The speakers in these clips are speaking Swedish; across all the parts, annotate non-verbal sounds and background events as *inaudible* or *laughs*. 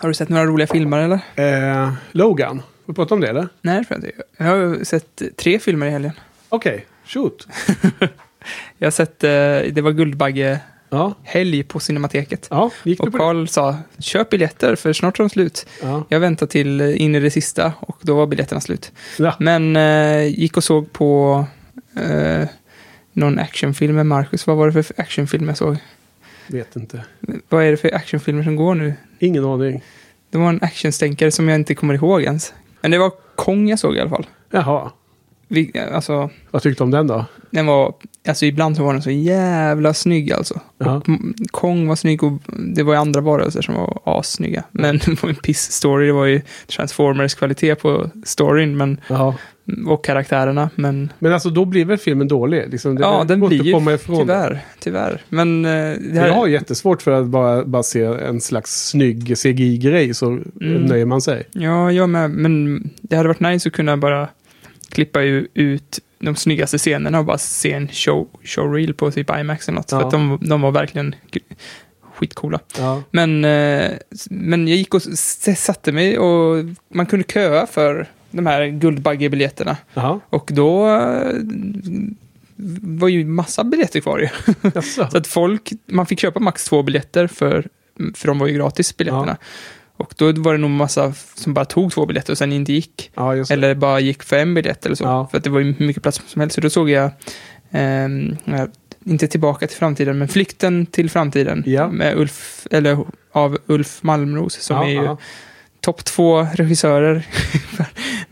Har du sett några roliga filmer eller? Eh, Logan, får vi prata om det eller? Nej, det tror jag inte. Jag har sett tre filmer i helgen. Okej, shoot. *laughs* Jag har sett, eh, det var Guldbagge-helg Ja, på Cinemateket. ja gick du Och? Karl sa, köp biljetter för snart är de slut. Ja. Jag väntade till eh, in i det sista och då var biljetterna slut. Ja. Men eh, gick och såg på eh, någon actionfilm med Marcus. Vad var det för actionfilm jag såg? Vet inte. Vad är det för actionfilmer som går nu? Ingen aning. Det var en actionstänkare som jag inte kommer ihåg ens. Men det var Kong jag såg i alla fall. Jaha, Vi, alltså, vad tyckte du om den då? den var, alltså ibland så var den så jävla snygg alltså. Ja. Kong var snygg och det var ju andra varelser som var assnygga. Men det var en piss-story. Det var ju Transformers-kvalitet på storyn men, Ja. Och karaktärerna. Men Men alltså då blir väl filmen dålig? Liksom, det ja, den blir ju att komma ifrån. tyvärr. Tyvärr. Men eh, det här, Jag har jättesvårt för att bara, bara se en slags snygg CGI-grej så Mm. nöjer man sig. Ja, jag med. Men det hade varit nice att kunna bara klippa ut de snyggaste scenerna och bara se en show, showreel på typ IMAX eller något. Ja. För att de, de var verkligen skitcoola. Ja. Men, eh, men jag gick och satte mig och man kunde köa för de här Guldbaggebiljetterna. Och då eh, var ju massa biljetter kvar ju. *laughs* jaså? Så att folk, man fick köpa max två biljetter för, för de var ju gratis biljetterna. Och då var det nog massa som bara tog två biljetter och sen inte gick. Ja. Eller bara gick för en biljett eller så. Ja. För att det var ju mycket plats som helst. Så då såg jag, ehm, ja, inte tillbaka till framtiden, men Flykten till framtiden. Ja. Med Ulf, eller av Ulf Malmros, som ja, är ju ja, topp två regissörer i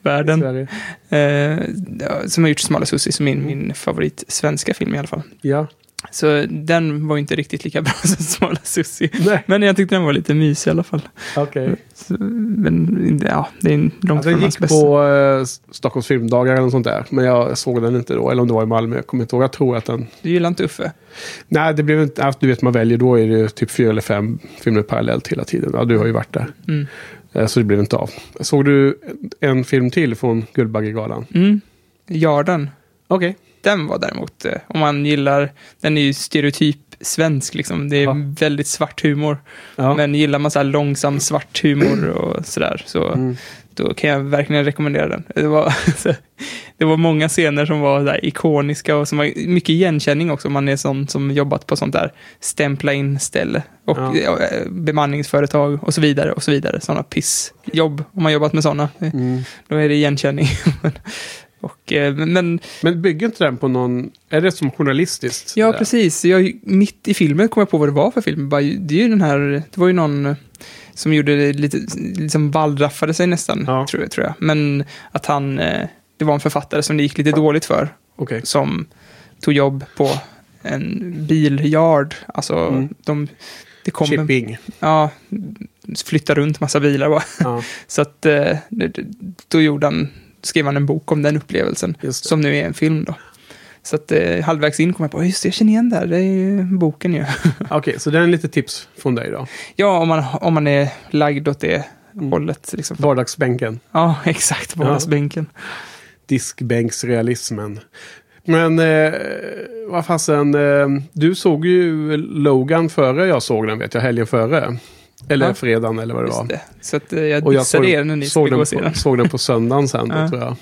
världen. Eh, som har gjort Smala Sussi, som min, Mm. min favorit svenska film i alla fall. Ja. Så den var inte riktigt lika bra *laughs* som Smala Sussi. Nej, Men jag tyckte den var lite mysig i alla fall. okej. Så, men ja, det är en långt Alltså, från jag hans gick bästa. på eh, Stockholms filmdagar eller något sånt där. Men jag såg den inte då. Eller om det var i Malmö. Jag kommer inte ihåg. Jag tror att den... Du gillar inte Uffe? Nej, det blev inte... Du vet, man väljer då är det typ fyra eller fem filmer parallellt hela tiden. Ja, du har ju varit där. Mm. Eh, Så det blev inte av. Såg du en film till från Guldbaggegalan? Mm. Jarden. Okej. Den var däremot, eh, om man gillar, den är ju stereotyp svensk liksom. Det är Ja. väldigt svart humor. Ja. Men gillar man så här långsam svart humor och sådär så Mm. Då kan jag verkligen rekommendera den. Det var, *laughs* det var många scener som var där ikoniska och som har mycket igenkänning också om man är sån som jobbat på sånt där stämpla in ställe och Ja. eh, bemanningsföretag och så vidare och så vidare. Sådana pissjobb om man jobbat med sådana. Mm. Då är det igenkänning. *laughs* och, eh, men Men bygger inte den på någon... Är det som journalistiskt? ja, precis. Jag, mitt i filmen kom jag på vad det var för film. Det är ju den här, det var ju någon som gjorde det lite, liksom wallraffade sig nästan, Ja. tror, jag, tror jag. Men att han, eh, det var en författare som det gick lite dåligt för, Okej. som tog jobb på en bilyard. Alltså, Mm. de, det kom en, Shipping. ja, flytta runt massa bilar bara. Ja, *laughs* Så att eh, då gjorde han, skrev han en bok om den upplevelsen. Som nu är en film då. Så att eh, halvvägs in kom jag på, just det, jag känner igen det här, det är ju boken ju. *laughs* Okej, så det är en lite tips från dig då. ja, om man, om man är lagd åt det Mm. hållet. Liksom. Vardagsbänken. Ja, *laughs* exakt, vardagsbänken. Diskbänksrealismen. Men eh, vad fasen, eh, du såg ju Logan före jag såg den vet jag, helgen före. Eller Ja. fredagen eller vad det var. Det. Så att eh, jag Och jag såg, er när ni såg, skulle gå den se på, såg den på söndagen sen *laughs* Ja. tror jag.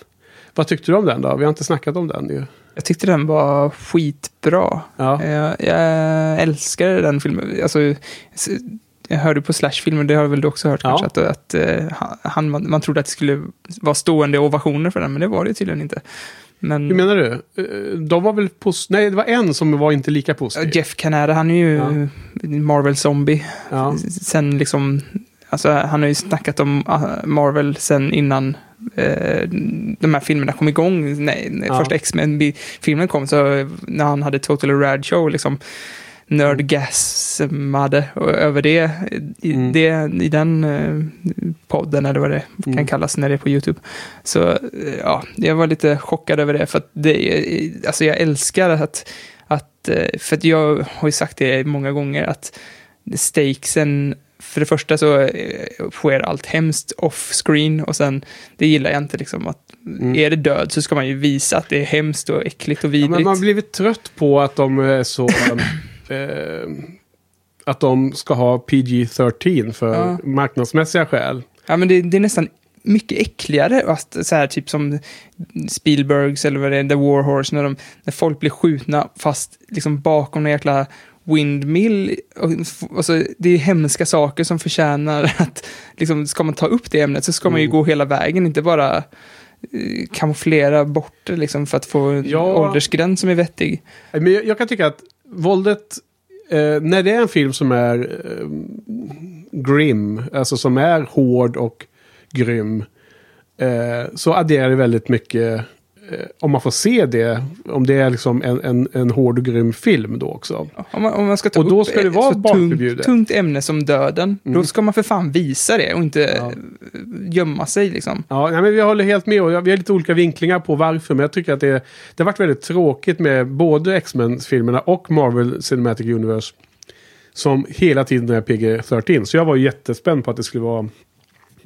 Vad tyckte du om den då? Vi har inte snackat om den ju. Jag tyckte den var skitbra. Ja, Jag, jag älskar den filmen. Alltså, jag hörde på Slash-filmen, det har väl du också hört Ja. kanske, att, att eh, han, man, man trodde att det skulle vara stående ovationer för den, men det var det tydligen inte. Men hur menar du? Eh, De var väl pos- Nej, det var en som var inte lika positiv. Jeff Canada, han är ju Ja. Marvel Zombie. Ja. Sen liksom, alltså han har ju snackat om ah, Marvel sen innan eh, de här filmerna kom igång. Nej, när Ja. första X-Men-filmen kom, så när han hade Total Rad Show, liksom nördgasmade över det i, Mm. det, i den eh, podden, eller vad det kan Mm. kallas när det är på YouTube. Så eh, ja, jag var lite chockad över det, för att det, är- alltså jag älskar att, att eh, för att jag har ju sagt det många gånger, att stakesen för det första så eh, sker allt hemskt off-screen och sen, det gillar jag inte liksom att Mm. är det död så ska man ju visa att det är hemskt och äckligt och Ja, vidrigt. men man har blivit trött på att de är så... eh, att de ska ha PG-13 för Ja. marknadsmässiga skäl. Ja, men det, det är nästan mycket äckligare, att, så här, typ som Spielbergs eller vad det är, The War Horse, när, de, när folk blir skjutna fast liksom bakom en jäkla windmill. Och, och så, det är hemska saker som förtjänar *laughs* att, liksom, ska man ta upp det ämnet så ska man ju Mm. gå hela vägen, inte bara eh, kamouflera bort det liksom för att få en Ja. åldersgräns som är vettig. Men jag, jag kan tycka att våldet, eh, när det är en film som är eh, grim, alltså som är hård och grym, eh, så adderar det väldigt mycket om man får se det, om det är liksom en, en, en hård och grym film då också. Om man, om man ska ta Och då upp ska det ett vara så tungt, tungt ämne som döden, då Mm. ska man för fan visa det och inte Ja. eh, gömma sig liksom. Ja, nej, men vi håller helt med och vi har lite olika vinklingar på varför. Men jag tycker att det, det har varit väldigt tråkigt med både X-Men-filmerna och Marvel Cinematic Universe. Som hela tiden är PG-13. Så jag var jättespänd på att det skulle vara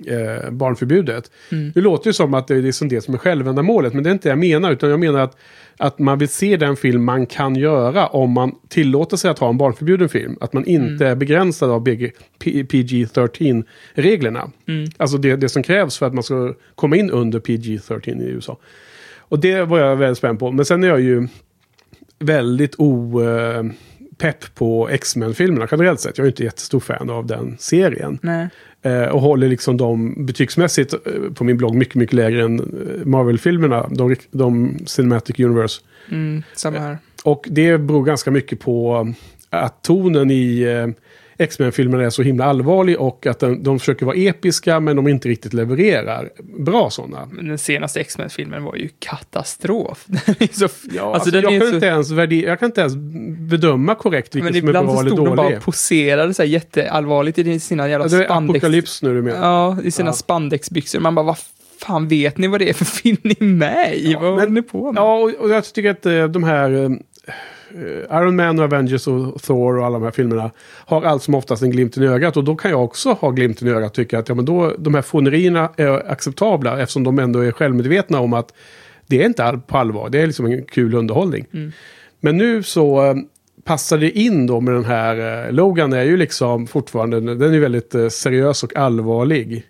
eh, barnförbjudet. Mm. Det låter ju som att det är liksom det som är självändamålet. Men det är inte det jag menar. Utan jag menar att, att man vill se den film man kan göra om man tillåter sig att ha en barnförbjuden film. Att man inte är begränsad av BG, P- PG-13-reglerna. Mm. Alltså det, det som krävs för att man ska komma in under PG-13 i USA. Och det var jag väldigt spänd på. Men sen är jag ju väldigt o... eh, pepp på X-Men-filmerna generellt sett. Jag är inte jättestor fan av den serien. Nej. Eh, och håller liksom de betygsmässigt eh, på min blogg mycket, mycket lägre än eh, Marvel-filmerna. De, de Cinematic Universe. Mm, samma här. Och det beror ganska mycket på att tonen i X-Men-filmerna är så himla allvarlig och att de, de försöker vara episka men de inte riktigt levererar bra sådana. Men Den senaste X-Men-filmen var ju katastrof. *laughs* Är så, Ja, alltså, alltså, jag, är kan så, inte ens värde- jag kan inte ens bedöma korrekt vilken men som är ibland bra så eller stod de bara poserade så här jätteallvarligt i sina jävla Ja, det är spandex. apokalyps nu du menar. Ja, i sina Ja. spandexbyxor. Man bara, vad fan vet ni vad det är för film ni är med i? vad men- håller ni på med? Ja, och, och jag tycker att eh, de här eh, Iron Man och Avengers och Thor och alla de här filmerna har allt som oftast en glimt i ögat. Och då kan jag också ha glimt i ögat och tycka att ja, men då, de här fånerierna är acceptabla eftersom de ändå är självmedvetna om att det är inte på allvar. Det är liksom en kul underhållning. Mm. Men nu så eh, passar det in då med den här... Eh, Logan är ju liksom fortfarande... Den är väldigt eh, seriös och allvarlig.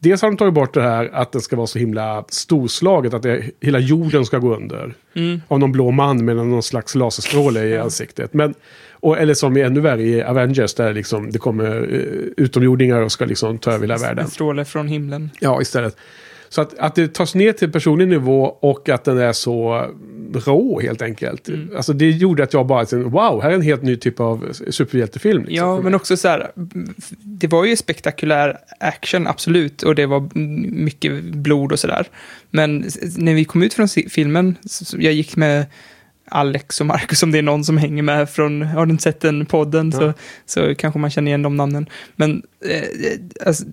Dels har de tagit bort det här att den ska vara så himla storslaget, att det, hela jorden ska gå under. Mm. Av någon blå man med någon slags laserstråle i ansiktet. Men, och, eller som är ännu värre i Avengers, där liksom det kommer eh, utomjordingar och ska liksom ta över hela världen. En stråle från himlen. Ja, istället. Så att, att det tas ner till personlig nivå och att den är så rå helt enkelt. Mm. Alltså det gjorde att jag bara tänkte, wow, här är en helt ny typ av superhjältefilm. Liksom, Ja, men också så här, det var ju spektakulär action, absolut, och det var mycket blod och sådär. Men när vi kom ut från filmen, så- jag gick med Alex och Marcus, om det är någon som hänger med från, har du inte sett den podden så, Ja. så kanske man känner igen de namnen. Men eh, alltså,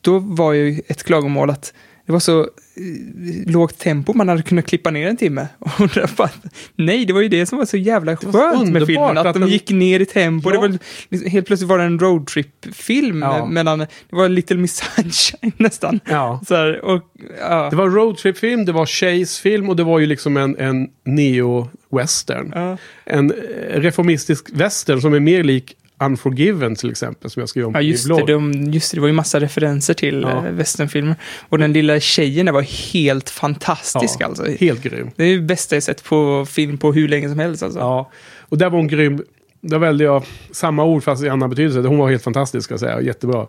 då var ju ett klagomål att det var så eh, lågt tempo, man hade kunnat klippa ner en timme. *laughs* Och det bara, nej, det var ju det som var så jävla var så skönt med filmen, att, att de den- gick ner i tempo. Ja. Det var, liksom- helt plötsligt var det en roadtrip-film, Ja. mellan, det var Little Miss *laughs* Sunshine nästan. Ja. Så här, och, ja. Det var roadtrip-film, det var chase-film och det var ju liksom en, en neo-western. En eh, reformistisk western som är mer lik Unforgiven till exempel, som jag skrev om på Ja, min just det, blogg. de, just det. Det var ju massa referenser till Ja. ja. westernfilmer. Och den lilla tjejen där var helt fantastisk Ja, alltså. Helt grym. Det är det bästa jag sett på film på hur länge som helst alltså. Ja, och där var hon grym. Där välde jag samma ord fast i annan betydelse. Hon var helt fantastisk ska jag säga. Jättebra.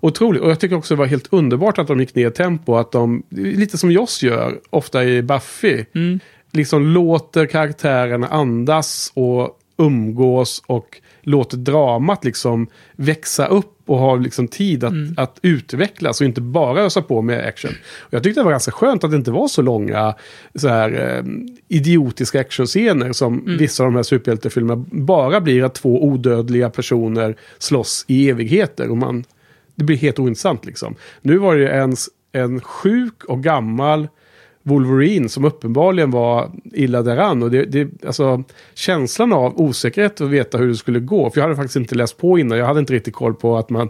Otroligt. Och jag tycker också det var helt underbart att de gick ner i tempo. Att de, lite som Joss gör, ofta i Buffy. Mm. Liksom låter karaktärerna andas och umgås och låter dramat liksom växa upp och ha liksom tid att, Mm. att utvecklas och inte bara ösa på med action. Och jag tyckte det var ganska skönt att det inte var så långa så här, eh, idiotiska actionscener som Mm. vissa av de här superhjältefilmerna bara blir att två odödliga personer slåss i evigheter. Och man, det blir helt ointressant liksom. Nu var det en, en sjuk och gammal Wolverine som uppenbarligen var illa däran. Och det, det, alltså, känslan av osäkerhet att veta hur det skulle gå. För jag hade faktiskt inte läst på innan. Jag hade inte riktigt koll på att man...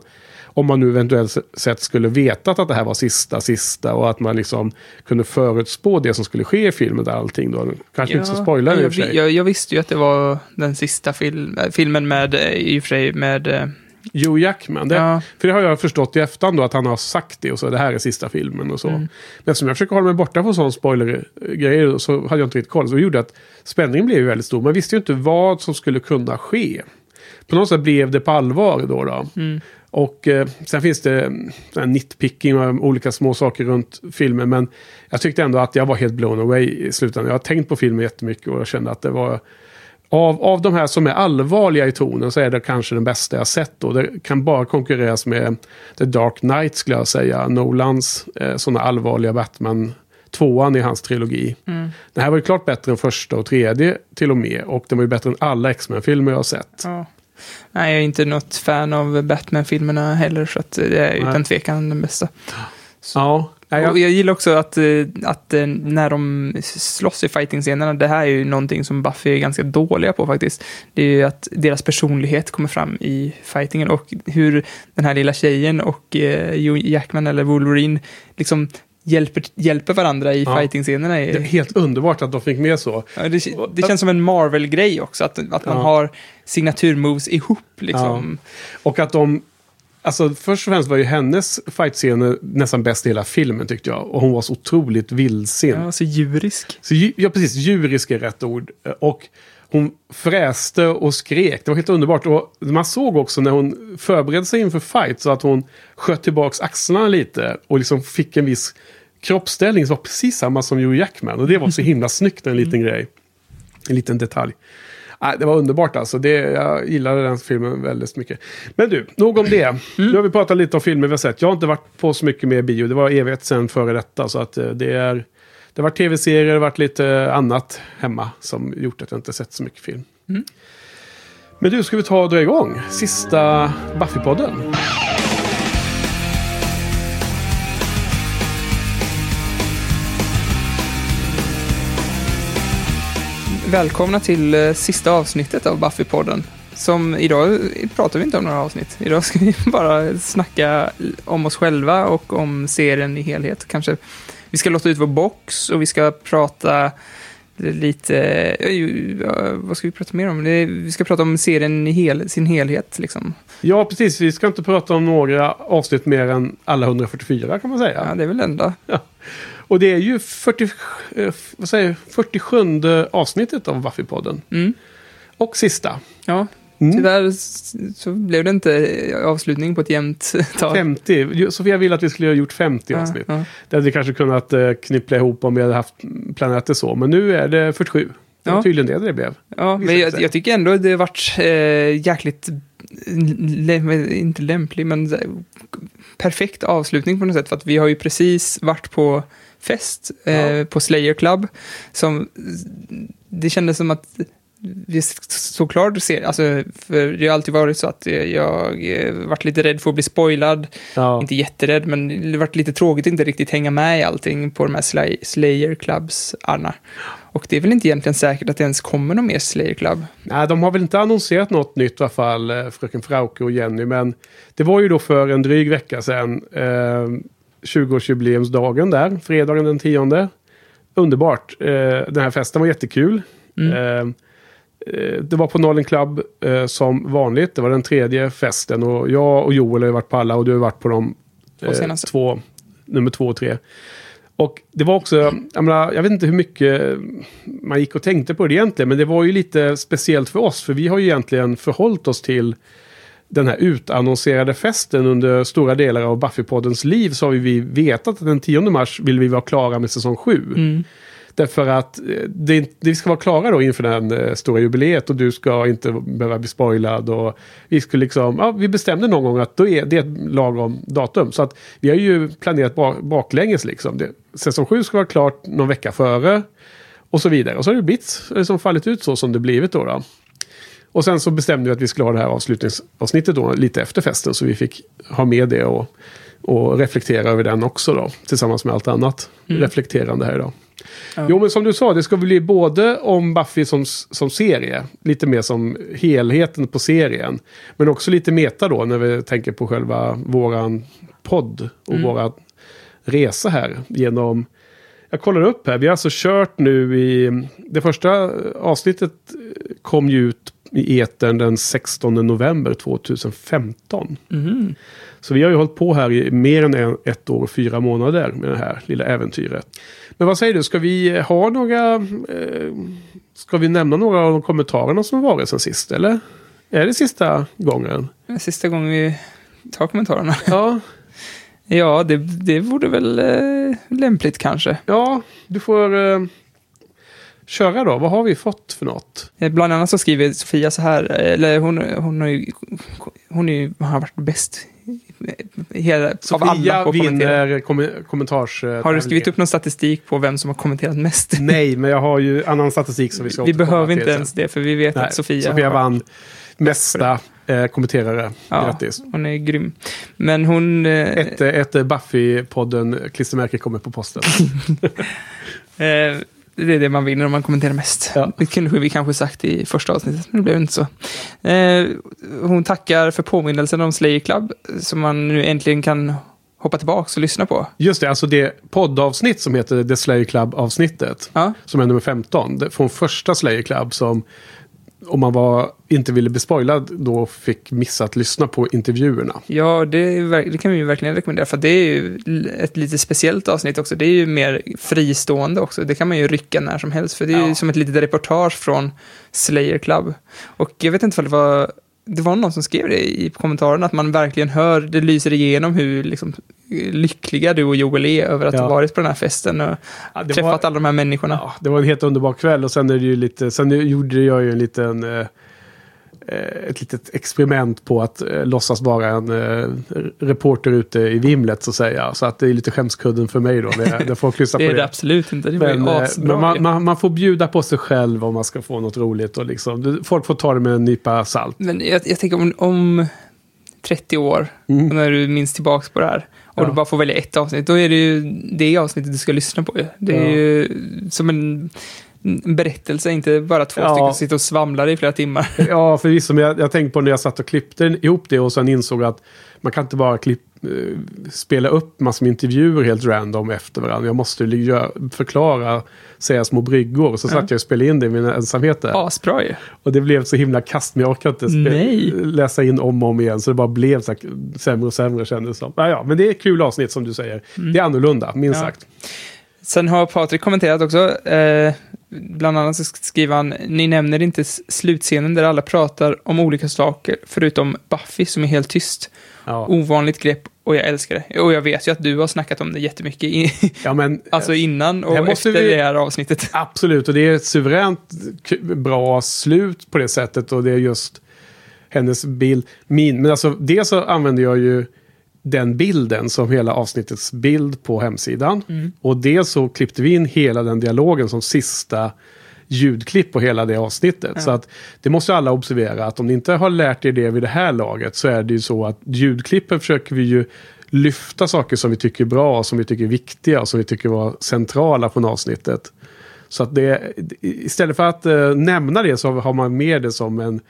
Om man nu eventuellt sett skulle vetat att det här var sista, sista och att man liksom kunde förutspå det som skulle ske i filmen där allting då. Kanske inte så spoiler i och för sig. jag, jag visste ju att det var den sista film, äh, filmen med, äh, i och för sig, med... Joe Jackman. Det, Ja. För det har jag förstått i efterhand då att han har sagt det och så det här är sista filmen och så. Mm. Men eftersom jag försöker hålla mig borta från sån spoilergrejer så hade jag inte riktigt koll. Så det gjorde att spänningen blev väldigt stor. Man visste ju inte vad som skulle kunna ske. På något sätt blev det på allvar då. då. Mm. Och eh, sen finns det här nitpicking och olika små saker runt filmen. Men jag tyckte ändå att jag var helt blown away i slutändan. Jag har tänkt på filmen jättemycket och jag kände att det var... Av, av de här som är allvarliga i tonen så är det kanske den bästa jag sett. Då. Det kan bara konkurreras med The Dark Knight skulle jag säga. Nolans eh, sådana allvarliga Batman. Tvåan i hans trilogi. Mm. Den här var ju klart bättre än första och tredje till och med. Och den var ju bättre än alla X-Men-filmer jag har sett. Ja. Nej, jag är inte något fan av Batman-filmerna heller, så att det är Nej. utan tvekan den bästa. Ja, nej, Och jag, jag gillar också att, eh, att eh, när de slåss i fighting-scenerna, det här är ju någonting som Buffy är ganska dåliga på faktiskt. Det är ju att deras personlighet kommer fram i fightingen och hur den här lilla tjejen och eh, Hugh Jackman eller Wolverine liksom hjälper, hjälper varandra i Ja. fighting-scenerna. det är helt underbart att de fick med så. ja, det, det känns som en Marvel-grej också, att, att man Ja. har signaturmoves ihop liksom. Och att de... Alltså först och främst var ju hennes fightscener nästan bäst i hela filmen tyckte jag. Och hon var så otroligt vildsint. Ja, så djurisk. Så, ja, precis. Djurisk är rätt ord. Och hon fräste och skrek. Det var helt underbart. Och man såg också när hon förberedde sig inför fight så att hon sköt tillbaka axlarna lite och liksom fick en viss kroppsställning som var precis samma som Hugh Jackman. Och det var så himla snyggt, en liten grej. En liten detalj. Nej, det var underbart alltså. Det, jag gillade den filmen väldigt mycket. Men du, nog om det. Nu har vi pratat lite om filmer vi har sett. Jag har inte varit på så mycket mer bio. Det var evigt sedan före detta. Så att eh, det är... Det har varit tv-serier, det har varit lite annat hemma som gjort att jag inte sett så mycket film. Mm. Men du, ska vi ta och dra igång? Sista Buffy-podden. Välkomna till eh, sista avsnittet av Buffy-podden. Som idag pratar vi inte om några avsnitt. Idag ska vi *laughs* bara snacka om oss själva och om serien i helhet. Kanske vi ska låta ut vår box och vi ska prata lite... eh, ja, Vad ska vi prata mer om? Vi ska prata om serien i hel, sin helhet. Liksom. Ja, precis. Vi ska inte prata om några avsnitt mer än alla 144 kan man säga. Ja, det är väl enda. Och det är ju 40, eh, vad säger, jag, 47 avsnittet av Buffy-podden. Mm. Och sista. Ja, Mm. tyvärr så blev det inte avslutning på ett jämnt *laughs* tag. 50. Sofia ville att vi skulle ha gjort 50 avsnitt. Ja, ja. Det hade vi kanske kunnat eh, knippla ihop om vi hade haft planerat det så. Men nu är det 47. Det var Ja. tydligen det det blev. Ja, men jag, jag tycker ändå det har varit eh, jäkligt, lä, inte lämplig, men perfekt avslutning på något sätt. För att vi har ju precis varit på fest eh, Ja. på Slayer Club. Som, det kändes som att vi såklart ser, alltså, för det har alltid varit så att jag eh, varit lite rädd för att bli spoilad. Ja. Inte jätterädd, men det varit lite tråkigt att inte riktigt hänga med i allting på de här Slay, Slayer Clubs, Anna. Och det är väl inte egentligen säkert att det ens kommer någon mer Slayer Club. Nej, de har väl inte annonserat något nytt i alla fall, eh, fröken Frauke och Jenny. Men det var ju då för en dryg vecka sedan, eh, 20-årsjubileumsdagen där, fredagen den 10. Underbart. Eh, den här festen var jättekul. Mm. Eh, eh, det var på Nollen Club som vanligt. Det var den tredje festen. Och jag och Joel har ju varit på alla och du har varit på de två, nummer två och tre. Och det var också, jag, menar, jag vet inte hur mycket man gick och tänkte på det egentligen, men det var ju lite speciellt för oss, för vi har ju egentligen förhållit oss till den här utannonserade festen under stora delar av Buffy-poddens liv så har vi vetat att den 10 mars vill vi vara klara med säsong 7. Mm. Därför att eh, det, det ska vara klara då inför den eh, stora jubileet och du ska inte behöva bli spoilad. Och vi, skulle liksom, ja, vi bestämde någon gång att då är det ett lagom datum. Så att vi har ju planerat bak, baklänges. Liksom. Det, säsong 7 ska vara klart någon vecka före. Och så vidare. Och så har det blivit, liksom fallit ut så som det blivit då. då. Och sen så bestämde vi att vi skulle ha det här avslutningsavsnittet då lite efter festen. Så vi fick ha med det och, och reflektera över den också då. Tillsammans med allt annat Mm. reflekterande här idag. Ja. Jo, men som du sa, det ska bli både om Buffy som, som serie, lite mer som helheten på serien. Men också lite meta då, när vi tänker på själva våran podd och Mm. våra resa här genom... Jag kollar upp här, vi har alltså kört nu i... Det första avsnittet kom ju ut i etern den 16 november 2015. Mhm. Så vi har ju hållit på här i mer än ett år och fyra månader med det här lilla äventyret. Men vad säger du, ska vi ha några... Eh, ska vi nämna några av de kommentarerna som varit sen sist, eller? Är det sista gången? Sista gången vi tar kommentarerna. Ja, *laughs* Ja, det, det vore väl eh, lämpligt kanske. ja du får eh, köra då. Vad har vi fått för något? Eh, Bland annat så skriver Sofia så här, eh, eller hon, hon, har, ju, hon, är, ju- har varit bäst hela, av Sofia alla på vinner kom kommentars... Har du skrivit upp någon statistik på vem som har kommenterat mest? Nej, men jag har ju annan statistik som vi ska Vi behöver inte ens det, för vi vet Nej, att Sofia, Sofia vann mesta eh, kommenterare. Ja, Grattis. hon är grym. Men hon... eh, Ett, eh, ett Buffy-podden klistermärke kommer på posten. *laughs* Eh, det är det man vinner om man kommenterar mest. Ja. Det kunde vi kanske sagt i första avsnittet, men det blev inte så. Eh, hon tackar för påminnelsen om Slayer Club, som man nu äntligen kan hoppa tillbaka och lyssna på. Just det, alltså det poddavsnitt som heter The Slayer Club-avsnittet. Ja, Som är nummer 15. Det- Från första Slayer Club som om man var, inte ville bli spoilad då fick missa att lyssna på intervjuerna. ja det, det kan vi ju verkligen rekommendera, för det är ju ett lite speciellt avsnitt också. Det är ju mer fristående också. Det kan man ju rycka när som helst, för det är ju Ja. som ett litet reportage från Slayer Club. Och jag vet inte om det var det var någon som skrev det i kommentaren, att man verkligen hör, det lyser igenom hur liksom, lyckliga du och Joel är över att Ja. ha varit på den här festen och Ja, träffat var- alla de här människorna. Ja, det var en helt underbar kväll och sen är det ju lite, sen gjorde jag ju en liten eh, ett litet experiment på att eh, låtsas vara en eh, reporter ute i vimlet så att säga. Så att det är lite skämskudden för mig då när, när folk lyssnar *laughs* det på är det. det absolut inte, det Men, eh, men man, man, man får bjuda på sig själv om man ska få något roligt. Och liksom, folk får ta det med en nypa salt. Men jag, jag tänker om, om 30 år, Mm. när du minns tillbaka på det här, och Ja. du bara får välja ett avsnitt, då är det ju det avsnittet du ska lyssna på. Det är Ja. ju som en berättelse, inte bara två Ja. stycken sitter och svamlar i flera timmar. *laughs* Ja, förvisso. Men jag, jag tänkte på när jag satt och klippte ihop det och sen insåg att man kan inte bara klipp, eh, spela upp massor med intervjuer helt random efter varandra. Jag måste förklara, säga små bryggor. Så satt jag och spelade in det i min ensamhet där. Asbra ju. Och det blev så himla kast, men jag orkade inte Nej. läsa in om och om igen. Så det bara blev så här sämre och sämre kändes som. Ja, ja, men det är kul avsnitt som du säger. Det är annorlunda, minst Ja. sagt. Sen har Patrik kommenterat också, eh, bland annat så skriver han, ni nämner inte slutscenen där alla pratar om olika saker, förutom Buffy som är helt tyst. Ja, Ovanligt grepp och jag älskar det. Och jag vet ju att du har snackat om det jättemycket, i, ja men *laughs* alltså innan och efter vi- det här avsnittet. *laughs* Absolut, och det är ett suveränt bra slut på det sättet. Och det är just hennes bild. Min, men alltså, dels så använder jag ju den bilden som hela avsnittets bild på hemsidan. Mm. Och dels så klippte vi in hela den dialogen som sista ljudklipp på hela det avsnittet. Ja. Så att det måste alla observera att om ni inte har lärt er det vid det här laget så är det ju så att ljudklippen försöker vi ju lyfta saker som vi tycker är bra, som vi tycker är viktiga och som vi tycker var centrala från avsnittet. Så att det, istället för att eh, nämna det så har man med det som en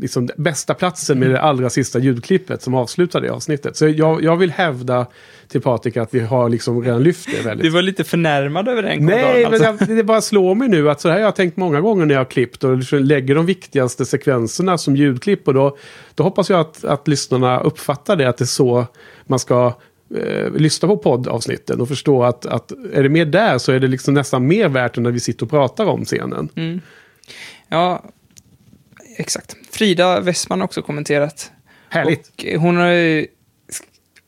liksom, bästa platsen med det allra sista ljudklippet som avslutar det avsnittet. Så jag, jag vill hävda till Patrik att vi har liksom redan lyft det väldigt. Du var lite förnärmad över den Nej, kommentaren, men alltså. jag, det bara slår mig nu att så här har jag tänkt många gånger när jag har klippt och liksom lägger de viktigaste sekvenserna som ljudklipp. Och då, då hoppas jag att, att lyssnarna uppfattar det, att det är så man ska eh, lyssna på poddavsnitten och förstå att, att är det mer där så är det liksom nästan mer värt än när vi sitter och pratar om scenen. Mm. Ja, exakt. Frida Westman har också kommenterat. Härligt. Och hon har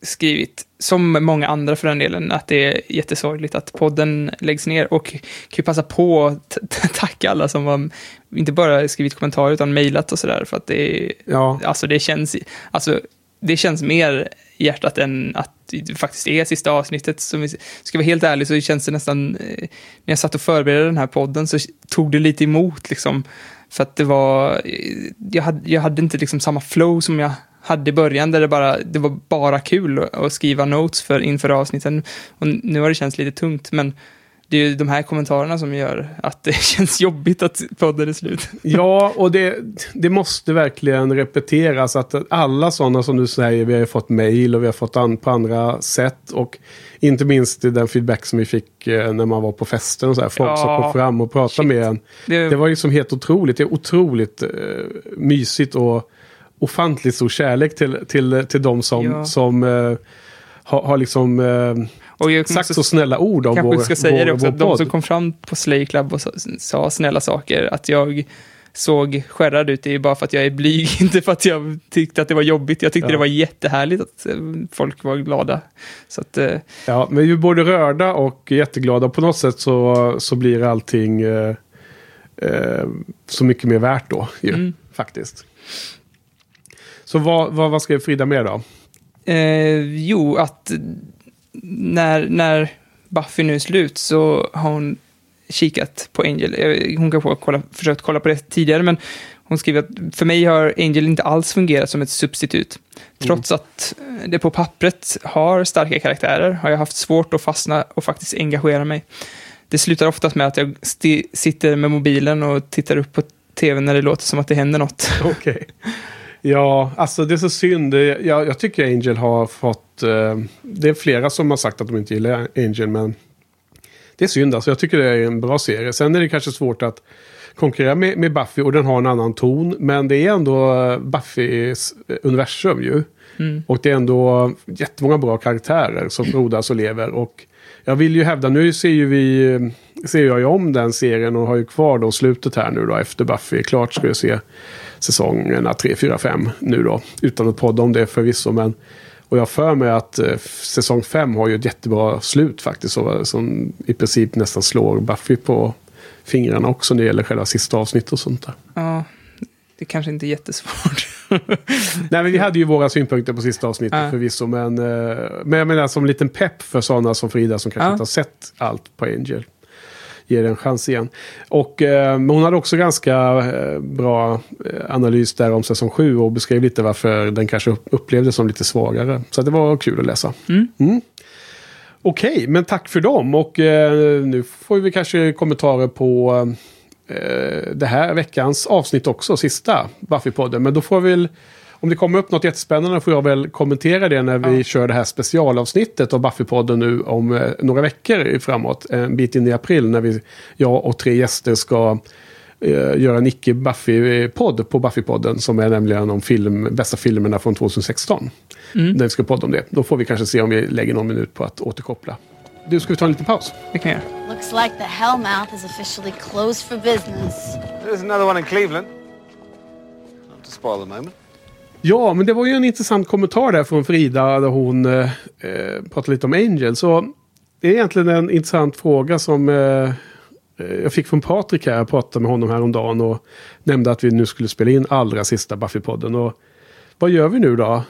skrivit, som många andra för den delen, att det är jättesorgligt att podden läggs ner. Och kan ju passa på att tacka alla som har, inte bara skrivit kommentarer, utan mejlat och sådär. För att det Ja, alltså det känns, alltså det känns mer i hjärtat än att det faktiskt är sista avsnittet. Som vi, ska vara helt ärlig så känns det nästan, eh, när jag satt och förberedde den här podden så tog det lite emot liksom. För att det var, jag hade, jag hade inte liksom samma flow som jag hade i början där det bara, det var bara kul att, att skriva notes för inför avsnitten. Och nu har det känts lite tungt men det är ju de här kommentarerna som gör att det *laughs* känns jobbigt att podden är slut. Ja, och det, det måste verkligen repeteras att alla sådana som du säger, vi har fått mail och vi har fått an, på andra sätt. Och inte minst den feedback som vi fick eh, när man var på festen och så här. Folk Ja, som kom fram och pratade shit. med en. Det, Det var liksom helt otroligt. Det är otroligt eh, mysigt och ofantligt stor kärlek till, till, till de som, Ja. som eh, har, har liksom eh, och jag sagt måste- så snälla ord om kanske vår, ska säga vår, det också, att de som kom fram på Slay Club och sa, sa snälla saker, att jag såg skärrad ut, det är bara för att jag är blyg, *laughs* inte för att jag tyckte att det var jobbigt. Jag tyckte Ja. det var jättehärligt att eh, folk var glada. Så att, eh, Ja, men vi är både rörda och jätteglada. På något sätt så, så blir allting eh, eh, så mycket mer värt då. Ju, Mm. Faktiskt. Så vad, vad, vad skrev Frida mer då? Eh, jo, att när, när Buffy nu är slut så har hon kikat på Angel. Eh, Hon kanske har kolla, försökt kolla på det tidigare, men hon skriver att för mig har Angel inte alls fungerat som ett substitut. Trots att det på pappret har starka karaktärer har jag haft svårt att fastna och faktiskt engagera mig. Det slutar oftast med att jag sitter med mobilen och tittar upp på tv när det låter som att det händer något. *laughs* Okej. Ja, alltså det är så synd. Jag, jag tycker Angel har fått... Eh, det är flera som har sagt att de inte gillar Angel, men det är synd. Alltså, jag tycker det är en bra serie. Sen är det kanske svårt att konkurrera med, med Buffy och den har en annan ton. Men det är ändå eh, Buffys eh, universum ju. Mm. Och det är ändå jättemånga bra karaktärer som *clears throat* frodas och lever. Och jag vill ju hävda, nu ser ju vi, ser jag ju om den serien och har ju kvar då slutet här nu då efter Buffy är klart ska jag se säsongerna 3, 4, 5 nu då. Utan att podda om det förvisso men och jag för mig att eh, säsong 5 har ju ett jättebra slut faktiskt. Så, som i princip nästan slår Buffy på fingrarna också när det gäller själva sista avsnittet och sånt där. Ja, det kanske inte är jättesvårt. *laughs* Nej, men vi hade ju våra synpunkter på sista avsnittet Ja. förvisso. Men, eh, men jag menar som en liten pepp för sådana som Frida som kanske Ja. inte har sett allt på Angel. Ge det en chans igen. Och eh, hon hade också ganska eh, bra eh, analys där om säsong 7 och beskrev lite varför den kanske upp- upplevdes som lite svagare. Så det var kul att läsa. Mm. Okej, men tack för dem. Och eh, nu får vi kanske kommentarer på eh, det här veckans avsnitt också, sista Buffy-podden. Men då får vi väl, om det kommer upp något jättespännande får jag väl kommentera det när vi Ja. kör det här specialavsnittet av Buffy-podden nu om eh, några veckor framåt. En bit in i april när vi, jag och tre gäster ska eh, göra en icke-Buffy-podd på Buffy-podden som är nämligen om film, bästa filmerna från 2016. Mm. När vi ska podda om det. Då får vi kanske se om vi lägger någon minut på att återkoppla. Du, ska vi ta en liten paus? Det kan jag. Looks like the Hellmouth is officially closed for business. There's another one in Cleveland. Not to spoil the moment. Ja, men det var ju en intressant kommentar där från Frida där hon eh, eh, pratade lite om Angel. Så det är egentligen en intressant fråga som eh, eh, jag fick från Patrik här. Jag pratade med honom häromdagen och nämnde att vi nu skulle spela in allra sista Buffy-podden. Och vad gör vi nu då?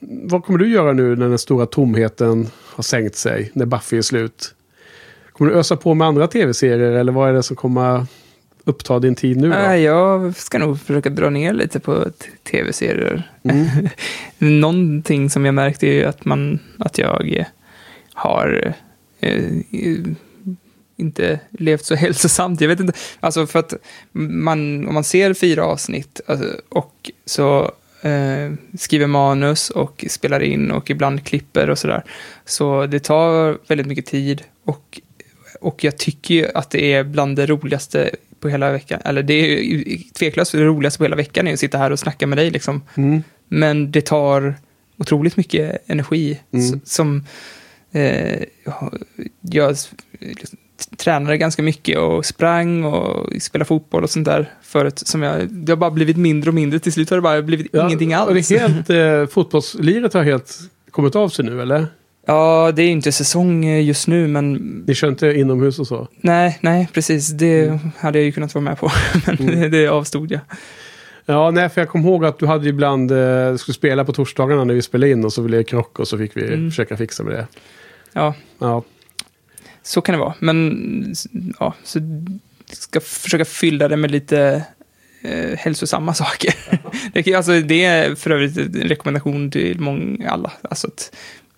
Vad kommer du göra nu när den stora tomheten har sänkt sig? När Buffy är slut? Kommer du ösa på med andra tv-serier eller vad är det som kommer uppta din tid nu då? Nej, jag ska nog försöka dra ner lite på tv-serier. Mm. *laughs* Någonting som jag märkte är ju att, man, att jag eh, har eh, inte levt så *laughs* hälsosamt. Jag vet inte, alltså för att man, om man ser fyra avsnitt alltså, och så eh, skriver manus och spelar in och ibland klipper och sådär. Så det tar väldigt mycket tid och, och jag tycker ju att det är bland det roligaste på hela veckan. Eller det är ju tveklöst det roligaste på hela veckan är att sitta här och snacka med dig liksom. Mm. Men det tar otroligt mycket energi Mm. som eh, jag s- tränade ganska mycket och sprang och spelade fotboll och sånt där förut. Som jag, det har bara blivit mindre och mindre. Till slut har det bara blivit ingenting och alls. Det är helt, eh, fotbollsliret har helt kommit av sig nu eller? Ja, det är inte säsong eh, just nu, men Ni kör inte inomhus och så? nej, nej, precis. Det hade jag ju kunnat vara med på, *laughs* men Mm. det, avstod jag. Ja, nej, för jag kommer ihåg att du hade ibland, eh, skulle spela på torsdagarna när vi spelade in och så ville jag krocka och så fick vi Mm. försöka fixa med det. Ja, Ja, så kan det vara. Men ja, så ska försöka fylla det med lite eh, hälsosamma *laughs* saker. det, kan- alltså, det är för övrigt en rekommendation till många, alla. Alltså att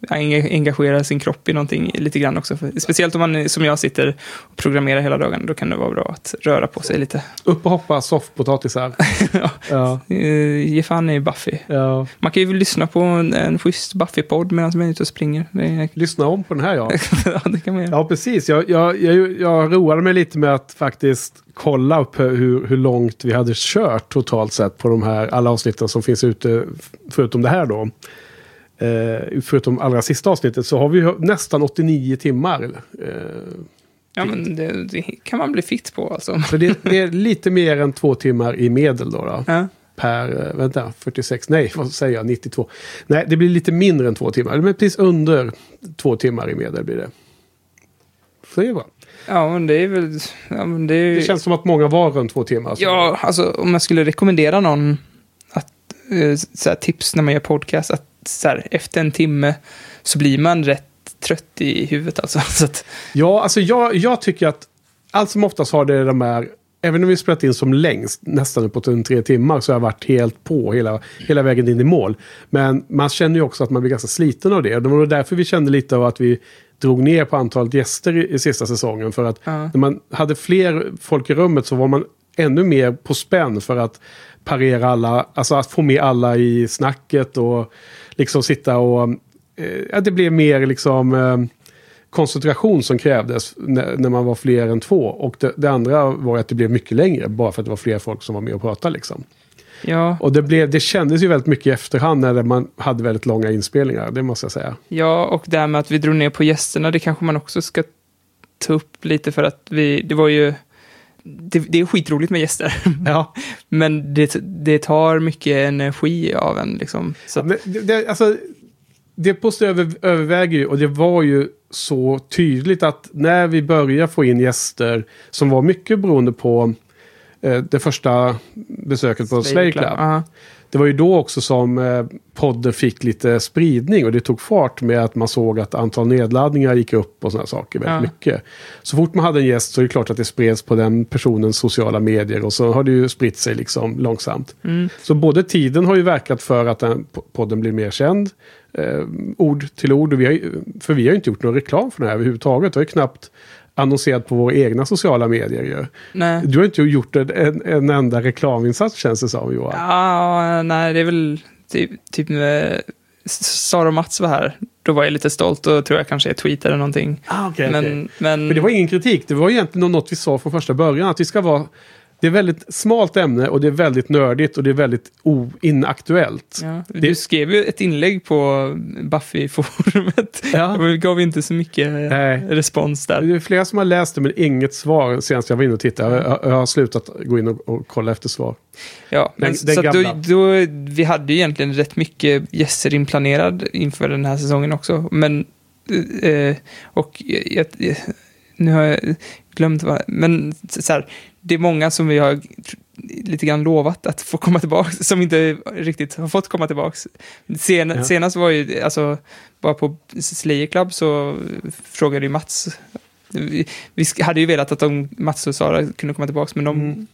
engagera sin kropp i någonting lite grann också. För, speciellt om man, som jag, sitter och programmerar hela dagen. Då kan det vara bra att röra på sig lite. Upp och hoppa soffpotatisar. *laughs* ja. ja. Eh, Ge fan i Buffy. ja. Man kan ju lyssna på en, en schysst Buffy-podd medan man är ute och springer. Är, Lyssna om på den här ja. *laughs* ja, det kan man göra. Ja, precis. Jag, jag, jag, jag roade mig lite med att faktiskt kolla upp hur, hur långt vi hade kört totalt sett på de här alla avsnitten som finns ute, förutom det här då. Eh, förutom allra sista avsnittet så har vi nästan 89 timmar. Eh, Ja, men det, det kan man bli fit på alltså. så det, det är lite mer än två timmar i medel då. då. Ja. Per, eh, vänta, 46, nej vad säger jag, 92. Nej, det blir lite mindre än två timmar. Men precis under två timmar i medel blir det. Så det är bra. Ja, men det är väl... Ja, men det, är, Det känns som att många var runt två timmar. så- Ja, alltså om jag skulle rekommendera någon att, eh, tips när man gör podcast, att så här, efter en timme så blir man rätt trött i huvudet alltså. *laughs* Så att, Ja, alltså jag, jag tycker att allt som oftast har det de här, även om vi spelat in som längst, nästan uppåt en tre timmar, så har jag varit helt på hela, hela vägen in i mål. Men man känner ju också att man blir ganska sliten av det. Och det var därför vi kände lite av att vi drog ner på antalet gäster i, i sista säsongen. För att Ja. när man hade fler folk i rummet så var man ännu mer på spänn för att parera alla, alltså att få med alla i snacket och liksom sitta och, eh, det blev mer liksom eh, koncentration som krävdes när, när man var fler än två. Och det, det andra var att det blev mycket längre, bara för att det var fler folk som var med och pratade. Liksom. ja, Och det, blev, det kändes ju väldigt mycket i efterhand när man hade väldigt långa inspelningar, det måste jag säga. ja, och det här med att vi drog ner på gästerna, det kanske man också ska ta upp lite för att vi, det var ju, det, det är skitroligt med gäster, *laughs* Ja, men det, det tar mycket energi av en liksom. Så att, det, det, alltså, det Post över, överväger ju, och det var ju så tydligt att när vi började få in gäster som var mycket beroende på eh, det första besöket på Slay Club. Ja. Det var ju då också som eh, podden fick lite spridning och det tog fart med att man såg att antal nedladdningar gick upp och sådana saker väldigt Ja. mycket. Så fort man hade en gäst så är det klart att det spreds på den personens sociala medier och så har det ju spritt sig liksom långsamt. Mm. Så både tiden har ju verkat för att den po- podden blir mer känd, eh, ord till ord, vi har, för vi har ju inte gjort någon reklam för den här överhuvudtaget. Vi har ju knappt annonserat på våra egna sociala medier ju. Nej. Du har inte gjort en, en, en enda reklaminsats känns det som Johan. Ja, nej, det är väl typ, typ när Sara och Mats var här. Då var jag lite stolt och tror jag kanske jag tweetade någonting. Ah, okay, men, men, Men det var ingen kritik, det var egentligen något vi sa från första början. Att vi ska vara... Det är väldigt smalt ämne och det är väldigt nördigt och det är väldigt inaktuellt. ja, det- Du skrev ju ett inlägg på Buffy-forumet. Ja. Och *laughs* vi gav inte så mycket Nej. respons där. Det är flera som har läst det men inget svar senast jag var inne och tittade. Jag, jag har slutat gå in och, och kolla efter svar. Ja, men, Den- så då, då, vi hade ju egentligen rätt mycket gäster inplanerad inför den här säsongen också. Men, eh, och jag, jag, nu har jag glömt vad, men så här, det är många som vi har lite grann lovat att få komma tillbaka, som inte riktigt har fått komma tillbaka. Sen, Ja. Senast var ju, alltså, bara på Slayer Club så frågade ju Mats vi, vi hade ju velat att de, Mats och Sara kunde komma tillbaka, men de, Mm.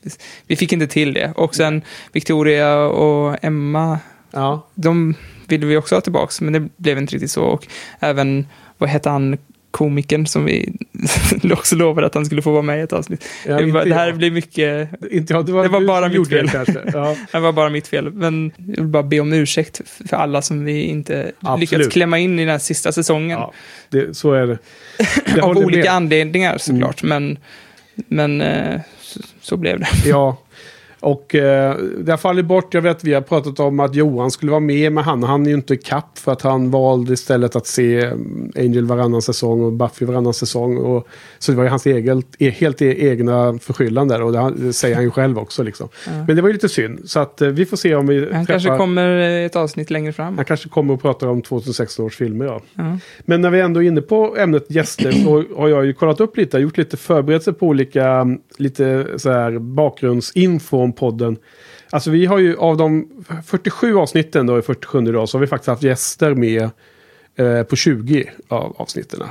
vi fick inte till det. Och sen Victoria och Emma, Ja, de ville vi också ha tillbaka, men det blev inte riktigt så. Och även, vad hette han, komikern som vi *laughs* också lovade att han skulle få vara med i ett avsnitt. ja, det, inte det här jag. blir mycket, Inte jag, det var, det var bara mitt det fel. kanske. Ja. *laughs* det var bara mitt fel. Men jag vill bara be om ursäkt för alla som vi inte Absolut. lyckats klämma in i den här sista säsongen. Ja, det, så är det. *laughs* Av olika med. anledningar såklart, men, men eh, så, så blev det. Ja. Och eh, det har fallit bort. Jag vet vi har pratat om att Johan skulle vara med. Men han han är ju inte kapp för att han valde istället att se mm, Angel varannan säsong och Buffy varannan säsong. Och, så det var ju hans eget, e- helt e- egna förskyllan där. Och det, säger han ju själv också. Liksom. Men det var ju lite synd. Så att eh, vi får se om vi Han kanske kommer eh, ett avsnitt längre fram. Han kanske kommer och pratar om 2016 års filmer. Ja. Ja. Men när vi ändå är inne på ämnet gäster så har jag ju kollat upp lite, gjort lite förberedelser på olika, mm, lite så här bakgrundsinfo podden. Alltså vi har ju av de 47 avsnitten då i 47 dag så har vi faktiskt haft gäster med eh, på 20 av avsnitten.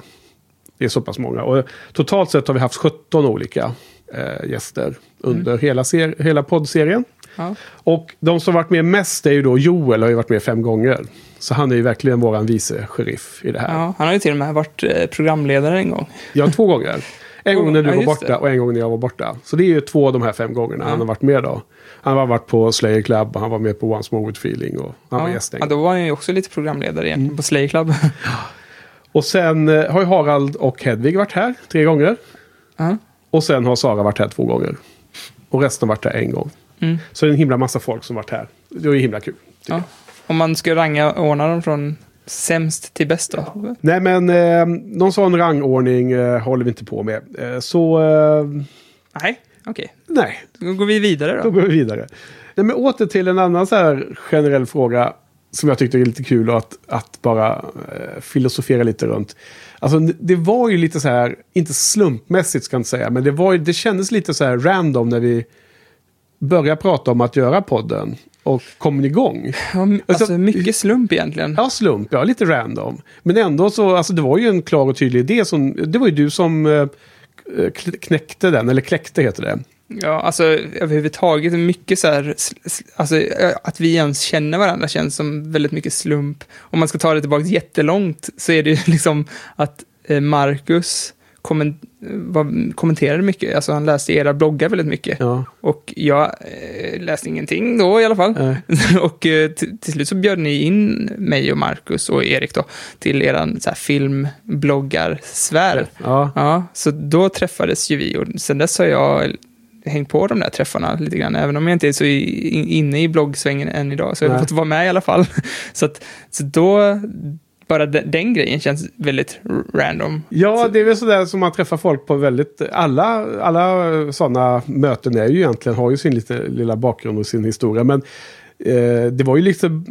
Det är så pass många. Och totalt sett har vi haft 17 olika eh, gäster under hela, ser- hela poddserien. Ja. Och de som varit med mest är ju då Joel, har ju varit med fem gånger. Så han är ju verkligen våran vice sheriff i det här. Ja, han har ju till och med varit eh, programledare en gång. Ja, två gånger. *laughs* En gång när du Ja, var borta det. och en gång när jag var borta. Så det är ju två av de här fem gångerna han har varit med då. Han har varit på Slayer Club och han var med på Once More With Feeling och han var Ja. gäst en ja, då var han ju också lite programledare igen Mm. på Slay Club. *laughs* Och sen eh, har ju Harald och Hedvig varit här tre gånger. Ja. Och sen har Sara varit här två gånger. Och resten har varit här en gång. Mm. Så det är en himla massa folk som varit här. Det är ju himla kul. Ja. Om man ska ranga ordna dem från sämst till bäst då? Nej men eh, någon sån rangordning eh, håller vi inte på med. Eh, så eh, Nej, okej. nej, Då går vi vidare Då då. går vi vidare. Nej, men åter till en annan så här generell fråga som jag tyckte är lite kul att, att bara eh, filosofera lite runt. Alltså det var ju lite så här, inte slumpmässigt ska jag inte säga, men det, var, ju- det kändes lite så här random när vi började prata om att göra podden och kom igång. Ja, m- alltså mycket slump egentligen. Ja, slump, ja, lite random. Men ändå så, alltså det var ju en klar och tydlig idé som, det var ju du som eh, knäckte den, eller kläckte heter det. Ja, alltså överhuvudtaget mycket så här, alltså att vi ens känner varandra känns som väldigt mycket slump. Om man ska ta det tillbaka jättelångt så är det ju *laughs* liksom att eh, Marcus var, kommenterade mycket, alltså han läste era bloggar väldigt mycket. Ja. Och jag eh, läste ingenting då i alla fall. Nej. *laughs* och eh, till, slut så bjöd ni in mig och Marcus och Erik då till eran så här, filmbloggarsfär. Ja. Ja, så då träffades ju vi och sen dess har jag hängt på de där träffarna lite grann, även om jag inte är så inne i bloggsvängen än idag, så jag har fått vara med i alla fall. *laughs* Så, att, så då, bara den, den grejen känns väldigt random. Ja, det är väl sådär som man träffar folk på väldigt... Alla, alla sådana möten är ju egentligen, har ju sin lite, lilla bakgrund och sin historia. Men eh, det var ju liksom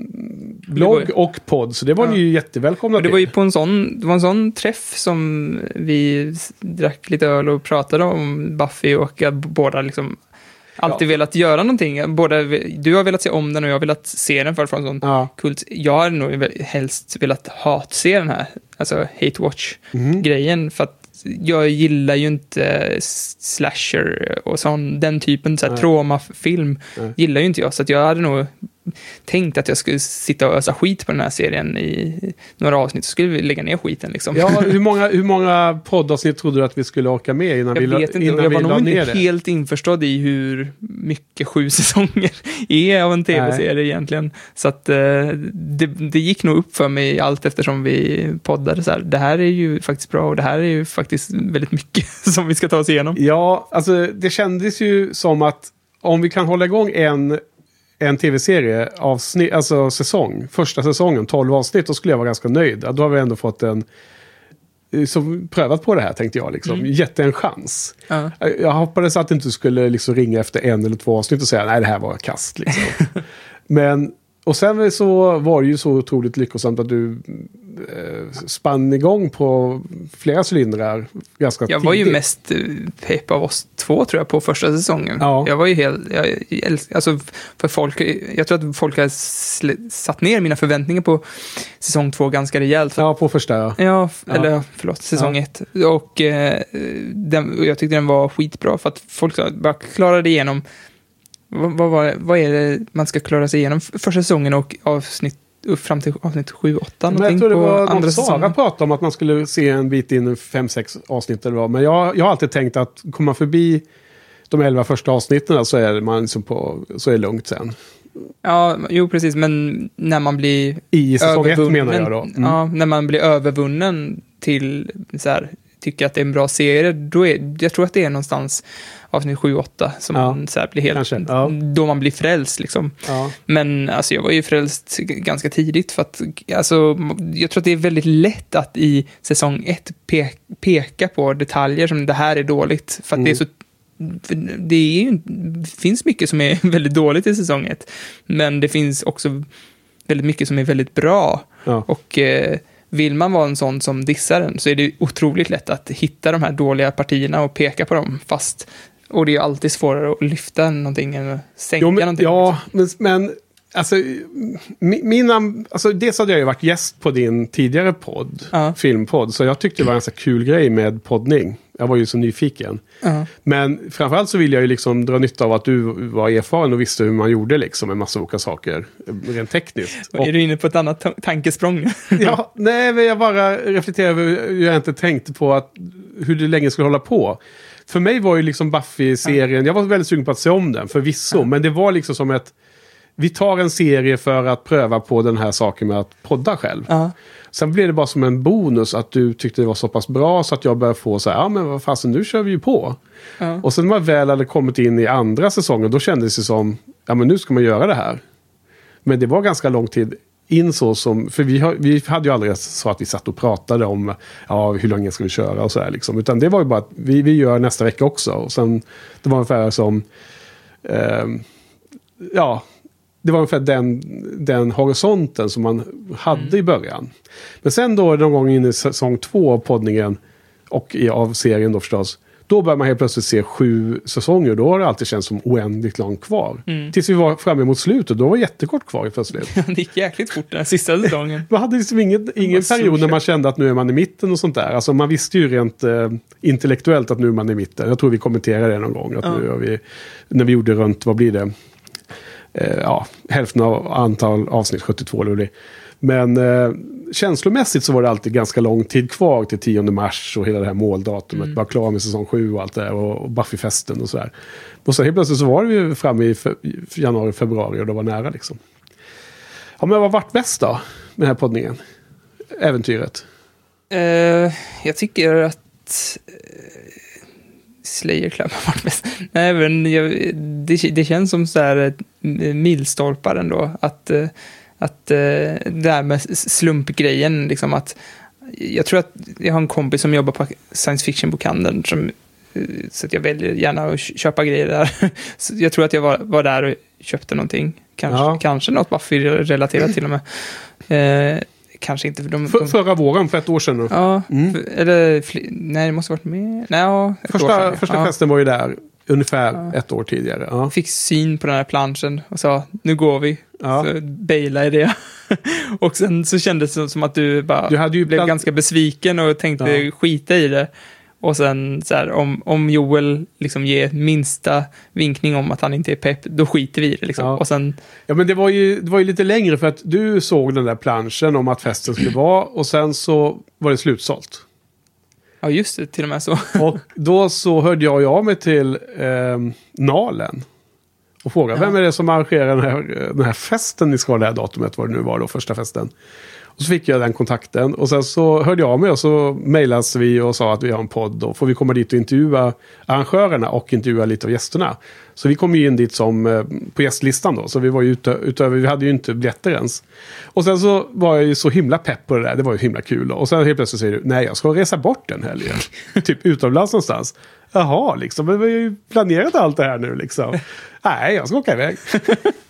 blogg Det och podd, så det var Ja. ni ju jättevälkomna Och det var ju till. på en sån, det var en sån träff som vi drack lite öl och pratade om Buffy och båda liksom alltid Ja. velat göra någonting. Båda, du har velat se om den och jag har velat se den för en sån Ja. kult. Jag hade nog helst velat hatse den här, alltså hate Mhm. watch-grejen. För att jag gillar ju inte slasher och sån, den typen, så här traumafilm Nej. gillar ju inte jag. Så jag hade nog tänkt att jag skulle sitta och ösa skit på den här serien i några avsnitt. Så skulle vi lägga ner skiten liksom. Ja, *laughs* hur många, hur många poddavsnitt trodde du att vi skulle orka med innan vi, jag la- vet inte, och innan jag vi var la nog ner inte det? helt införstådd i hur mycket sju *laughs* säsonger är av en tv-serie egentligen. Så att eh, det, det gick nog upp för mig allt eftersom vi poddade så här. Det här är ju faktiskt bra och det här är ju faktiskt väldigt mycket *laughs* som vi ska ta oss igenom. Ja, alltså det kändes ju som att om vi kan hålla igång en, en tv-serie, avsnitt, alltså säsong, första säsongen, 12 avsnitt, då skulle jag vara ganska nöjd. Då har vi ändå fått en... Som prövat på det här tänkte jag, liksom. Mm. gett en chans. Ja. Jag hoppades att du inte skulle liksom ringa efter en eller två avsnitt och säga nej det här var kast. Liksom. *laughs* Men, och sen så var det ju så otroligt lyckosamt att du spann igång på flera cylindrar ganska Jag var ju tidigt. mest eh, pepp av oss två tror jag på första säsongen. Ja. Jag var ju helt, jag, älsk- alltså för folk, jag tror att folk har satt ner mina förväntningar på säsong två ganska rejält. Ja, på första ja. Ja, f- Ja. eller förlåt, säsong Ja. ett. Och eh, den, och jag tyckte den var skitbra för att folk bara klarade igenom, vad, vad, vad är det man ska klara sig igenom första säsongen och avsnitt, fram till avsnitt 7, 8 Men jag tror det var andra Sara säsongen. pratade om att man skulle se en bit in, fem sex avsnitt eller vad. Men jag, jag har alltid tänkt att kommer man förbi de elva första avsnitten så är man liksom på, så är det lugnt sen. Ja, jo precis, men när man blir I säsong ett övervunnen, menar jag då. Mm. Ja, när man blir övervunnen till så här, tycker att det är en bra serie, då är, jag tror att det är någonstans avsnitt 7-8 som Ja, man så blir helt, ja. då man blir frälst liksom. Ja. Men alltså, jag var ju frälst ganska tidigt för att alltså, jag tror att det är väldigt lätt att i säsong ett pe peka på detaljer som det här är dåligt. För att det är så för det är ju, det finns mycket som är *laughs* väldigt dåligt i säsong ett, men det finns också väldigt mycket som är väldigt bra. Och eh, vill man vara en sån som dissar den så är det otroligt lätt att hitta de här dåliga partierna och peka på dem, fast och det är alltid svårare att lyfta någonting än att sänka Jo, men, någonting. ja, men, men alltså, mi- mina, alltså, dels hade jag ju varit gäst på din tidigare podd, Ja. filmpodd, så jag tyckte det var en ganska kul grej med poddning. Jag var ju så nyfiken. Ja. Men framförallt så vill jag ju liksom dra nytta av att du var erfaren och visste hur man gjorde liksom en massa olika saker. Rent tekniskt. Och, Är du inne på ett annat ta- tankesprång? *laughs* ja, nej, jag bara reflekterar över hur jag inte tänkte på att, hur det länge skulle hålla på. För mig var ju liksom Buffy-serien, jag var väldigt sugen på att se om den, förvisso. Men det var liksom som ett, vi tar en serie för att pröva på den här saken med att podda själv. Ja. Sen blev det bara som en bonus att du tyckte det var så pass bra så att jag började få så här, ja men vad fasen nu kör vi ju på. Ja. Och sen när man väl hade kommit in i andra säsongen då kändes det som, ja men nu ska man göra det här. Men det var ganska lång tid in så som, för vi, har, vi hade ju aldrig så att vi satt och pratade om ja, hur länge ska vi köra och så här liksom. Utan det var ju bara att vi, vi gör nästa vecka också. Och sen, det var ungefär som, ehm, ja, det var ungefär den, den horisonten som man hade i början. Men sen då någon gång in i säsong två av poddningen och i, av serien då förstås. Då börjar man helt plötsligt se sju säsonger. Då har det alltid känts som oändligt långt kvar. Tills vi var framme mot slutet. Då var det jättekort kvar plötsligt. *laughs* Det gick jäkligt fort den sista säsongen. *laughs* Man hade liksom ingen, ingen period när man kände att nu är man i mitten och sånt där. Alltså man visste ju rent eh, intellektuellt att nu är man i mitten. Jag tror vi kommenterade det någon gång. Att nu är vi, när vi gjorde runt, vad blir det? Eh, ja, hälften av antal avsnitt, 72 eller det. Men eh, känslomässigt så var det alltid ganska lång tid kvar till 10 mars och hela det här måldatumet. Bara klar med säsong 7 och allt det där och, och Buffy-festen och sådär. Och så helt plötsligt så var vi framme i fe, januari, februari och det var nära liksom. Ja, men vad vart bäst då med den här poddningen? Äventyret. Eh, jag tycker att Slayer Club har varit bäst. Nej, men jag, det, det känns som så här eh, milstolpar ändå. Att, eh, att eh, det här med slumpgrejen, liksom att jag tror att jag har en kompis som jobbar på science fiction-bokhandeln som så att jag väljer gärna att kö- köpa grejer där. *laughs* Så jag tror att jag var, var där och köpte någonting. Kanske, Ja. kanske något Buffy-relaterat till och med. Eh, kanske inte, för de, För, de, förra våren, för ett år sedan nu. Ja, för, eller nej, det måste varit mer. Nej, ja, Första, sedan. första ja. festen var ju där ungefär ett år tidigare. Ja. Fick syn på den här planschen och sa nu går vi. Ja. Så bailade i det. *laughs* och sen så kändes det som att du bara Du hade ju blev ganska besviken och tänkte Ja. skita i det. Och sen så här, om, om Joel liksom ger minsta vinkning om att han inte är pepp, då skiter vi i det liksom. Ja. Och sen, Ja, men det var, ju, det var ju lite längre för att du såg den där planschen om att festen skulle vara och sen så var det slutsålt. ja just det, till och med så. *laughs* Och då så hörde jag av mig till eh, Nalen och frågade vem är det som arrangerar den här, den här festen ni ska ha det här datumet, vad det nu var då, första festen. Och så fick jag den kontakten och sen så hörde jag av mig och så mejlades vi och sa att vi har en podd och får vi komma dit och intervjua arrangörerna och intervjua lite av gästerna. Så vi kom ju in dit som eh, på gästlistan då, så vi var ju ute, utöver, vi hade ju inte biljetter ens. Och sen så var jag ju så himla pepp på det där, det var ju himla kul. då. Och sen helt plötsligt säger du, nej jag ska resa bort den helgen. *laughs* typ utomlands någonstans. Jaha, liksom, men vi har ju planerat allt det här nu liksom. *laughs* nej, jag ska åka iväg. *laughs*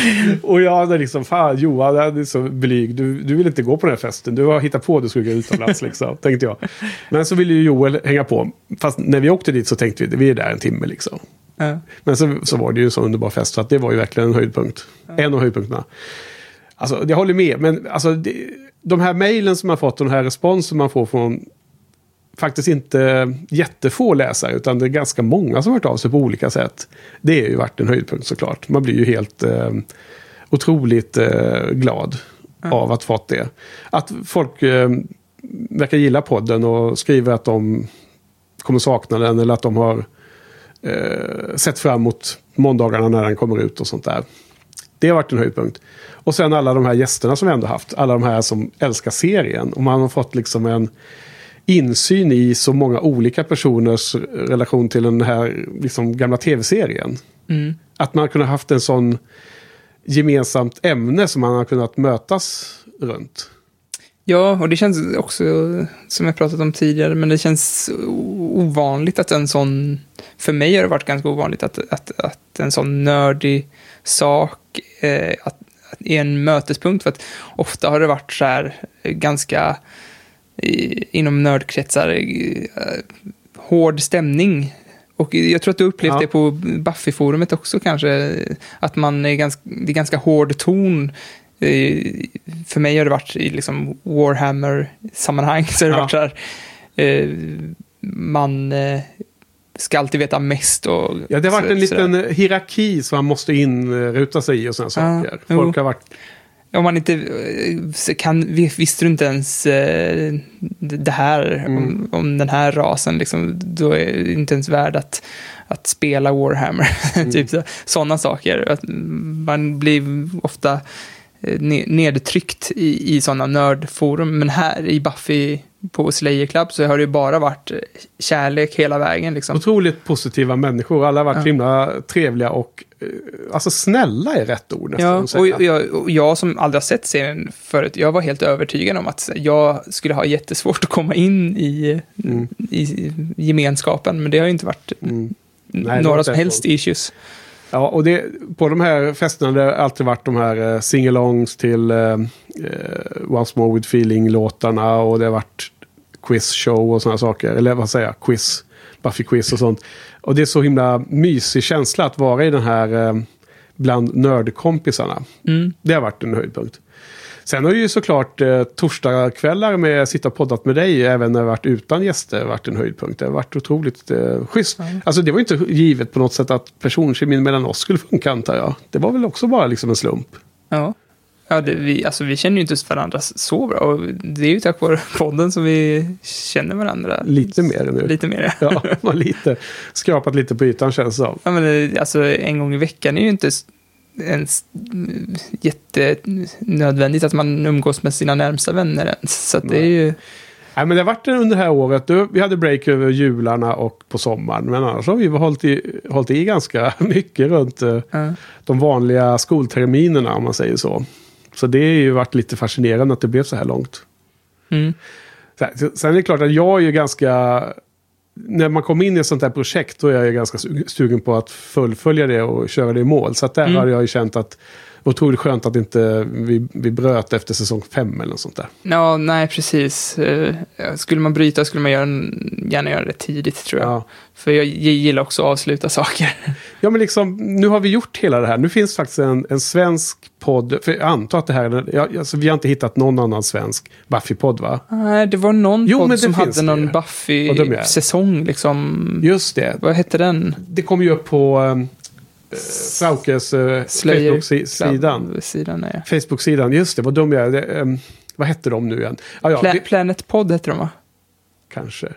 *laughs* Och jag hade liksom, fan Johan, jag är så blyg. Du, du vill inte gå på den här festen. Du har hittat på att du skulle gå utomlands *laughs* liksom, tänkte jag. Men så ville ju Joel hänga på. Fast när vi åkte dit så tänkte vi, vi är där en timme liksom. Ja. Men så, så var det ju en så underbar fest så att det var ju verkligen en höjdpunkt. En av höjdpunkterna. Alltså, jag håller med, men alltså, det, de här mejlen som man fått och den här responsen man får från faktiskt inte jättefå läsare, utan det är ganska många som har hört av sig på olika sätt. Det har ju varit en höjdpunkt såklart. Man blir ju helt eh, otroligt eh, glad av att fått det. Att folk eh, verkar gilla podden och skriver att de kommer sakna den eller att de har eh, sett fram emot måndagarna när den kommer ut och sånt där. Det har varit en höjdpunkt. Och sen alla de här gästerna som vi ändå haft. Alla de här som älskar serien. Och man har fått liksom en insyn i så många olika personers relation till den här liksom, gamla tv-serien. Mm. Att man kunnat haft en sån gemensamt ämne som man har kunnat mötas runt. Ja, och det känns också, som jag pratat om tidigare, men det känns ovanligt att en sån, för mig har det varit ganska ovanligt att, att, att en sån nördig sak eh, att, att är en mötespunkt, för att ofta har det varit så här eh, ganska i, inom nördkretsar eh, hård stämning. Och jag tror att du upplevt Ja. det på Buffy-forumet också kanske, att man är ganska, det är ganska hård ton. Eh, För mig har det varit i liksom Warhammer-sammanhang, så har det Ja. varit så här, eh, man ska alltid veta mest och... Ja, det har varit så- en sådär. liten hierarki som man måste inruta sig i och sådana Ja, saker. jo. Folk har varit... Om man inte eh, kan, vi- visste du inte ens eh, det här, Mm. om, om den här rasen, liksom, då är det inte ens värd att, att spela Warhammer. *laughs* Mm. typ så- sådana saker. Att man blir ofta eh, ne- nedtryckt i, i sådana nördforum. Men här i Buffy på Slayer Club så har det ju bara varit eh, kärlek hela vägen. Liksom. Otroligt positiva människor. Alla har varit Ja. himla trevliga och... eh, Alltså snälla är rätt ord nästan. Ja, och jag, och jag som aldrig har sett serien förut, jag var helt övertygad om att jag skulle ha jättesvårt att komma in i, Mm. i gemenskapen, men det har ju inte varit Mm. Nej, några som helst issues. Ja, och det, på de här festerna det har alltid varit de här uh, singalongs till eh, eh, Once More With Feeling-låtarna och det har varit quiz-show och sådana saker. Eller vad säger jag? Quiz. Buffy-quiz och sånt. Och det är så himla mysig känsla att vara i den här eh, bland nördkompisarna. Mm. Det har varit en höjdpunkt. Sen har ju såklart eh, torsdagskvällar med sitta och poddat med dig, även när det varit utan gäster, varit en höjdpunkt. Det har varit otroligt eh, schysst. Alltså det var ju inte givet på något sätt att personkemin mellan oss skulle funka, antar jag. Det var väl också bara liksom en slump. Ja. Ja, det, vi, alltså, vi känner ju inte varandra så bra och det är ju tack vare podden som vi känner varandra. Lite mer nu. Lite mer, ja. Ja, lite skrapat lite på ytan känns det som. Ja, men eh, alltså en gång i veckan är ju inte ens mm, jättenödvändigt att man umgås med sina närmsta vänner ens. Så det är ju... Nej, men det har varit under det här året. Vi hade break över jularna och på sommaren. Men annars har vi hållit i, hållit i ganska *laughs* mycket runt Ja. de vanliga skolterminerna om man säger så. Så det har ju varit lite fascinerande att det blev så här långt. Mm. Sen är det klart att jag är ju ganska... När man kommer in i ett sånt här projekt då är jag ganska su- sugen på att fullfölja det och köra det i mål. Så att där Mm. har jag ju känt att otroligt skönt att inte vi, vi bröt efter säsong fem eller något sånt där. Ja, nej, precis. Eh, Skulle man bryta skulle man göra, gärna göra det tidigt, tror jag. Ja. För jag gillar också att avsluta saker. *laughs* Ja, men liksom, nu har vi gjort hela det här. Nu finns faktiskt en, en svensk podd. För jag antar att det här är... Ja, alltså, vi har inte hittat någon annan svensk Buffy-podd, va? Nej, det var någon Jo, podd som hade någon jag. Buffy-säsong, liksom. Just det. Vad hette den? Det kommer ju upp på Fraukes uh, Slayer Facebook-sidan. Club-sidan, nej. Facebook-sidan, just det. Vad dum jag är. Det, ehm, vad hette de nu igen? Ah, ja, Pla- det, Planet Pod hette de, va? kanske.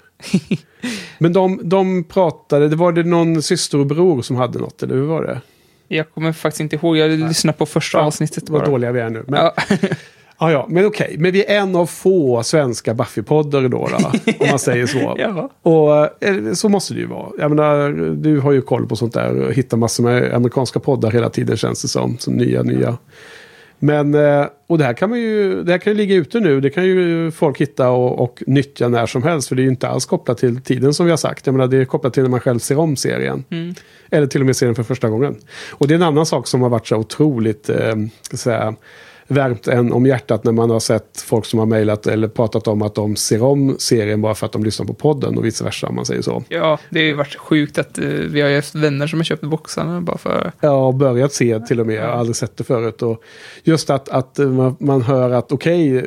Men de, de pratade, det var det någon syster och bror som hade något, eller hur var det? Jag kommer faktiskt inte ihåg. Jag lyssnade på första avsnittet Vad bara. dåliga vi är nu. Men, *laughs* Ja. Ja, men okej. Men vi är en av få svenska Buffy-poddar då, då om man säger så. *laughs* Ja. Och eh, så måste det ju vara. Jag menar, du har ju koll på sånt där och hittar massor med amerikanska poddar hela tiden känns det som. som nya, nya. Men, eh, och det här kan man ju, det här kan ju ligga ute nu. Det kan ju folk hitta och, och nyttja när som helst. För det är ju inte alls kopplat till tiden som vi har sagt. Jag menar, det är kopplat till när man själv ser om serien. Eller till och med ser den för första gången. Och det är en annan sak som har varit så otroligt, eh, ska säga, värmt en om hjärtat när man har sett folk som har mejlat eller pratat om att de ser om serien bara för att de lyssnar på podden och vice versa om man säger så. ja, det har ju varit sjukt att eh, vi har ju haft vänner som har köpt boxarna bara för... Ja, och börjat se till och med. Jag har aldrig sett det förut. Och just att, att man, man hör att okej,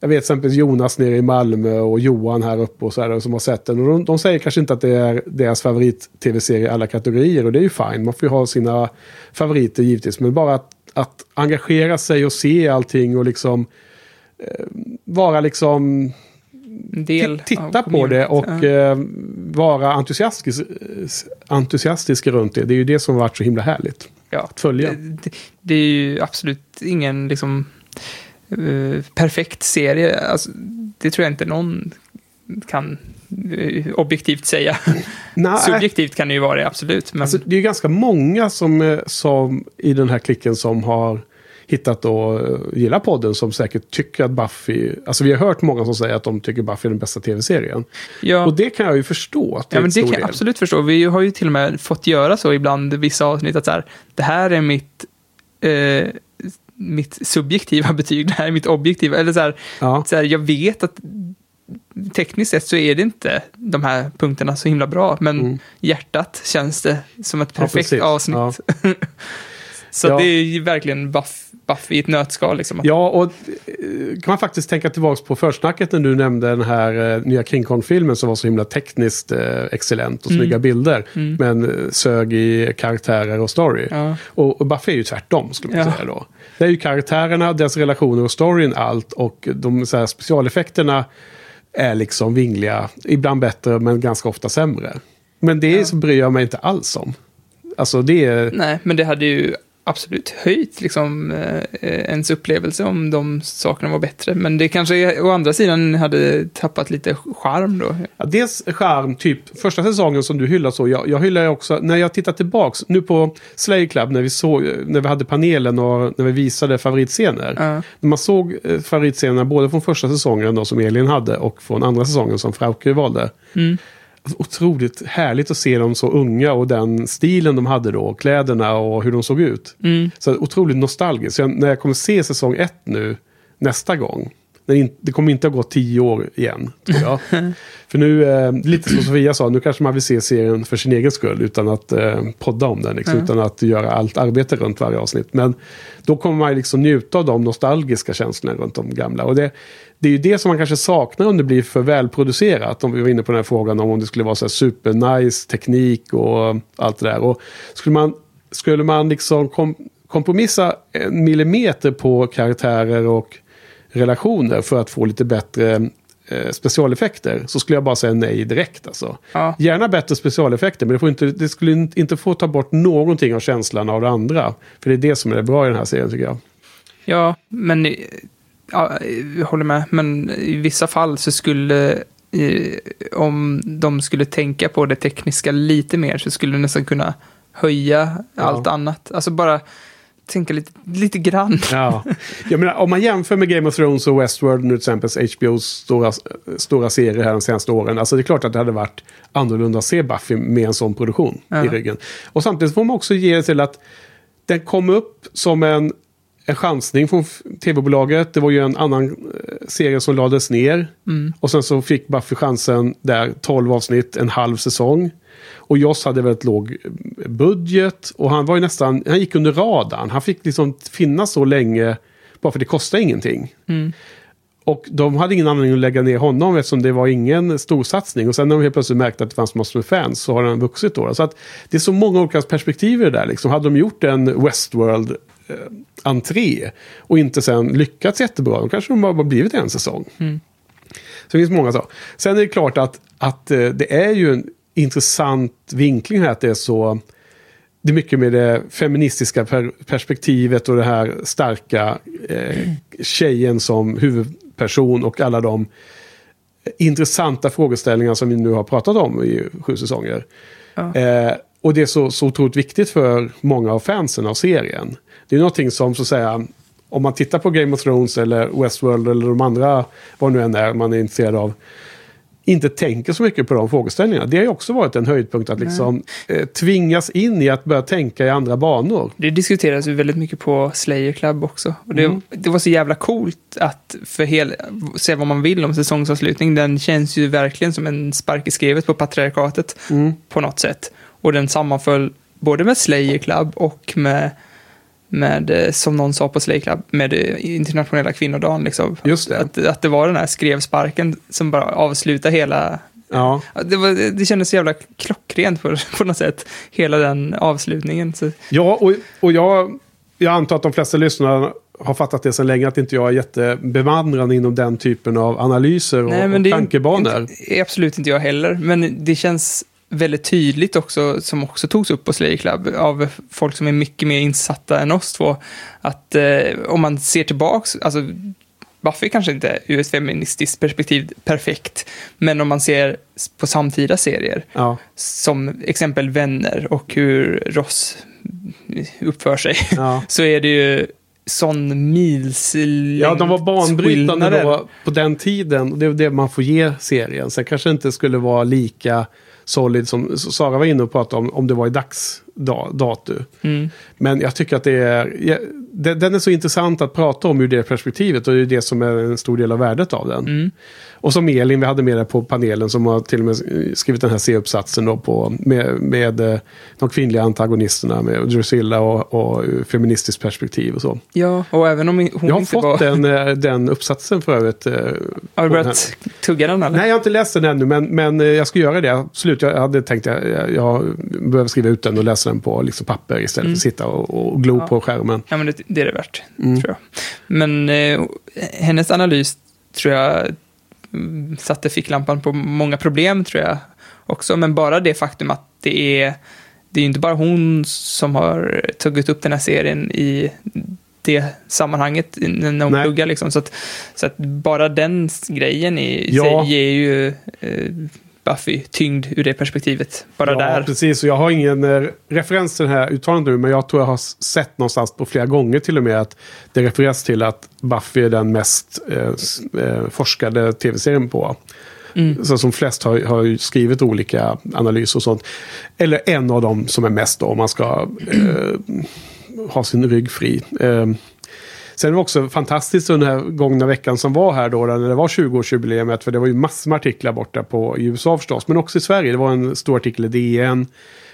jag vet exempelvis Jonas nere i Malmö och Johan här uppe och så här som har sett den. Och de, de säger kanske inte att det är deras favorit-tv-serie i alla kategorier och det är ju fine. Man får ju ha sina favoriter givetvis. Men bara att, att engagera sig och se allting och liksom eh, vara liksom del Ti- Titta på det och eh, vara entusiastisk, entusiastisk runt det. Det är ju det som har varit så himla härligt. ja. att följa. Det, det, är ju absolut ingen liksom, eh, perfekt serie. Alltså, det tror jag inte någon kan objektivt säga. *laughs* Nej, Subjektivt kan det ju vara det, absolut. Men alltså, det är ganska många som, eh, som i den här klicken som har hittat och eh, gillar podden som säkert tycker att Buffy... Alltså vi har hört många som säger att de tycker Buffy är den bästa tv-serien. ja, Och det kan jag ju förstå. Att det ja, men en det kan jag del. absolut förstå. Vi har ju till och med fått göra så ibland vissa avsnitt att så här, det här är mitt, eh, mitt subjektiva *laughs* betyg, det här är mitt objektiva. Eller så här, Ja. så här, jag vet att tekniskt sett så är det inte de här punkterna så himla bra, men Mm. hjärtat känns det som ett Ja, perfekt precis. avsnitt. Ja. *laughs* Så Ja. det är ju verkligen Buff, Buffy i ett nötskal. Liksom. Ja, och eh, kan man faktiskt tänka tillbaka på försnacket när du nämnde den här eh, nya King Kong-filmen som var så himla tekniskt eh, excellent och snygga bilder. Men eh, sög i karaktärer och story. Ja. Och, och Buffy är ju tvärtom, skulle man Ja. säga då. Det är ju karaktärerna, deras relationer och storyn allt. Och de så här, specialeffekterna är liksom vingliga. Ibland bättre, men ganska ofta sämre. Men det så bryr jag mig inte alls om. Alltså det är... Nej, men det hade ju absolut höjt liksom, eh, ens upplevelse om de sakerna var bättre. Men det kanske å andra sidan hade tappat lite charm då. Ja, dels charm, typ första säsongen som du hyllar så. Jag, jag hyllar också, när jag tittar tillbaks, nu på Slay Club när vi, såg, när vi hade panelen och när vi visade favoritscener. Ja. När man såg eh, favoritscenerna både från första säsongen då, som Elin hade och från andra säsongen som Frauke valde. Mm. Otroligt härligt att se dem så unga och den stilen de hade då, kläderna och hur de såg ut. Mm. Så otroligt nostalgiskt. Så jag, när jag kommer se säsong ett nu nästa gång. In, det kommer inte att gå tio år igen, tror jag. *laughs* för nu, eh, lite som Sofia sa, nu kanske man vill se serien för sin egen skull utan att eh, podda om den. Liksom, Ja. Utan att göra allt arbete runt varje avsnitt. Men då kommer man liksom njuta av de nostalgiska känslorna runt de gamla. Och det, det är ju det som man kanske saknar om det blir för välproducerat. Om vi var inne på den här frågan om, om det skulle vara så supernice teknik och allt det där. Och skulle man, skulle man liksom kom, kompromissa en millimeter på karaktärer och relationer för att få lite bättre eh, specialeffekter så skulle jag bara säga nej direkt. Alltså. Ja. Gärna bättre specialeffekter men det, får inte, det skulle in- inte få ta bort någonting av känslan av det andra. För det är det som är det bra i den här serien tycker jag. Ja, men eh, ja, jag håller med. Men i vissa fall så skulle, eh, om de skulle tänka på det tekniska lite mer så skulle det nästan kunna höja Ja. allt annat. Alltså bara tänka lite, lite grann. Ja. Jag menar, om man jämför med Game of Thrones och Westworld, nu till exempel HBOs stora, stora serier här de senaste åren. Alltså det är klart att det hade varit annorlunda att se Buffy med en sån produktion Ja. i ryggen. Och samtidigt får man också ge det till att den kom upp som en, en chansning från tv-bolaget. Det var ju en annan eh, serie som lades ner. Och sen så fick Buffy chansen där, 12 avsnitt, en halv säsong. Och Joss hade väldigt låg budget och han var ju nästan, han gick under radarn. Han fick liksom finnas så länge bara för det kostade ingenting. Och de hade ingen anledning att lägga ner honom eftersom det var ingen stor satsning. Och sen när de helt plötsligt märkte att det fanns massor med fans så har den vuxit då. Så att det är så många olika perspektiv i det där. Liksom. Hade de gjort en Westworld eh, entré och inte sen lyckats jättebra, då kanske de bara blivit en säsong. Så det finns många så. Sen är det klart att, att eh, det är ju en intressant vinkling här att det är så... Det är mycket med det feministiska per perspektivet och det här starka eh, tjejen som huvudperson och alla de intressanta frågeställningar som vi nu har pratat om i sju säsonger. Ja. Eh, och det är så, så otroligt viktigt för många av fansen av serien. Det är någonting som så att säga, om man tittar på Game of Thrones eller Westworld eller de andra, vad nu än är man är intresserad av, inte tänker så mycket på de frågeställningarna. Det har ju också varit en höjdpunkt att liksom eh, tvingas in i att börja tänka i andra banor. Det diskuteras ju väldigt mycket på Slayer Club också. Och det, Mm. det var så jävla coolt att för hel, säga vad man vill om säsongsavslutning. Den känns ju verkligen som en spark i skrevet på patriarkatet Mm. på något sätt. Och den sammanföll både med Slayer Club och med, med eh, som någon sa på Slayer Club, med eh, internationella kvinnodagen. Liksom. Just det. Att, att det var den här skrevsparken som bara avslutar hela... Ja. Det, var, det kändes så jävla klockrent på, *laughs* på något sätt, hela den avslutningen. Så, Ja, och, och jag, jag antar att de flesta lyssnare har fattat det sedan länge att inte jag är jättebevandrad inom den typen av analyser och, Nej, men och tankebanor. Inte, är absolut inte jag heller, men det känns väldigt tydligt också, som också togs upp på Slayer Club, av folk som är mycket mer insatta än oss två, att eh, om man ser tillbaks, alltså Buffy kanske inte ur ett feministiskt perspektiv perfekt, men om man ser på samtida serier, Ja, som exempel Vänner och hur Ross uppför sig, ja. *laughs* så är det ju sån milslängd ja, de var banbrytande då, på den tiden. Det är det man får ge serien. Sen kanske inte skulle vara lika solid som Sara var inne och pratade om, om det var i dagsdatu. Mm. Men jag tycker att det är, den är så intressant att prata om ur det perspektivet och det är det som är en stor del av värdet av den. Mm. Och som Elin, vi hade med där på panelen som har till och med skrivit den här C-uppsatsen på, med, med eh, de kvinnliga antagonisterna med Drusilla och, och feministiskt perspektiv och så. Ja, och även om hon Jag har inte fått var... den, eh, den uppsatsen för övrigt. eh, Har du börjat tugga den eller? Nej, jag har inte läst den ännu, men, men jag ska göra det. Absolut, jag hade tänkt att jag, jag behöver skriva ut den och läsa den på liksom, papper istället för att sitta och, och glo Mm. Ja. på skärmen. Ja, men det, det är det värt, Mm. tror jag. Men eh, hennes analys tror jag mm, satte ficklampan på många problem, tror jag också. Men bara det faktum att det är, det är ju inte bara hon som har tagit upp den här serien i det sammanhanget när hon Nej. pluggar. Liksom. Så, att, så att bara den grejen i Ja. sig ger ju eh, Buffy tyngd ur det perspektivet. Bara ja, där. precis. Och jag har ingen eh, referens till det här uttalandet nu, men jag tror jag har sett någonstans på flera gånger till och med att det refereras till att Buffy är den mest eh, eh, forskade tv-serien på. Mm. Så som flest har, har skrivit olika analyser och sånt. Eller en av dem som är mest då, om man ska eh, ha sin rygg fri. Sen var det också fantastiskt under den här gångna veckan som var här då, när det var 20-årsjubileet, för det var ju massor med artiklar borta på i USA förstås, men också i Sverige. Det var en stor artikel i DN.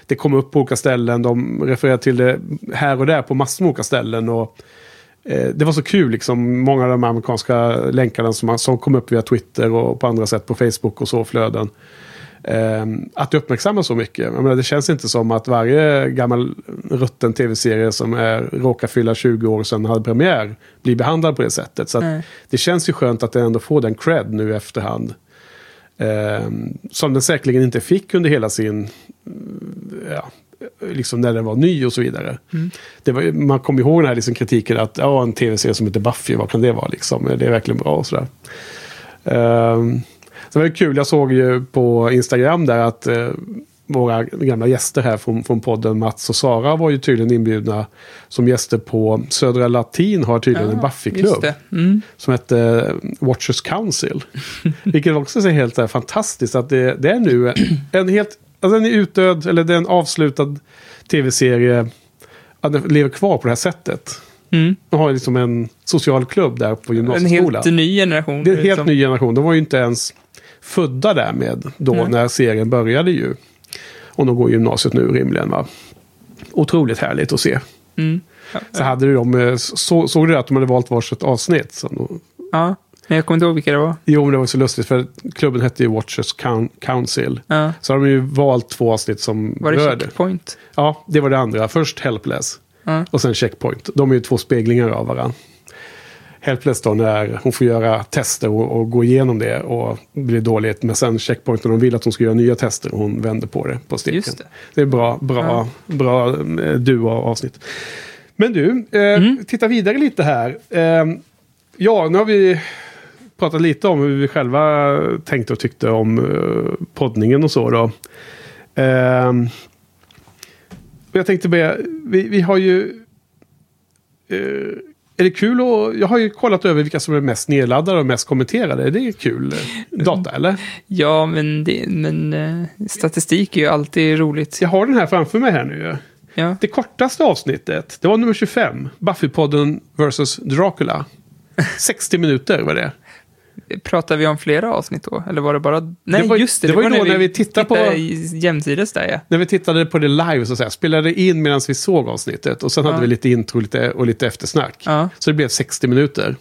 Det kom upp på olika ställen, de refererade till det här och där på massor med olika ställen. Och, eh, det var så kul, liksom, många av de amerikanska länkarna som, som kom upp via Twitter och på andra sätt på Facebook och så flöden. Eh, att det uppmärksammas så mycket. Jag menar, det känns inte som att varje gammal rutten tv-serie som är, råkar fylla 20 år sedan hade premiär blir behandlad på det sättet. Så Nej. det känns ju skönt att det ändå får den cred nu i efterhand. Eh, som den säkerligen inte fick under hela sin... mm, Ja, liksom när den var ny och så vidare. Det var, man kommer ihåg den här liksom kritiken att ja, en tv-serie som heter Buffy, vad kan det vara liksom? Det är verkligen bra och sådär. Um, så var det kul, jag såg ju på Instagram där att eh, våra gamla gäster här från, från podden, Mats och Sara, var ju tydligen inbjudna som gäster på Södra Latin har tydligen en Just Buffy-klubb. Mm. som hette Watchers Council. *laughs* Vilket också är helt här, fantastiskt att det, det är nu en helt, alltså en utdöd, eller det är en avslutad tv-serie, att den lever kvar på det här sättet. Mm. De har liksom en social klubb där på En gymnasieskolan. helt ny generation. Det är en helt som- ny generation. De var ju inte ens födda där med då Nej. när serien började ju. Och de går gymnasiet nu rimligen va. Otroligt härligt att se. Mm. Ja, Så hade du dem, eh, så, såg du att de hade valt varsitt avsnitt? Så de, ja, men jag kommer inte ihåg vilka det var. jo, men det var så lustigt för klubben hette ju Watchers Coun- Council. Ja. Så har de ju valt två avsnitt som Var det rör det. checkpoint? Ja, det var det andra. Först Helpless och sen Checkpoint. De är ju två speglingar av varandra. Helpless då när hon får göra tester och, och gå igenom det och blir dåligt. Men sen Checkpoint när de vill att hon ska göra nya tester och hon vänder på det på steken. Just det. Det är bra, bra, bra eh, duo avsnitt. Men du, eh, titta vidare lite här. Eh, ja, nu har vi pratat lite om hur vi själva tänkte och tyckte om eh, poddningen och så då. Eh, jag tänkte be, vi, vi har ju... Är det kul att... Jag har ju kollat över vilka som är mest nedladdade och mest kommenterade. Det är kul eh, data, eller? Ja, men, det, men eh, statistik är ju alltid roligt. Jag har den här framför mig här nu. Ja. Det kortaste avsnittet, det var nummer 25. Buffypodden vs. Dracula. *laughs* 60 minuter var det. Pratar vi om flera avsnitt då? Eller var det bara... Nej, Det var- just det. det var ju då när vi tittade på- jämsides där, ja. När vi tittade på det live så att säga, spelade in medan vi såg avsnittet. Och sen hade Ja. vi lite intro lite, och lite eftersnack. ja. Så det blev 60 minuter.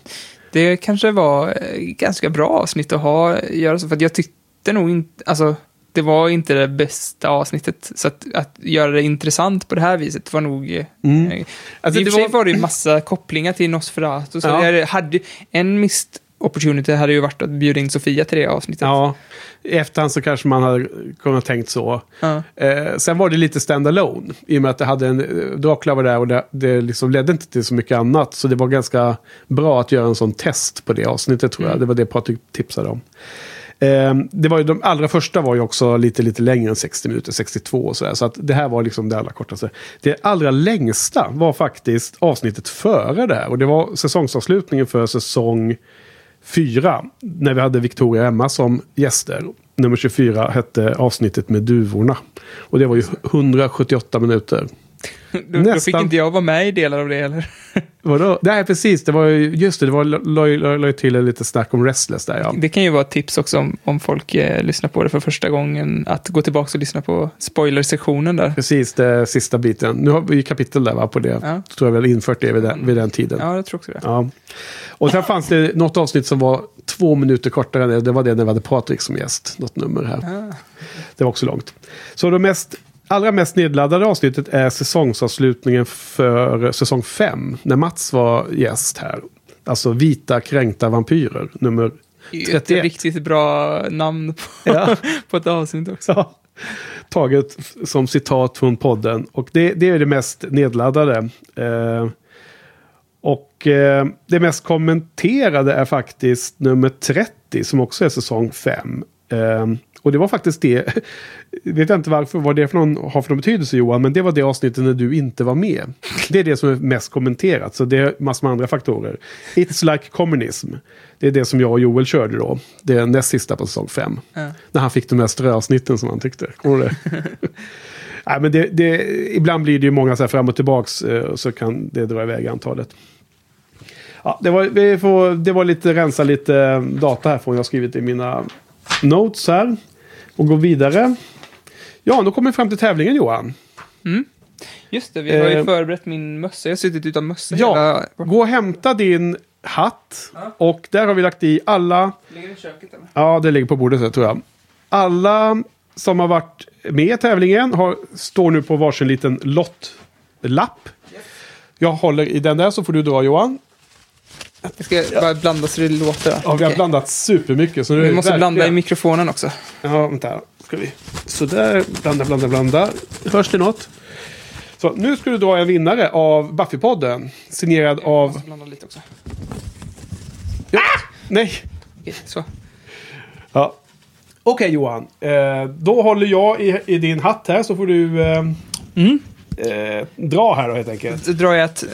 Det kanske var eh, ganska bra avsnitt att ha, göra så, för jag tyckte nog inte, alltså, det var inte det bästa avsnittet. Så att, att göra det intressant på det här viset var nog... eh, Mm. eh, Alltså, I och det för sig var- det ju massa kopplingar till Nosferatu. Så Ja. jag hade, en missed opportunity hade ju varit att bjuda in Sofia till det avsnittet. Ja, i efterhand så kanske man hade kunnat tänkt så. Ja. Eh, sen var det lite stand-alone. I och med att det hade en, Dracula var där och det, det liksom ledde inte till så mycket annat. Så det var ganska bra att göra en sån test på det avsnittet tror jag. Det var det Patrik tipsade om. Eh, det var ju, de allra första var ju också lite, lite längre än 60 minuter, 62 och sådär. Så att det här var liksom det allra kortaste. Det allra längsta var faktiskt avsnittet före det här. Och det var säsongsavslutningen för säsong fyra. När vi hade Victoria och Emma som gäster. nummer 24 hette avsnittet med duvorna. Och det var ju 178 minuter. Då, *laughs* då fick Nästan. inte jag vara med i delar av det heller. *laughs* Vadå? Nej, precis. Det var ju, just det, det var la- la la ju till lite snack om Restless där ja. Det kan ju vara ett tips också om, om folk eh, lyssnar på det för första gången. Att gå tillbaka och lyssna på spoilersektionen där. Precis, det sista biten. Nu har vi kapitel där va, på det. Ja. Tror jag väl infört det vid den, vid den tiden. Ja, jag tror också det. Ja. Och sen fanns det något avsnitt som var två minuter kortare än det. Det var det när vi hade Patrik som gäst. Något nummer här. Ah. Det var också långt. Så det mest, allra mest nedladdade avsnittet är säsongsavslutningen för säsong 5. När Mats var gäst här. Alltså Vita kränkta vampyrer. Nummer Ett 31. riktigt bra namn på, Ja. *laughs* på ett avsnitt också. Ja. Taget som citat från podden. Och det, det är det mest nedladdade. Eh, och eh, det mest kommenterade är faktiskt nummer 30 som också är säsong 5. Eh, och det var faktiskt det. *laughs* vet jag inte varför, vad det för någon har för någon betydelse Johan. Men det var det avsnittet när du inte var med. Det är det som är mest kommenterat. Så det är massor med andra faktorer. It's like communism. Det är det som jag och Joel körde då. Det är näst sista på säsong 5. Ja. När han fick de där ströavsnitten som han tyckte. Kommer du det? *laughs* Nej, men det, det, ibland blir det ju många så här fram och tillbaks. eh, Så kan det dra iväg antalet. Ja, det, var, vi får, det var lite rensa lite data här från jag skrivit i mina notes här. Och gå vidare. Ja, då kommer vi fram till tävlingen Johan. Just det, vi har ju Eh, förberett min mössa. Jag har suttit utan mössa Ja, hela... gå och hämta din hatt. Och där har vi lagt i alla Ligger i köket eller? Ja, det ligger på bordet här, tror jag. Alla som har varit med i tävlingen har, står nu på varsin liten lottlapp. Jag håller i den där så får du dra Johan. Jag ska bara blanda så det låter. Ja, vi har Okej. blandat supermycket. Så nu är Vi det måste blanda i verkligen- mikrofonen också. Ja, vänta. Ska vi. Sådär, blanda, blanda, blanda. Hörs det något? Så nu ska du dra en vinnare av Buffy-podden. Signerad av... blanda lite också. Nej! Okej, så. Ja. Okej Johan. Eh, då håller jag i, i din hatt här så får du eh, Mm. eh, dra här då helt enkelt. Då drar jag ett...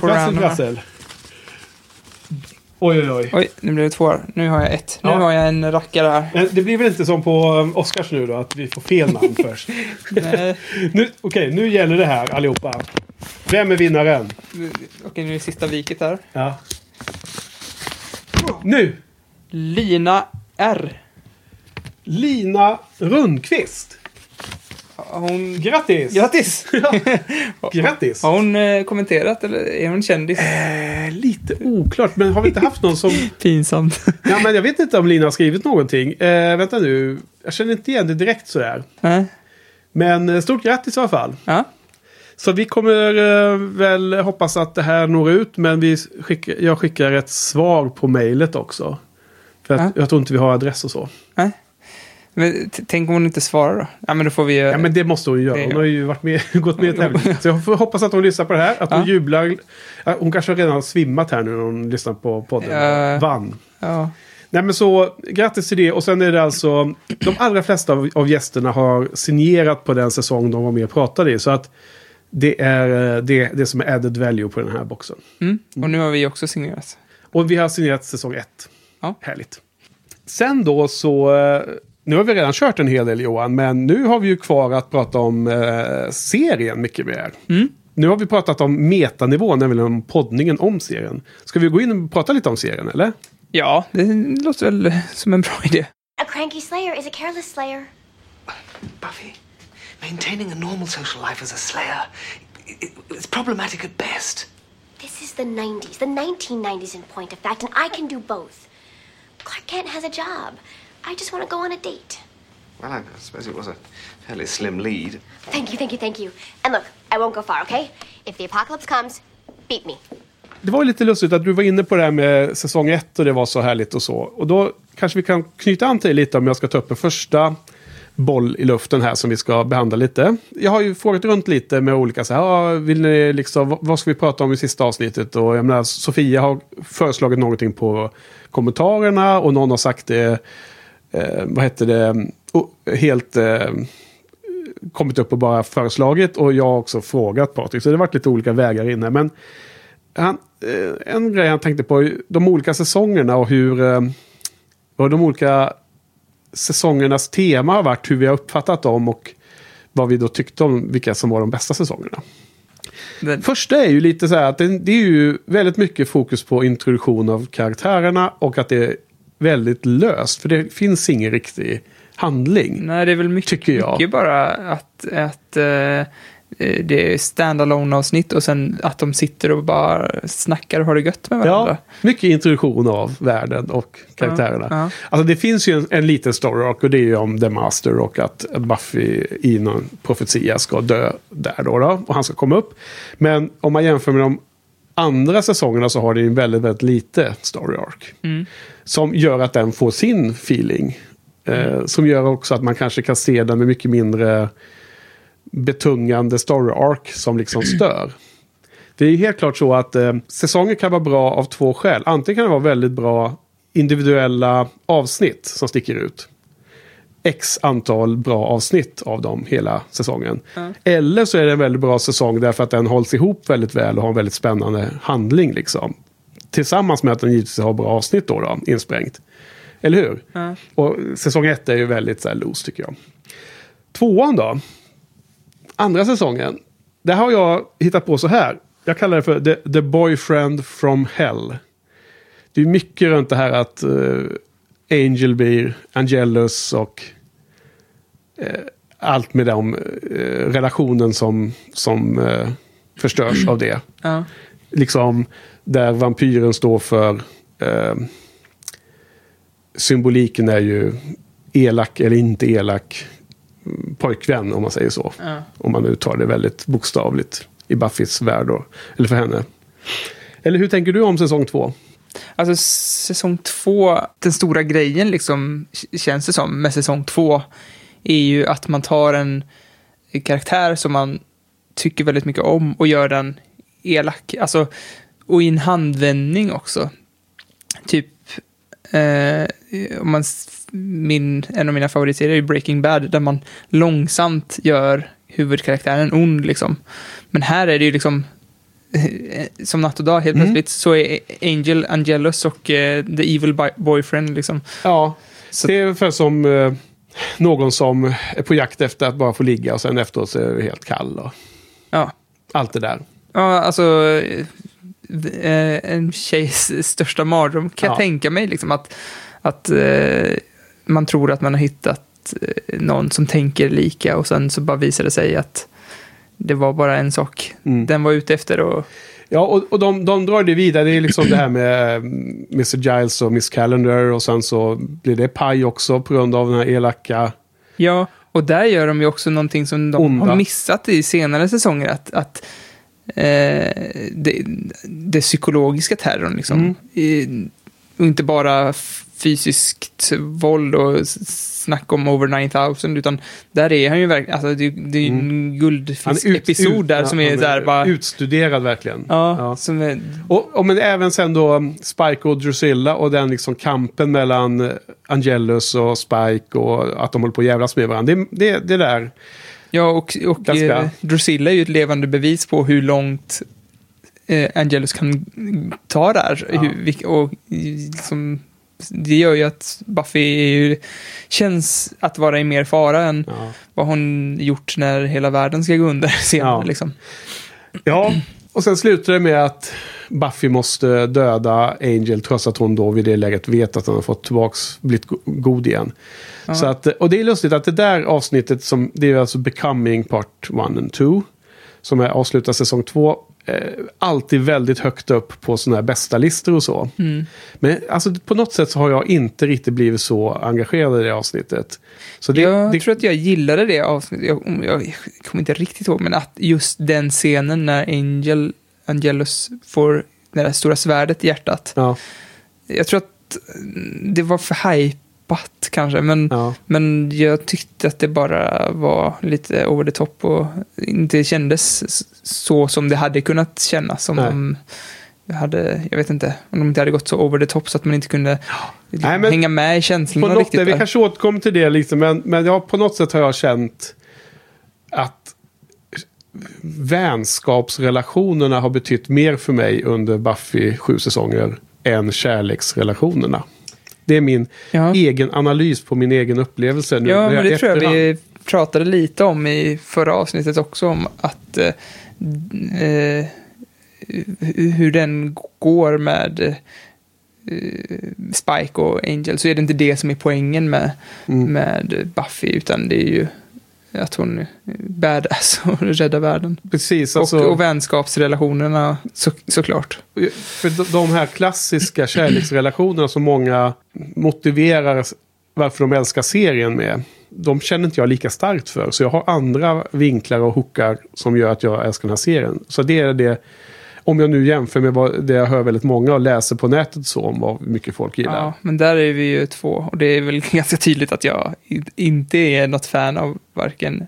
På prassel. Oj, oj, oj. Oj, nu blev det två här. Nu har jag ett. Nu Ja. har jag en rackare här. Men Det blir väl inte som på um, Oscars nu då, att vi får fel namn *laughs* först. Nej, *laughs* Nu, Okej, nu gäller det här allihopa. Vem är vinnaren? Okej, nu är det sista viket här. Ja. Nu! Lina R. Lina Rundqvist. Hon... Grattis! Grattis! *laughs* *laughs* Grattis! Har hon eh, kommenterat eller är hon kändis? Eh, lite oklart, men har vi inte haft någon som... *laughs* Pinsamt. Ja, men jag vet inte om Lina har skrivit någonting. Eh, vänta nu. Jag känner inte igen det direkt sådär. Nej. Men eh, stort grattis i alla fall. Ja. Så vi kommer eh, väl hoppas att det här når ut. Men vi skickar, jag skickar ett svar på mejlet också. För att Ja. jag tror inte vi har adress och så. Nej. Men tänk om hon inte svarar då? Ja, men då får vi... Ja, men det måste hon göra. Det- Hon har ju varit med, *laughs* gått med i tävlingen. Så jag får hoppas att hon lyssnar på det här. Att hon Ja. jublar. Hon kanske redan har svimmat här nu när hon lyssnar på podden. Ja. Vann. Ja. Nej men så grattis till det. Och sen är det alltså. De allra flesta av, av gästerna har signerat på den säsong de var med och pratade i. Så att det är eh, det, det som är added value på den här boxen. Mm. Och nu har vi också signerat. Och vi har signerat säsong ett. Ja. Härligt. Sen då så. Nu har vi redan kört en hel del Johan. Men nu har vi ju kvar att prata om eh, serien mycket mer. Mm. Nu har vi pratat om metanivå, nämligen om poddningen om serien. Ska vi gå in och prata lite om serien eller? Ja, det låter väl som en bra idé. A cranky slayer is a careless slayer. Buffy, maintaining a normal social life as a slayer, i- i- it's problematic at best. This is the 90s, the 1990s in point of fact, and I can do both. Clark Kent has a job. I just want to go on a date. Well, I suppose it was a fairly slim lead. Thank you, thank you, thank you. And look, I won't go far, okay? If the apocalypse comes, beat me. Det var lite lustigt att du var inne på det här med säsong ett och det var så härligt och så. Och då kanske vi kan knyta an till lite om jag ska ta upp en första boll i luften här som vi ska behandla lite. Jag har ju frågat runt lite med olika så här, vill ni liksom, vad- vad ska vi prata om i sista avsnittet? Och jag menar, Sofia har föreslagit någonting på kommentarerna och någon har sagt det, eh, vad heter det, oh, helt eh, kommit upp och bara föreslagit och jag har också frågat Patrik. Så det har varit lite olika vägar inne. Men han, eh, en grej han tänkte på, de olika säsongerna och hur eh, och de olika säsongernas tema har varit hur vi har uppfattat dem och vad vi då tyckte om vilka som var de bästa säsongerna. Den, Första är ju lite så här att det, det är ju väldigt mycket fokus på introduktion av karaktärerna och att det väldigt löst. För det finns ingen riktig handling. nej, det är väl mycket, Tycker jag. mycket bara att, att eh, det är stand-alone avsnitt och sen att de sitter och bara snackar och har det gött med varandra. Ja, mycket introduktion av världen och karaktärerna. Ja, ja. Alltså det finns ju en, en liten story arc och det är ju om The Master och att Buffy i någon profetia ska dö där då, då och han ska komma upp. Men om man jämför med de andra säsongerna så har det ju en väldigt, väldigt lite story arc. Mm. Som gör att den får sin feeling. Eh, som gör också att man kanske kan se den med mycket mindre betungande story arc som liksom stör. Det är helt klart så att eh, säsonger kan vara bra av två skäl. Antingen kan det vara väldigt bra individuella avsnitt som sticker ut. X antal bra avsnitt av dem hela säsongen. Eller så är det en väldigt bra säsong därför att den hålls ihop väldigt väl och har en väldigt spännande handling. Liksom. Tillsammans med att den givetvis har bra avsnitt då, då insprängt. Eller hur? Ja. Och säsong ett är ju väldigt så här, loose tycker jag. Tvåan då? Andra säsongen. Där har jag hittat på så här. Jag kallar det för The, the Boyfriend from Hell. Det är mycket runt det här att eh, Angel blir Angelus och eh, allt med den eh, relationen som, som förstörs av det. Ja. Liksom där vampyren står för eh, symboliken är ju elak eller inte elak mm, pojkvän om man säger så. Ja. Om man nu tar det väldigt bokstavligt i Buffys värld. Då, eller för henne. Eller hur tänker du om säsong två? Alltså säsong två, den stora grejen liksom, känns det som, med säsong två, är ju att man tar en karaktär som man tycker väldigt mycket om och gör den elak. Alltså, och i en handvändning också. Typ, eh, om man, min, en av mina favoritserier är Breaking Bad, där man långsamt gör huvudkaraktären ond liksom. Men här är det ju liksom eh, som natt och dag helt plötsligt så är Angel Angelus och eh, The Evil Boyfriend liksom. Ja, Så- det är ungefär som eh, någon som är på jakt efter att bara få ligga och sen efteråt så är helt kall. Och Ja, allt det där. ja alltså en tjejs största mardröm kan jag Ja. tänka mig liksom att, att eh, man tror att man har hittat eh, någon som tänker lika och sen så bara visar det sig att det var bara en sak Mm. den var ute efter och Ja, och, och de, de drar det vidare. Det är liksom det här med eh, Mr. Giles och Miss Calendar och sen så blir det paj också på grund av den här elaka... Ja, och där gör de ju också någonting som de Onda. har missat i senare säsonger. Att, att eh, det, det psykologiska terrorn liksom. Mm. Och inte bara fysiskt våld och snack om over 9000, utan där är han ju verkligen, alltså det, det är ju en guldfisk-episod där Mm. ja, som är så här bara... Utstuderad verkligen. Ja, Ja. som är... Och, och men även sen då um, Spike och Drusilla och den liksom kampen mellan eh, Angelus och Spike och att de håller på att jävlas med varandra. Det, det, det där. Ja, och, och Ganska- eh, Drusilla är ju ett levande bevis på hur långt eh, Angelus kan ta där. Ja. Hur, och liksom, det gör ju att Buffy ju, känns att vara i mer fara än Ja. vad hon gjort när hela världen ska gå under *laughs* senare. Ja. Liksom. ja, och sen slutar det med att Buffy måste döda Angel trots att hon då vid det läget vet att han har fått tillbaks, blivit go- god igen. Så att, och det är lustigt att det där avsnittet, som, det är alltså Becoming Part 1 and 2, som är avslutar säsong 2, eh, alltid väldigt högt upp på sådana här bästa listor och så. Men alltså, på något sätt så har jag inte riktigt blivit så engagerad i det avsnittet. Så det, jag det, tror att jag gillade det avsnittet, jag, jag kommer inte riktigt ihåg, men att just den scenen när Angel, Angelus får det där stora svärdet i hjärtat. ja, Jag tror att mm, det var för hypat kanske, men, ja. men jag tyckte att det bara var lite over the top och inte kändes så som det hade kunnat kännas om Nej. de hade, jag vet inte, om de inte hade gått så over the top så att man inte kunde liksom, Nej, men hänga med i På känslorna något riktigt. sätt, vi där. kanske återkommer till det, liksom, men, men ja, på något sätt har jag känt att vänskapsrelationerna har betytt mer för mig under Buffy sju säsonger än kärleksrelationerna. Det är min Ja. egen analys på min egen upplevelse. Nu, Ja, men det tror jag efterhand- vi pratade lite om i förra avsnittet också, om att eh, eh, hur den går med eh, Spike och Angel, så är det inte det som är poängen med, Mm. med Buffy, utan det är ju att hon är badass *laughs* och räddar världen. Precis, alltså, och, och vänskapsrelationerna så, såklart. för de- här klassiska kärleksrelationerna som många motiverar varför de älskar serien med. De känner inte jag lika starkt för. Så jag har andra vinklar och hookar som gör att jag älskar den här serien. Så det är det. Om jag nu jämför med vad det jag hör väldigt många och läser på nätet så om vad mycket folk gillar. Ja, men där är vi ju två. Och det är väl *laughs* ganska tydligt att jag inte är något fan av varken...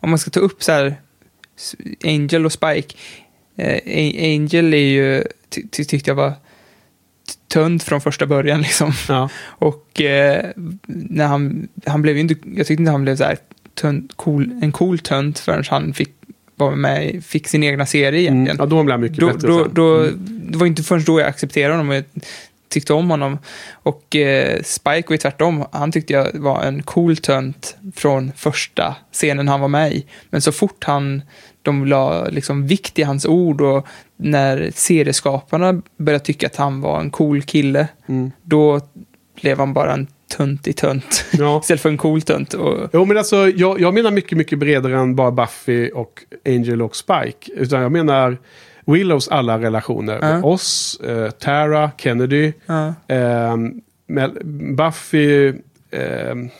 Om man ska ta upp så här Angel och Spike. Eh, Angel är ju, ty- ty- tyckte jag var t- tunt från första början liksom. Ja. *laughs* Och eh, när han, han blev inte, jag tyckte inte han blev så här tunt, cool, en cool tönt förrän han fick vara med, fick sin egna serie Mm. egentligen ja, då blir han mycket då, bättre då, då, Mm. Det var inte förrän då jag accepterade honom tyckte om honom. Och eh, Spike var ju tvärtom. Han tyckte jag var en cool tönt från första scenen han var med i. Men så fort han, de la liksom vikt i hans ord och när serieskaparna började tycka att han var en cool kille, Mm. då blev han bara en tunt i tönt. Ja. *laughs* Istället för en cool tönt. Och, Jo, men alltså, jag, jag menar mycket, mycket bredare än bara Buffy och Angel och Spike. Utan jag menar Willows alla relationer. Ja. Med oss, eh, Tara, Kennedy. ja. med Buffy ehm,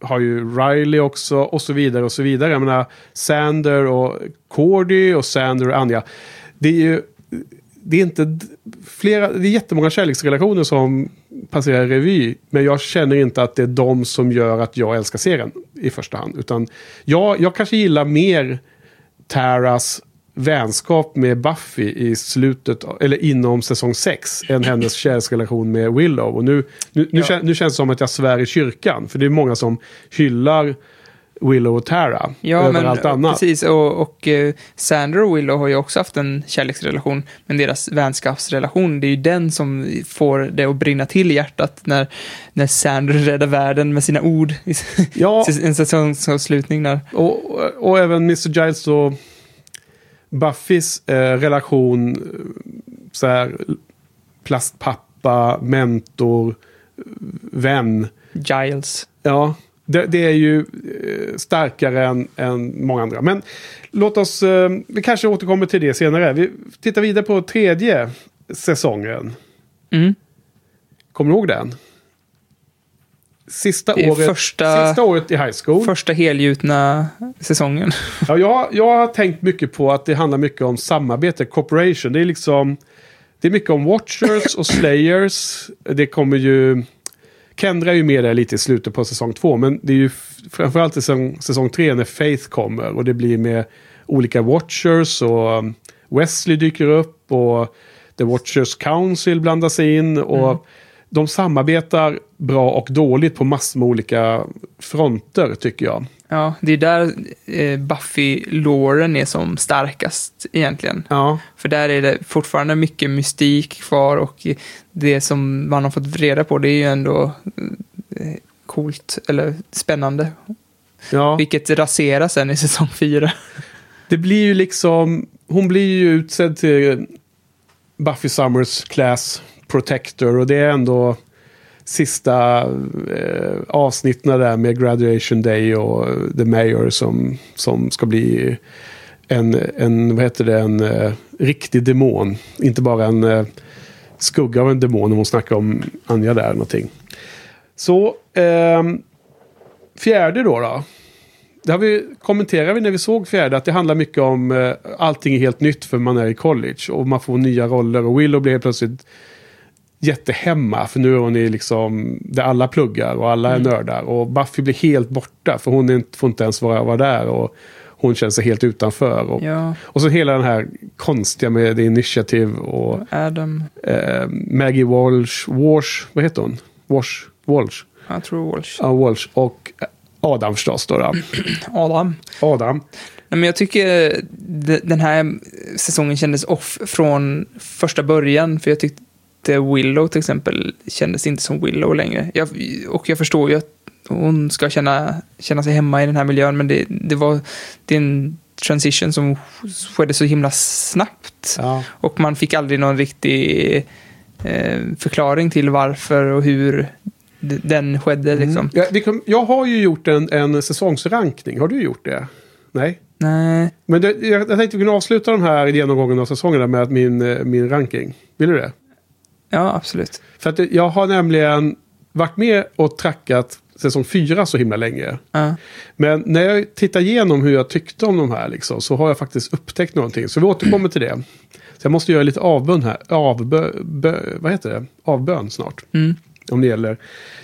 har ju Riley också och så vidare och så vidare. Jag menar Sander och Cordy och Sander och Anja. Det är ju det är inte flera, det är jättemånga kärleksrelationer som passerar revy. Men jag känner inte att det är de som gör att jag älskar serien i första hand. Utan jag, jag kanske gillar mer Taras vänskap med Buffy i slutet, eller inom säsong 6, än hennes *clears throat* kärleksrelation med Willow. Och nu, nu, nu, Ja. kän, nu känns det som att jag svär i kyrkan. För det är många som hyllar Willow och Tara Ja, över men allt annat. precis. Och, och eh, Sandra och Willow har ju också haft en kärleksrelation. Men deras vänskapsrelation, det är ju den som får det att brinna till i hjärtat när, när Sandra räddar världen med sina ord i Ja. *laughs* en säsongsavslutning där. Och, och, och även Mr. Giles och Buffys eh, relation, eh, så här, plastpappa, mentor, vän. Giles. Ja, det, det är ju eh, starkare än, än många andra. Men låt oss, eh, vi kanske återkommer till det senare. Vi tittar vidare på tredje säsongen. Mm. Kommer du ihåg den? Sista året, första- sista året i high school. Första helgjutna säsongen. Ja, jag, jag har tänkt mycket på att det handlar mycket om samarbete, cooperation. Det är liksom... Det är mycket om Watchers och Slayers. Det kommer ju... Kendra är ju med där lite i slutet på säsong två. Men det är ju framförallt i säsong, säsong tre när Faith kommer. Och det blir med olika Watchers och um, Wesley dyker upp. Och The Watchers Council blandar sig in. Och de samarbetar bra och dåligt på massor med olika fronter tycker jag. Ja, det är där eh, Buffy-låren är som starkast egentligen. Ja. För där är det fortfarande mycket mystik kvar och det som man har fått reda på det är ju ändå eh, coolt eller spännande. Ja. Vilket raseras sen i säsong fyra. Det blir ju liksom, hon blir ju utsedd till Buffy Summers Class Protector och det är ändå sista eh, avsnitten där med Graduation Day och The Mayor som, som ska bli en, en, vad heter det, en eh, riktig demon. Inte bara en eh, skugga av en demon om hon snackar om Anja där någonting. Så, ehm, fjärde då då. Det har vi, kommenterade vi när vi såg fjärde att det handlar mycket om eh, allting är helt nytt för man är i college och man får nya roller och Willow blir helt plötsligt jättehemma för nu är hon i liksom där alla pluggar och alla är nördar och Buffy blir helt borta för hon får inte ens vara, vara där och hon känner sig helt utanför. Och, Ja, och så hela den här konstiga med The Initiative och Adam, eh, Maggie Walsh, Walsh, vad heter hon? Walsh, Walsh, jag tror Walsh. ja, Walsh och Adam förstås då. då. *clears throat* Adam. Adam. Nej, men jag tycker de- den här säsongen kändes off från första början. För jag tyckte Willow till exempel kändes inte som Willow längre. Jag, och jag förstår ju att hon ska känna, känna sig hemma i den här miljön, men det, det var det är en transition som skedde så himla snabbt. Ja. Och man fick aldrig någon riktig eh, förklaring till varför och hur den skedde. Liksom. Ja, vi kan, jag har ju gjort en, en säsongsrankning. Har du gjort det? Nej. Nej, Men det, jag, jag tänkte vi kunde avsluta den här genomgången av säsongerna med att min, eh, min ranking. Vill du det? Ja absolut. För att jag har nämligen varit med och trackat säsong fyra så himla länge. Ja. Men när jag tittar igenom hur jag tyckte om de här liksom, så har jag faktiskt upptäckt någonting. Så vi återkommer till det. Så jag måste göra lite avbön här. Avbö, bö, vad heter det? Avbön snart. Mm. Om det gäller.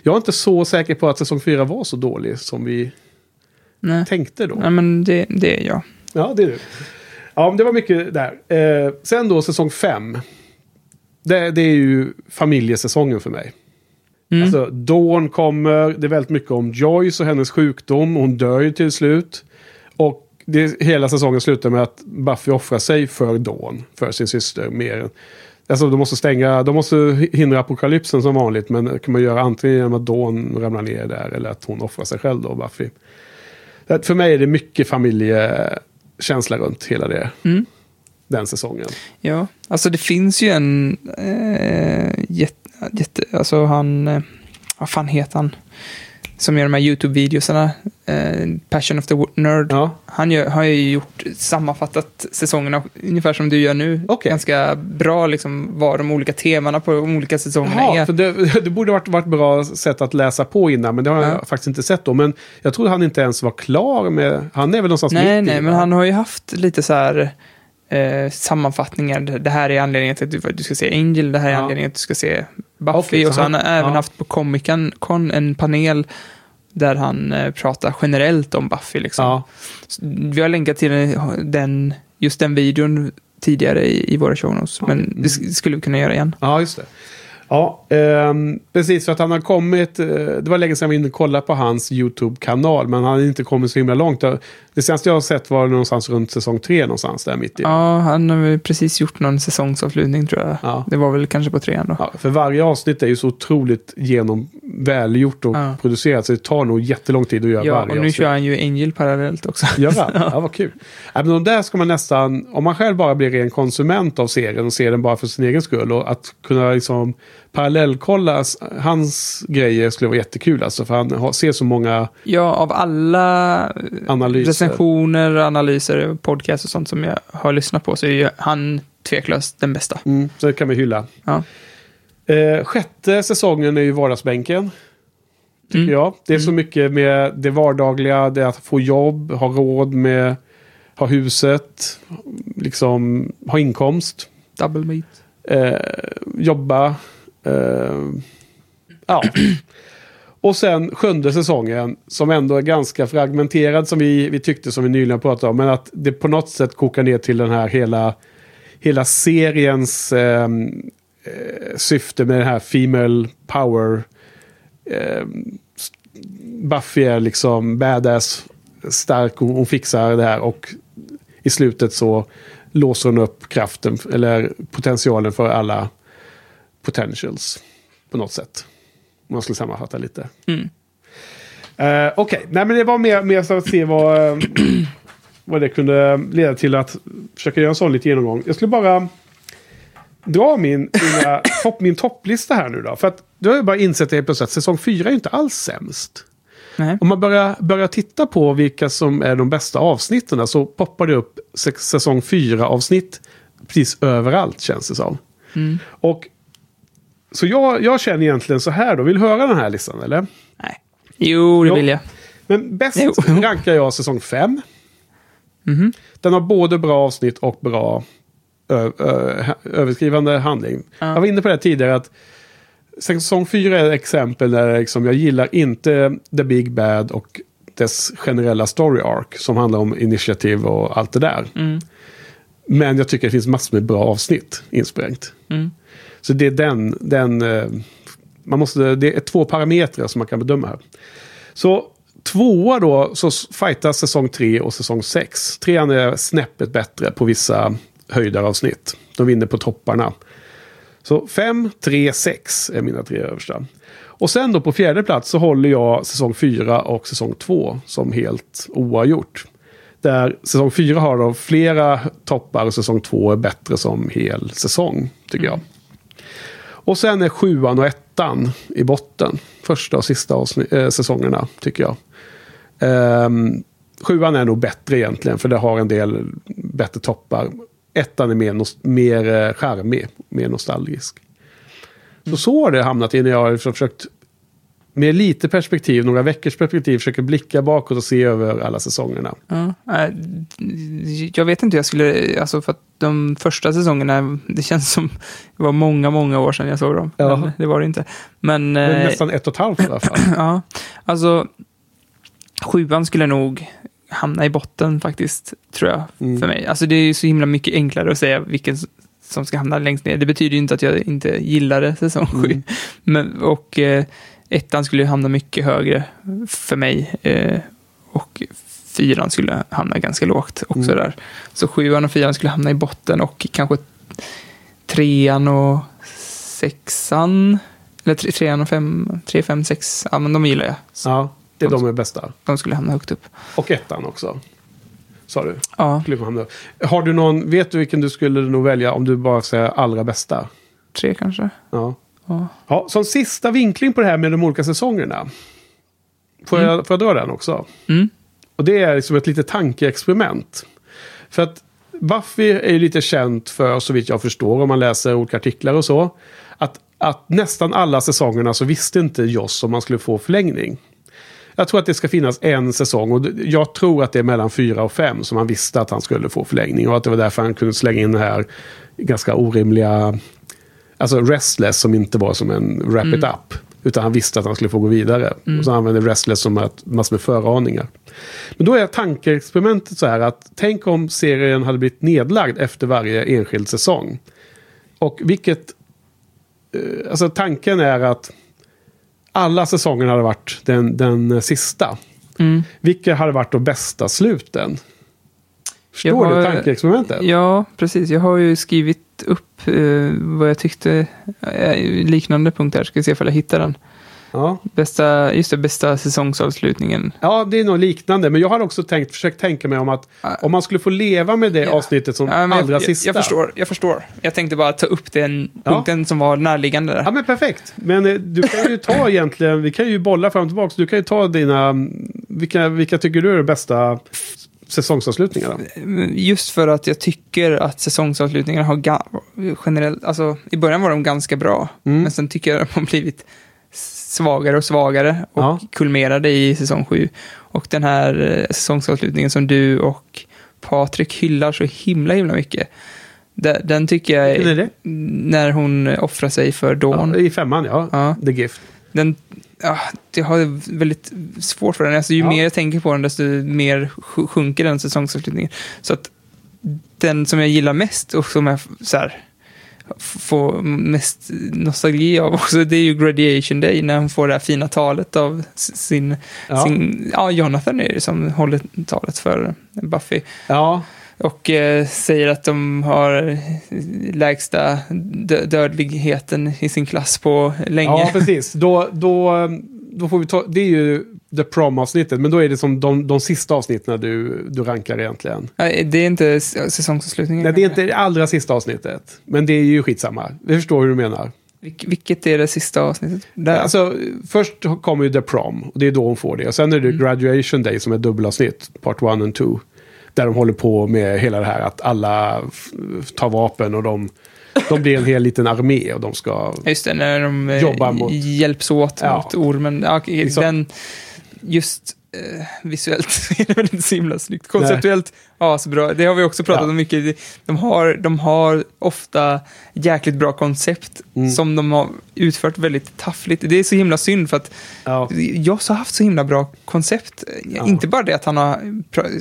Jag är inte så säker på att säsong fyra var så dålig som vi Nej. tänkte då. Nej, men det, det är jag. Ja, det är du. Ja, men det var mycket där. Eh, sen då säsong fem. Det, det är ju familjesäsongen för mig. Mm. Alltså, Dawn kommer, det är väldigt mycket om Joyce och hennes sjukdom. Hon dör ju till slut. Och det, hela säsongen slutar med att Buffy offrar sig för Dawn, för sin syster. Mer. Alltså de måste stänga, de måste hindra apokalypsen som vanligt. Men det kan man göra antingen genom att Dawn ramlar ner där eller att hon offrar sig själv då, Buffy. För mig är det mycket familjekänsla runt hela det. Mm. Den säsongen. Ja, alltså det finns ju en eh, jätte, jätte, alltså han, eh, vad fan heter han? Som gör de här YouTube-videosarna, eh, Passion of the Nerd. Ja. Han gör, har ju gjort, sammanfattat säsongerna ungefär som du gör nu. Okej. Ganska bra liksom vad de olika temana på de olika säsongerna Jaha, är. för det, *laughs* det borde varit, varit bra sätt att läsa på innan, men det har Ja. jag faktiskt inte sett då. Men jag trodde han inte ens var klar med... Han är väl någonstans Nej, mitt i, nej, men va? han har ju haft lite så här eh, sammanfattningar. Det här är anledningen till att du, du ska se Angel, det här är Ja. anledningen till att du ska se Buffy. Så och så han har även ja. haft på Comic Con en panel där han eh, pratar generellt om Buffy. Liksom. Ja. Vi har länkat till den, just den videon tidigare i, i våra show notes, men det sk- skulle vi kunna göra igen. ja, just det. Ja, ehm, precis för att han har kommit, eh, det var länge sedan vi inte kollade på hans YouTube-kanal, men han har inte kommit så himla långt. Det senaste jag har sett var någonstans runt säsong tre någonstans där mitt i. Ja, han har väl precis gjort någon säsongsavslutning tror jag. Ja. Det var väl kanske på trean då. Ja, för varje avsnitt är ju så otroligt genom välgjort och Ja. producerat så det tar nog jättelång tid att göra Ja, varje och nu avsnitt. kör han ju Angel parallellt också. Göra? *laughs* Ja, vad kul. Ja, men de där ska man nästan, om man själv bara blir ren konsument av serien och ser den bara för sin egen skull och att kunna liksom parallellkolla hans grejer skulle vara jättekul alltså för han ser så många Ja, av alla eh, Analyser. recensioner, analyser, podcast och sånt som jag har lyssnat på så är ju han tveklöst den bästa. Mm, så det kan vi hylla. Ja. Eh, sjätte säsongen är ju vardagsbänken. Tycker Mm. jag. Det är så mycket med det vardagliga, det att få jobb, ha råd med, ha huset, liksom ha inkomst. Double meat. eh, jobba. Uh, ja. Och sen sjunde säsongen som ändå är ganska fragmenterad som vi, vi tyckte som vi nyligen pratade om. Men att det på något sätt kokar ner till den här hela, hela seriens eh, eh, syfte med den här Female Power. Eh, Buffy är liksom badass, stark och hon fixar det här. Och i slutet så låser hon upp kraften eller potentialen för alla potentials på något sätt. Om man skulle sammanfatta lite. Mm. Eh, Okej, nej men det var mer, mer så att se vad, eh, *clears throat* vad det kunde leda till att försöka göra en sån lite genomgång. Jag skulle bara dra min, mina, *coughs* topp, min topplista här nu då. För att du har ju bara insett det helt plötsligt att säsong 4 är inte alls sämst. Nej. Om man börjar, börjar titta på vilka som är de bästa avsnitten så poppar det upp säsong 4-avsnitt precis överallt känns det som. Mm. Och Så jag, jag känner egentligen så här då. Vill du höra den här listan eller? Nej. Jo, det Jo. vill jag. Men bäst Jo. *laughs* rankar jag säsong 5. Mhm. Den har både bra avsnitt och bra ö, ö, ha- överskrivande handling. Ja. Jag var inne på det tidigare att säsong 4 är ett exempel där liksom jag gillar inte The Big Bad och dess generella story arc som handlar om initiativ och allt det där. Mm. Men jag tycker det finns massor med bra avsnitt insprängt. Mm. Så det är den, den eh, man måste, det är två parametrar som man kan bedöma här. Så tvåa då så fightas säsong tre och säsong sex. Trean är snäppet bättre på vissa höjdaravsnitt. De vinner på topparna. Så 5, 3, 6 är mina tre översta. Och sen då på fjärde plats så håller jag säsong 4 och säsong 2 som helt oavgjort. Där säsong 4 har då flera toppar och säsong 2 är bättre som hel säsong, tycker jag. Och sen är sjuan och ettan i botten. Första och sista äh, säsongerna, tycker jag. Ehm, sjuan är nog bättre egentligen, för det har en del bättre toppar. Ettan är mer, mer eh, charmig, mer nostalgisk. Så så har det hamnat i när jag har liksom försökt med lite perspektiv, några veckors perspektiv, försöker blicka bakåt och se över alla säsongerna. Ja, jag vet inte jag skulle, alltså för att de första säsongerna, det känns som det var många, många år sedan jag såg dem. Ja. Men det var det inte. Men, Men eh, nästan ett och ett halvt i alla fall. *clears throat* ja, alltså sjuan skulle nog hamna i botten faktiskt, tror jag, Mm. för mig. Alltså det är ju så himla mycket enklare att säga vilken som ska hamna längst ner. Det betyder ju inte att jag inte gillade säsong sju. Mm. *laughs* Men, och eh, ettan skulle hamna mycket högre för mig. Eh, och fyran skulle hamna ganska lågt också Mm. där. Så sjuan och fyran skulle hamna i botten och kanske trean och sexan. Eller tre, trean och fem, tre, fem, sex. Ja, men de gillar jag. Så Ja, det är de är bästa. De skulle hamna högt upp. Och ettan också. Sa du? Ja, hamna. Har du någon, vet du vilken du skulle nog välja om du bara säger allra bästa? tre kanske. Ja. Ja. ja. Som sista vinkling på det här med de olika säsongerna. Får, jag, får jag dra den också? Mm. Och det är liksom ett litet tankeexperiment. För att Buffy är ju lite känt för, så vitt jag förstår, om man läser olika artiklar och så, att, att nästan alla säsongerna så visste inte Joss om man skulle få förlängning. Jag tror att det ska finnas en säsong och jag tror att det är mellan fyra och fem som han visste att han skulle få förlängning. Och att det var därför han kunde slänga in den här ganska orimliga, alltså Restless som inte var som en Wrap It Up. Utan han visste att han skulle få gå vidare. Och så använde Restless som ett, massor med föraningar. Men då är tankeexperimentet så här att tänk om serien hade blivit nedlagd efter varje enskild säsong. Och vilket... eh, Alltså tanken är att alla säsonger hade varit den, den sista. Mm. Vilka hade varit de bästa sluten? Förstår har- du tankeexperimentet? Ja, precis. Jag har ju skrivit upp eh, vad jag tyckte, eh, liknande punkt här. Ska se ifall jag hittar den. Ja. Bästa, just det, bästa säsongsavslutningen. ja, det är nog liknande. Men jag har också tänkt, försökt tänka mig om att om man skulle få leva med det Ja. avsnittet som Ja, allra jag, sista. Jag, jag förstår, jag förstår. Jag tänkte bara ta upp den Ja. punkten som var närliggande där. Ja men perfekt. Men eh, du kan ju ta *laughs* egentligen, vi kan ju bolla fram och tillbaka. Du kan ju ta dina, mm, vilka, vilka tycker du är de bästa säsongsavslutningarna? Just för att jag tycker att säsongsavslutningarna har generellt, alltså i början var de ganska bra, Mm. men sen tycker jag att de har blivit svagare och svagare och Ja. kulmerade i säsong sju. Och den här eh, säsongsavslutningen som du och Patrik hyllar så himla, himla mycket. Den, tycker jag är är när hon offrar sig för Dawn. Ja, I femman ja. Ja. The Gift. Den, ja, det har väldigt svårt för den. Alltså, ju Ja. mer jag tänker på den, desto mer sj- sjunker den säsongsavslutningen. Så att den som jag gillar mest och som jag så här, får mest nostalgi av också, det är ju Graduation Day, när hon får det här fina talet av sin, Ja. sin ja, Jonathan är det som håller talet för Buffy. Ja. Och eh, säger att de har lägsta dö- dödligheten i sin klass på länge. ja, precis. Då, då, då får vi ta, det är ju The Prom-avsnittet. Men då är det som de, de sista avsnitten du, du rankar egentligen. Det är inte säsongsavslutningen. Nej, det är inte det allra sista avsnittet. Men det är ju skitsamma. Vi förstår hur du menar. Vilk- vilket är det sista avsnittet? Där. Alltså, först kommer ju The Prom. Och det är då hon får det. Och sen är det Graduation Day som är dubbelavsnitt. Part 1 och 2. Där de håller på med hela det här att alla tar vapen och de, de blir en hel liten armé och de ska... Just det, när de eh, Jobbar mot- hjälps åt Ja. mot ormen. Ja, Liksom- den, just eh, visuellt *laughs* är det väl inte så himla snyggt. Konceptuellt, ja, så bra. Det har vi också pratat Ja. om mycket. De har, de har ofta jäkligt bra koncept Mm. som de har utfört väldigt taffligt. Det är så himla synd för att Ja. Joss har haft så himla bra koncept. Inte bara det att han har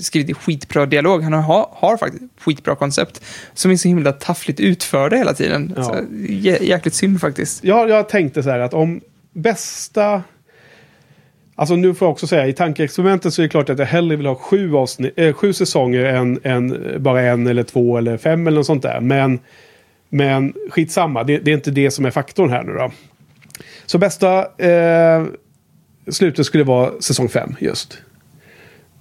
skrivit skitbra dialog, han har, har faktiskt skitbra koncept som är så himla taffligt utförda hela tiden. Ja. Så, jä- jäkligt synd faktiskt. Jag, jag tänkte så här att om bästa... Alltså nu får jag också säga, i tankeexperimentet så är det klart att jag hellre vill ha sju, avsnitt, äh, eh, sju säsonger än, än bara en eller två eller fem eller något sånt där. Men Men skitsamma, det, det är inte det som är faktorn här nu då. Så bästa eh, slutet skulle vara säsong fem just.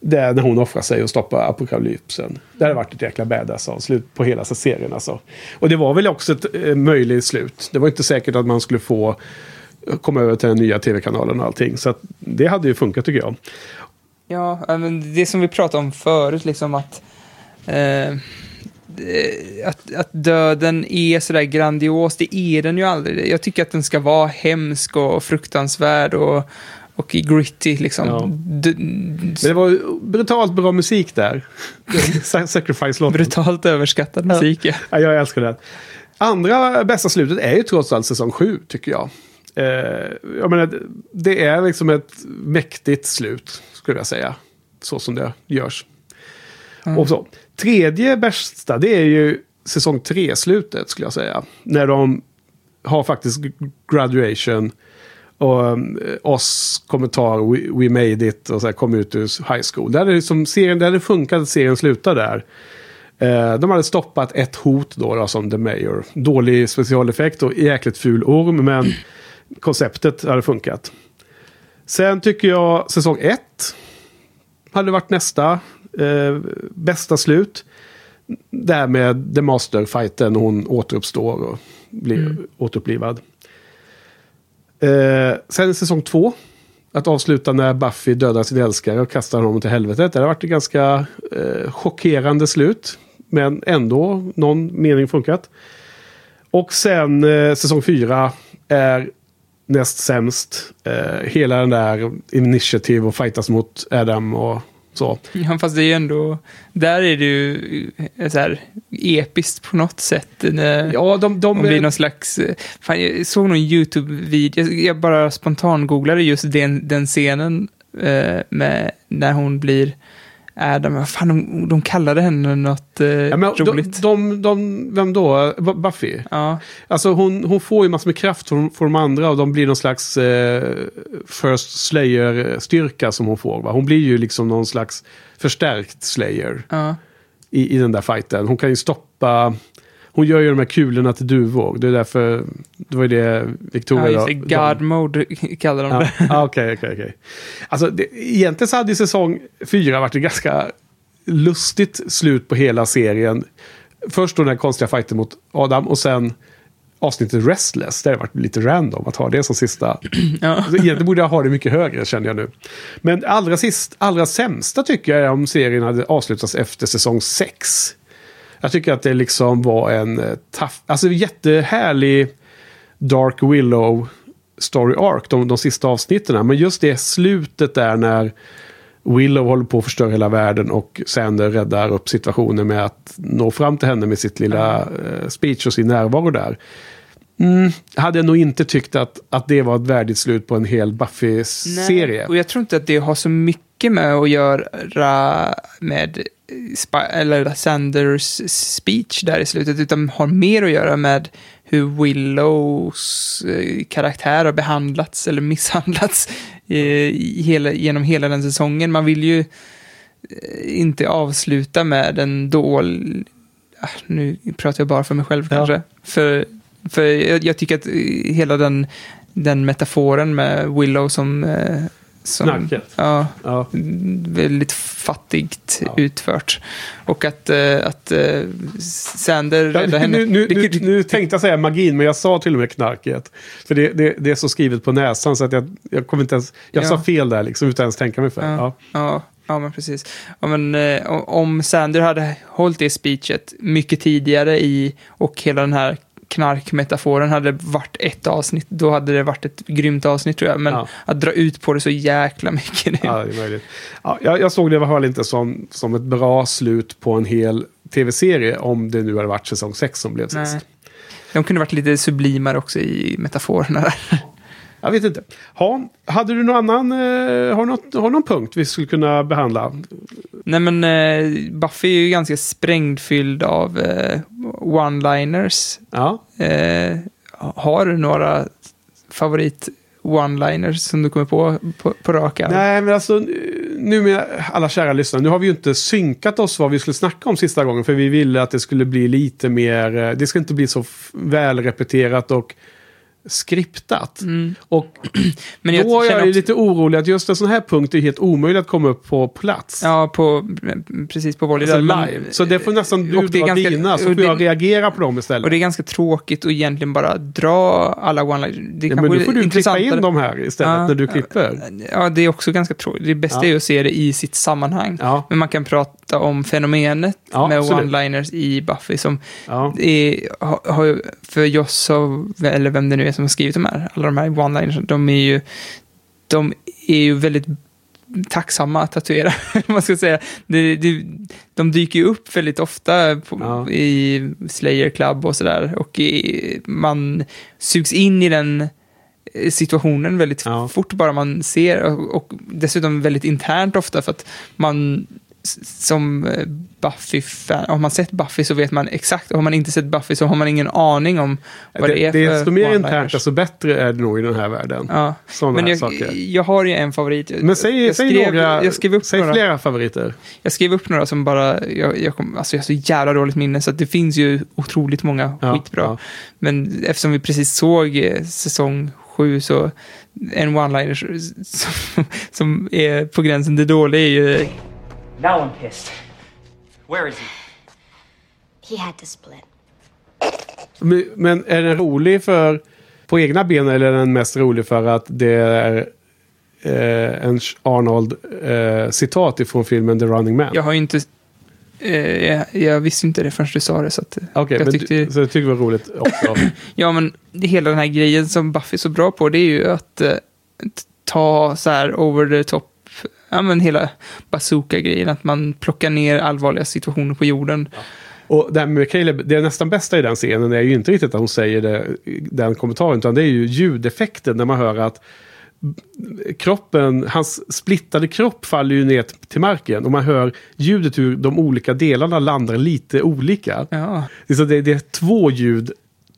Det är när hon offrar sig och stoppar apokalypsen. Det hade varit ett jäkla badass slut på hela serien alltså. Och det var väl också ett eh, möjligt slut. Det var inte säkert att man skulle få komma över till den nya tv-kanalen och allting. Så det hade ju funkat tycker jag. Ja, men det som vi pratade om förut, liksom att, eh, att, att döden är sådär grandios, det är den ju aldrig. Jag tycker att den ska vara hemsk och fruktansvärd och, och gritty liksom. Ja. D- Men det var brutalt bra musik där. *laughs* Sacrifice-låten. brutalt överskattad musik, ja. Ja, jag älskar den. Andra bästa slutet är ju trots allt säsong 7, tycker jag. Eh, jag menar, det är liksom ett mäktigt slut, skulle jag säga. Så som det görs. Och så. Tredje bästa, det är ju säsong 3-slutet, skulle jag säga. När de har faktiskt graduation. Och um, oss kommentar, we, we made it, och så här, kom ut ur high school. Där är som serien, där hade funkat att serien slutar där. Eh, de hade stoppat ett hot då, då som The Mayor. Dålig specialeffekt och jäkligt ful orm, men *clears throat* konceptet hade funkat. Sen tycker jag säsong 1 hade varit nästa eh, bästa slut. Där med The Master-fighten, hon återuppstår och blir återupplivad. Eh, sen säsong 2. Att avsluta när Buffy dödar sin älskare och kastar honom till helvetet. Det har varit ett ganska eh, chockerande slut. Men ändå någon mening funkat. Och sen eh, säsong 4 är näst sämst. Eh, hela den där initiativ och fightas mot Adam och så. Ja, fast det är ju ändå, där är det ju eh, så här episkt på något sätt. När, Ja, de... de Om det är någon slags... eh, Fan, jag såg någon YouTube-video, jag- jag bara spontan-googlade just den, den scenen eh, med när hon blir Adam. Vad fan, de, de kallade henne något eh, ja, men de, roligt. de, de, vem då? Bu- Buffy? ja, Alltså hon, hon får ju massor med kraft från, från de andra och de blir någon slags eh, First Slayer-styrka som hon får. Va? Hon blir ju liksom någon slags förstärkt Slayer ja. i, i den där fighten. Hon kan ju stoppa... Hon gör ju de här kulorna till duvor. Det är därför... Det var ju det Victoria... ja just det, de- God Mode *laughs* kallar de Ja, det. *laughs* ja, okej, okej, okej. Alltså, det, egentligen så hade ju säsong fyra varit ett ganska lustigt slut på hela serien. Först då den här konstiga fighten mot Adam och sen avsnittet Restless. Det har varit lite random att ha det som sista. *clears throat* Ja. Alltså, Egentligen borde jag ha det mycket högre känner jag nu. Men allra sist, allra sämsta tycker jag är om serien hade avslutats efter säsong 6. Jag tycker att det liksom var en eh, tough, alltså jättehärlig Dark Willow story arc, de, de sista avsnitten. Men just det slutet där när Willow håller på att förstöra hela världen och Sander räddar upp situationen med att nå fram till henne med sitt lilla eh, speech och sin närvaro där. Mm, hade jag nog inte tyckt att, att det var ett värdigt slut på en hel Buffy-serie. Och jag tror inte att det har så mycket med att göra med eh, eller Sanders speech där i slutet, utan har mer att göra med hur Willows eh, karaktär har behandlats eller *laughs* misshandlats i hela, genom hela den säsongen. Man vill ju eh, inte avsluta med en dålig... Ah, nu pratar jag bara för mig själv Ja. kanske. För, för jag, jag tycker att eh, hela den, den metaforen med Willow som... som Knarket. Ja, Ja. väldigt fattigt Ja. utfört. Och att, eh, att eh, Sander Ja, räddar henne. nu, nu, nu, nu tänkte jag säga magin, men jag sa till och med knarket. För det, det, det är så skrivet på näsan så att jag, jag kommer inte ens... Jag Ja. sa fel där liksom, utan ens tänka mig för. Ja, Ja. ja, ja, men precis. Ja, men, eh, om Sander hade hållit det speechet mycket tidigare i och hela den här knarkmetaforen hade varit ett avsnitt, då hade det varit ett grymt avsnitt tror jag. Men Ja. att dra ut på det så jäkla mycket. Det, Ja, det är möjligt. Ja, jag, jag såg det i alla fall inte som, som ett bra slut på en hel tv-serie om det nu hade varit säsong 6 som blev Nej. sist. De kunde varit lite sublimare också i metaforerna där. Jag vet inte. Ha, hade du någon annan, eh, har, något, har någon punkt vi skulle kunna behandla? Nej men eh, Buffy är ju ganska sprängfylld av eh, one-liners. Ja. Eh, har du några favorit one-liners som du kommer på på, på rak arm? Nej, men alltså nu med alla kära lyssnare, nu har vi ju inte synkat oss vad vi skulle snacka om sista gången. För vi ville att det skulle bli lite mer, eh, det ska inte bli så välrepeterat och skriptat. Och *clears throat* Men jag då är jag också- lite orolig att just en sån här punkt är helt omöjlig att komma upp på plats. Ja, på, precis på volley Alltså live. Så det får nästan du dra ganska- dina, så får det- jag reagera på dem istället. Och det är ganska tråkigt att egentligen bara dra alla one-liners. Ja, men är får du klippa in dem här istället Ja, när du klipper. Ja, det är också ganska tråkigt. Det bästa Ja. är att se det i sitt sammanhang. Ja. Men man kan prata om fenomenet med one-liners i Buffy som är, har, har, för Joss eller vem det nu är som har skrivit de här, alla de här one-liners, de är ju, de är ju väldigt tacksamma att tatuera, *laughs* man ska säga. Det, det, de dyker ju upp väldigt ofta på, Ja. i Slayer Club och sådär. Och i, man sugs in i den eh, situationen väldigt Ja. fort bara man ser och, och dessutom väldigt internt ofta för att man som eh, Buffy-fan, har man sett Buffy så vet man exakt, och har man inte sett Buffy så har man ingen aning om vad det, Det, är för desto mer internt, desto bättre är det nog i den här världen. Ja. Sådana Men jag, saker. jag har ju en favorit. Men säg, jag säg skrev, några, jag skrev upp säg några. flera favoriter. Jag skrev upp några som bara, jag, jag, kom, alltså jag har så jävla dåligt minne så det finns ju otroligt många Ja, skitbra. ja. Men eftersom vi precis såg eh, säsong sju så en one-liner som, *laughs* som är på gränsen till dålig är ju Now I'm pissed. Where is he? He had to split. Men, är den rolig för på egna ben eller är den mest rolig för att det är eh, en Arnold-citat ifrån filmen The Running Man? jag har ju inte, eh, jag, jag visste inte det förrän du sa det så att Okej, jag men tyckte, du, så jag tycker det var roligt också. *laughs* ja men det, hela den här grejen som Buffy är så bra på det är ju att eh, ta så här over the top Ja men hela bazooka-grejen, att man plockar ner allvarliga situationer på jorden. Och det här med Caleb, det nästan bästa i den scenen är ju inte riktigt att hon säger det, den kommentaren, utan det är ju ljudeffekten när man hör att kroppen, hans splittade kropp faller ju ner till marken och man hör ljudet hur de olika delarna landar lite olika. Ja, Det är, så det, det är två ljud,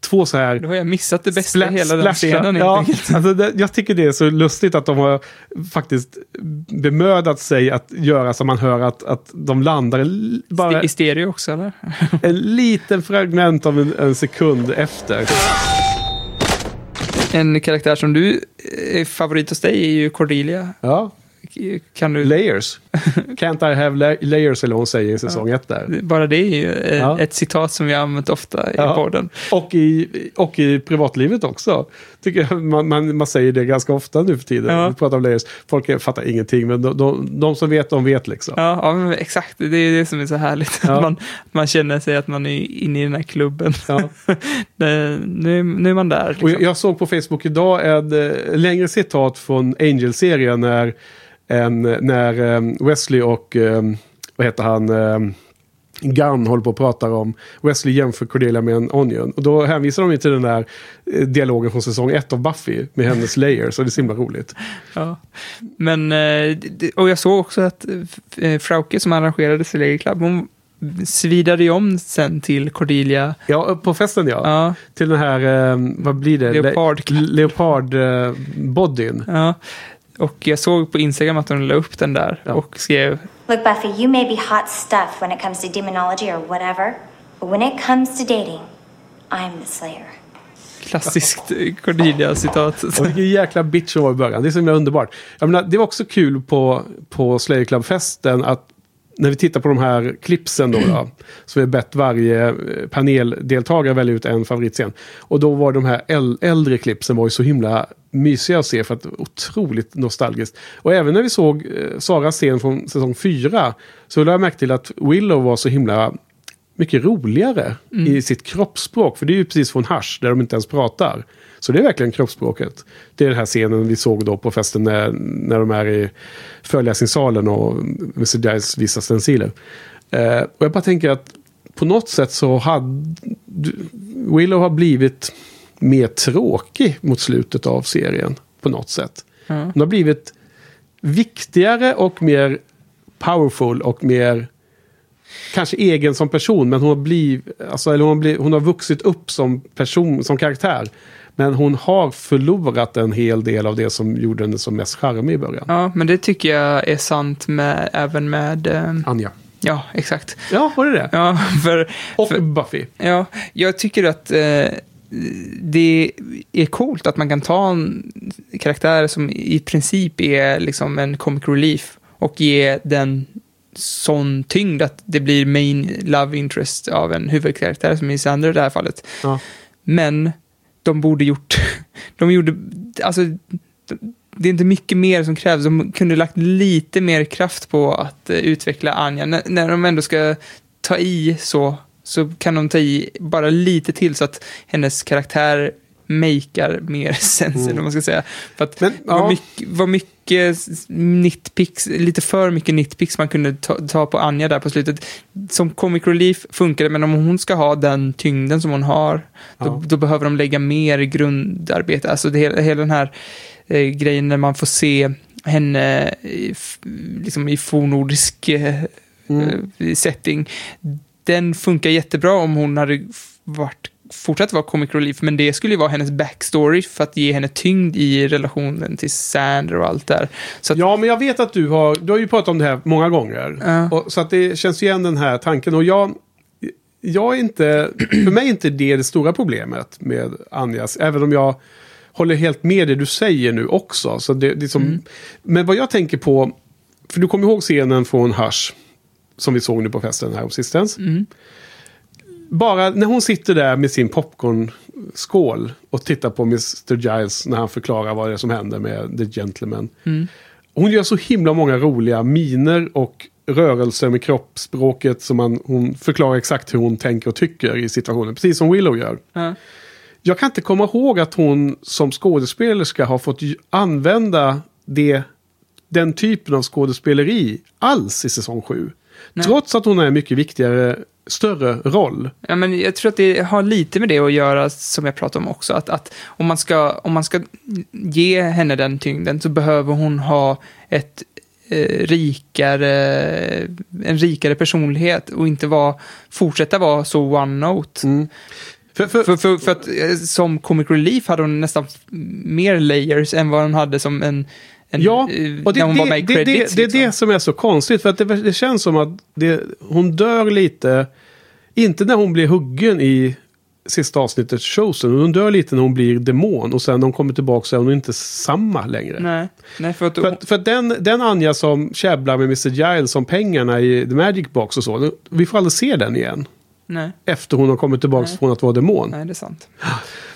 två så här... då har jag missat det bästa i Spla- hela den scenen. Ja, enkelt. alltså det, jag tycker det är så lustigt att de har faktiskt bemödat sig att göra så man hör att, att de landar bara I stereo också eller? *laughs* en liten fragment av en, en sekund efter. En karaktär som du är favorit hos dig är ju Cordelia. Ja, Kan du... layers. Can't I have la- layers eller hon säger i säsong ett där. Bara det är ju eh, Ja. ett citat som vi har använt ofta i Ja. podden. Och i, och i privatlivet också. Tycker jag, man, man, man säger det ganska ofta nu för tiden. Ja. Vi pratar om layers. Folk fattar ingenting, men de, de, de som vet, de vet liksom. Ja, ja men exakt. Det är det som är så härligt. Ja. *laughs* Man, man känner sig att man är inne i den här klubben. Ja. *laughs* Nu, nu är man där. Och Liksom. jag, jag såg på Facebook idag ett eh, längre citat från Angel-serien när, en, när eh, Wesley och, eh, vad heter han, Gunn håller på och pratar om Wesley jämför Cordelia med en onion. Och då hänvisar de ju till den där eh, dialogen från säsong ett av Buffy med hennes *laughs* layers. Och det är så himla roligt. Ja. Men, eh, och jag såg också att eh, Frauke som arrangerade Slayer Club, hon svidade ju om sen till Cordelia. Ja, på festen ja. Ja, Till den här, vad blir det? Leopard. Leopard eh, bodyn. ja. Och jag såg på Instagram att hon la upp den där Ja. och skrev Look, Buffy, you may be hot stuff when it comes to demonology or whatever, but when it comes to dating, I'm the slayer. klassiskt Cordelia-citat. Och vilken jäkla bitch hon var i början. Det är så himla underbart. Jag menar, det var också kul på, på Slayer Club-festen att när vi tittar på de här clipsen då, då så vi bett varje eh, paneldeltagare välja ut en favoritscen. Och då var de här äl- äldre clipsen var ju så himla mysiga att se för att otroligt nostalgiskt. Och även när vi såg eh, Saras scen från säsong fyra så lade jag märke till att Willow var så himla mycket roligare i sitt kroppsspråk. För det är ju precis från Hush där de inte ens pratar. Så det är verkligen kroppsspråket. Det är den här scenen vi såg då på festen när, när de är i föreläsningssalen och Mr. Dice visar stenciler. Eh, och jag bara tänker att på något sätt så hade Willow har blivit mer tråkig mot slutet av serien. På något sätt. Hon har blivit viktigare och mer powerful och mer kanske egen som person, men hon har, blivit, alltså, eller hon har, blivit, hon har vuxit upp som person, som karaktär. Men hon har förlorat en hel del av det som gjorde henne som mest charmig i början. Ja, men det tycker jag är sant med, även med... Eh, Anja. ja, exakt. Ja, var det det? Ja, *laughs* för... Och för, Buffy. Ja, jag tycker att eh, det är coolt att man kan ta en karaktär som i princip är liksom en comic relief och ge den sån tyngd att det blir main love interest av en huvudkaraktär som i Sander i det här fallet. Ja. Men de borde gjort, *laughs* de gjorde, alltså det är inte mycket mer som krävs. De kunde lagt lite mer kraft på att eh, utveckla Anja. När, när de ändå ska ta i så, så kan de ta i bara lite till så att hennes karaktär makear mer *laughs* sens, eller vad man ska säga. För att Men, vad, ja. mycket, vad mycket nitpicks, lite för mycket nitpicks man kunde ta, ta på Anja där på slutet. Som comic relief funkar det, men om hon ska ha den tyngden som hon har, då, Ja. då behöver de lägga mer grundarbete. Alltså det, hela, hela den här eh, grejen när man får se henne i, liksom i fornordisk eh, Mm. eh, setting. Den funkar jättebra om hon hade varit fortsatt vara comic relief, men det skulle ju vara hennes backstory för att ge henne tyngd i relationen till Sander och allt där. Att, Ja, men jag vet att du har, du har ju pratat om det här många gånger. Ja. Och, så att det känns igen den här tanken. Och jag, jag är inte, för mig är inte det det stora problemet med Anjas. Även om jag håller helt med det du säger nu också. Så det, det som, Mm. Men vad jag tänker på, för du kommer ihåg scenen från Hush. Som vi såg nu på festen här sistens. Mm. Bara när hon sitter där med sin popcornskål och tittar på Mr. Giles när han förklarar vad det är som händer med The Gentleman. Mm. Hon gör så himla många roliga miner och rörelser med kroppsspråket som man, hon förklarar exakt hur hon tänker och tycker i situationen. Precis som Willow gör. ja. Jag kan inte komma ihåg att hon som skådespelerska har fått använda det, den typen av skådespeleri alls i säsong 7. Trots att hon är en mycket viktigare, större roll. Ja, men jag tror att det har lite med det att göra, som jag pratade om också, att, att om, man ska, om man ska ge henne den tyngden så behöver hon ha ett eh, rikare, en rikare personlighet och inte vara, fortsätta vara så one-note. För, för, För, för, för att eh, som comic relief hade hon nästan mer layers än vad hon hade som en, en Ja, eh, och det, det, det, credits. det, är liksom. det som är så konstigt. För att det, känns som att hon dör lite, inte när hon blir huggen i sista avsnittet Chosen. Hon dör lite när hon blir demon och sen när hon kommer tillbaka så är hon inte samma längre. Nej, nej, för att För, att- för att den, den Anja som käbblar med Mr. Giles om pengarna i The Magic Box och så. Vi får aldrig se den igen. Nej, Efter hon har kommit tillbaka Nej. från att vara demon. nej, det är sant.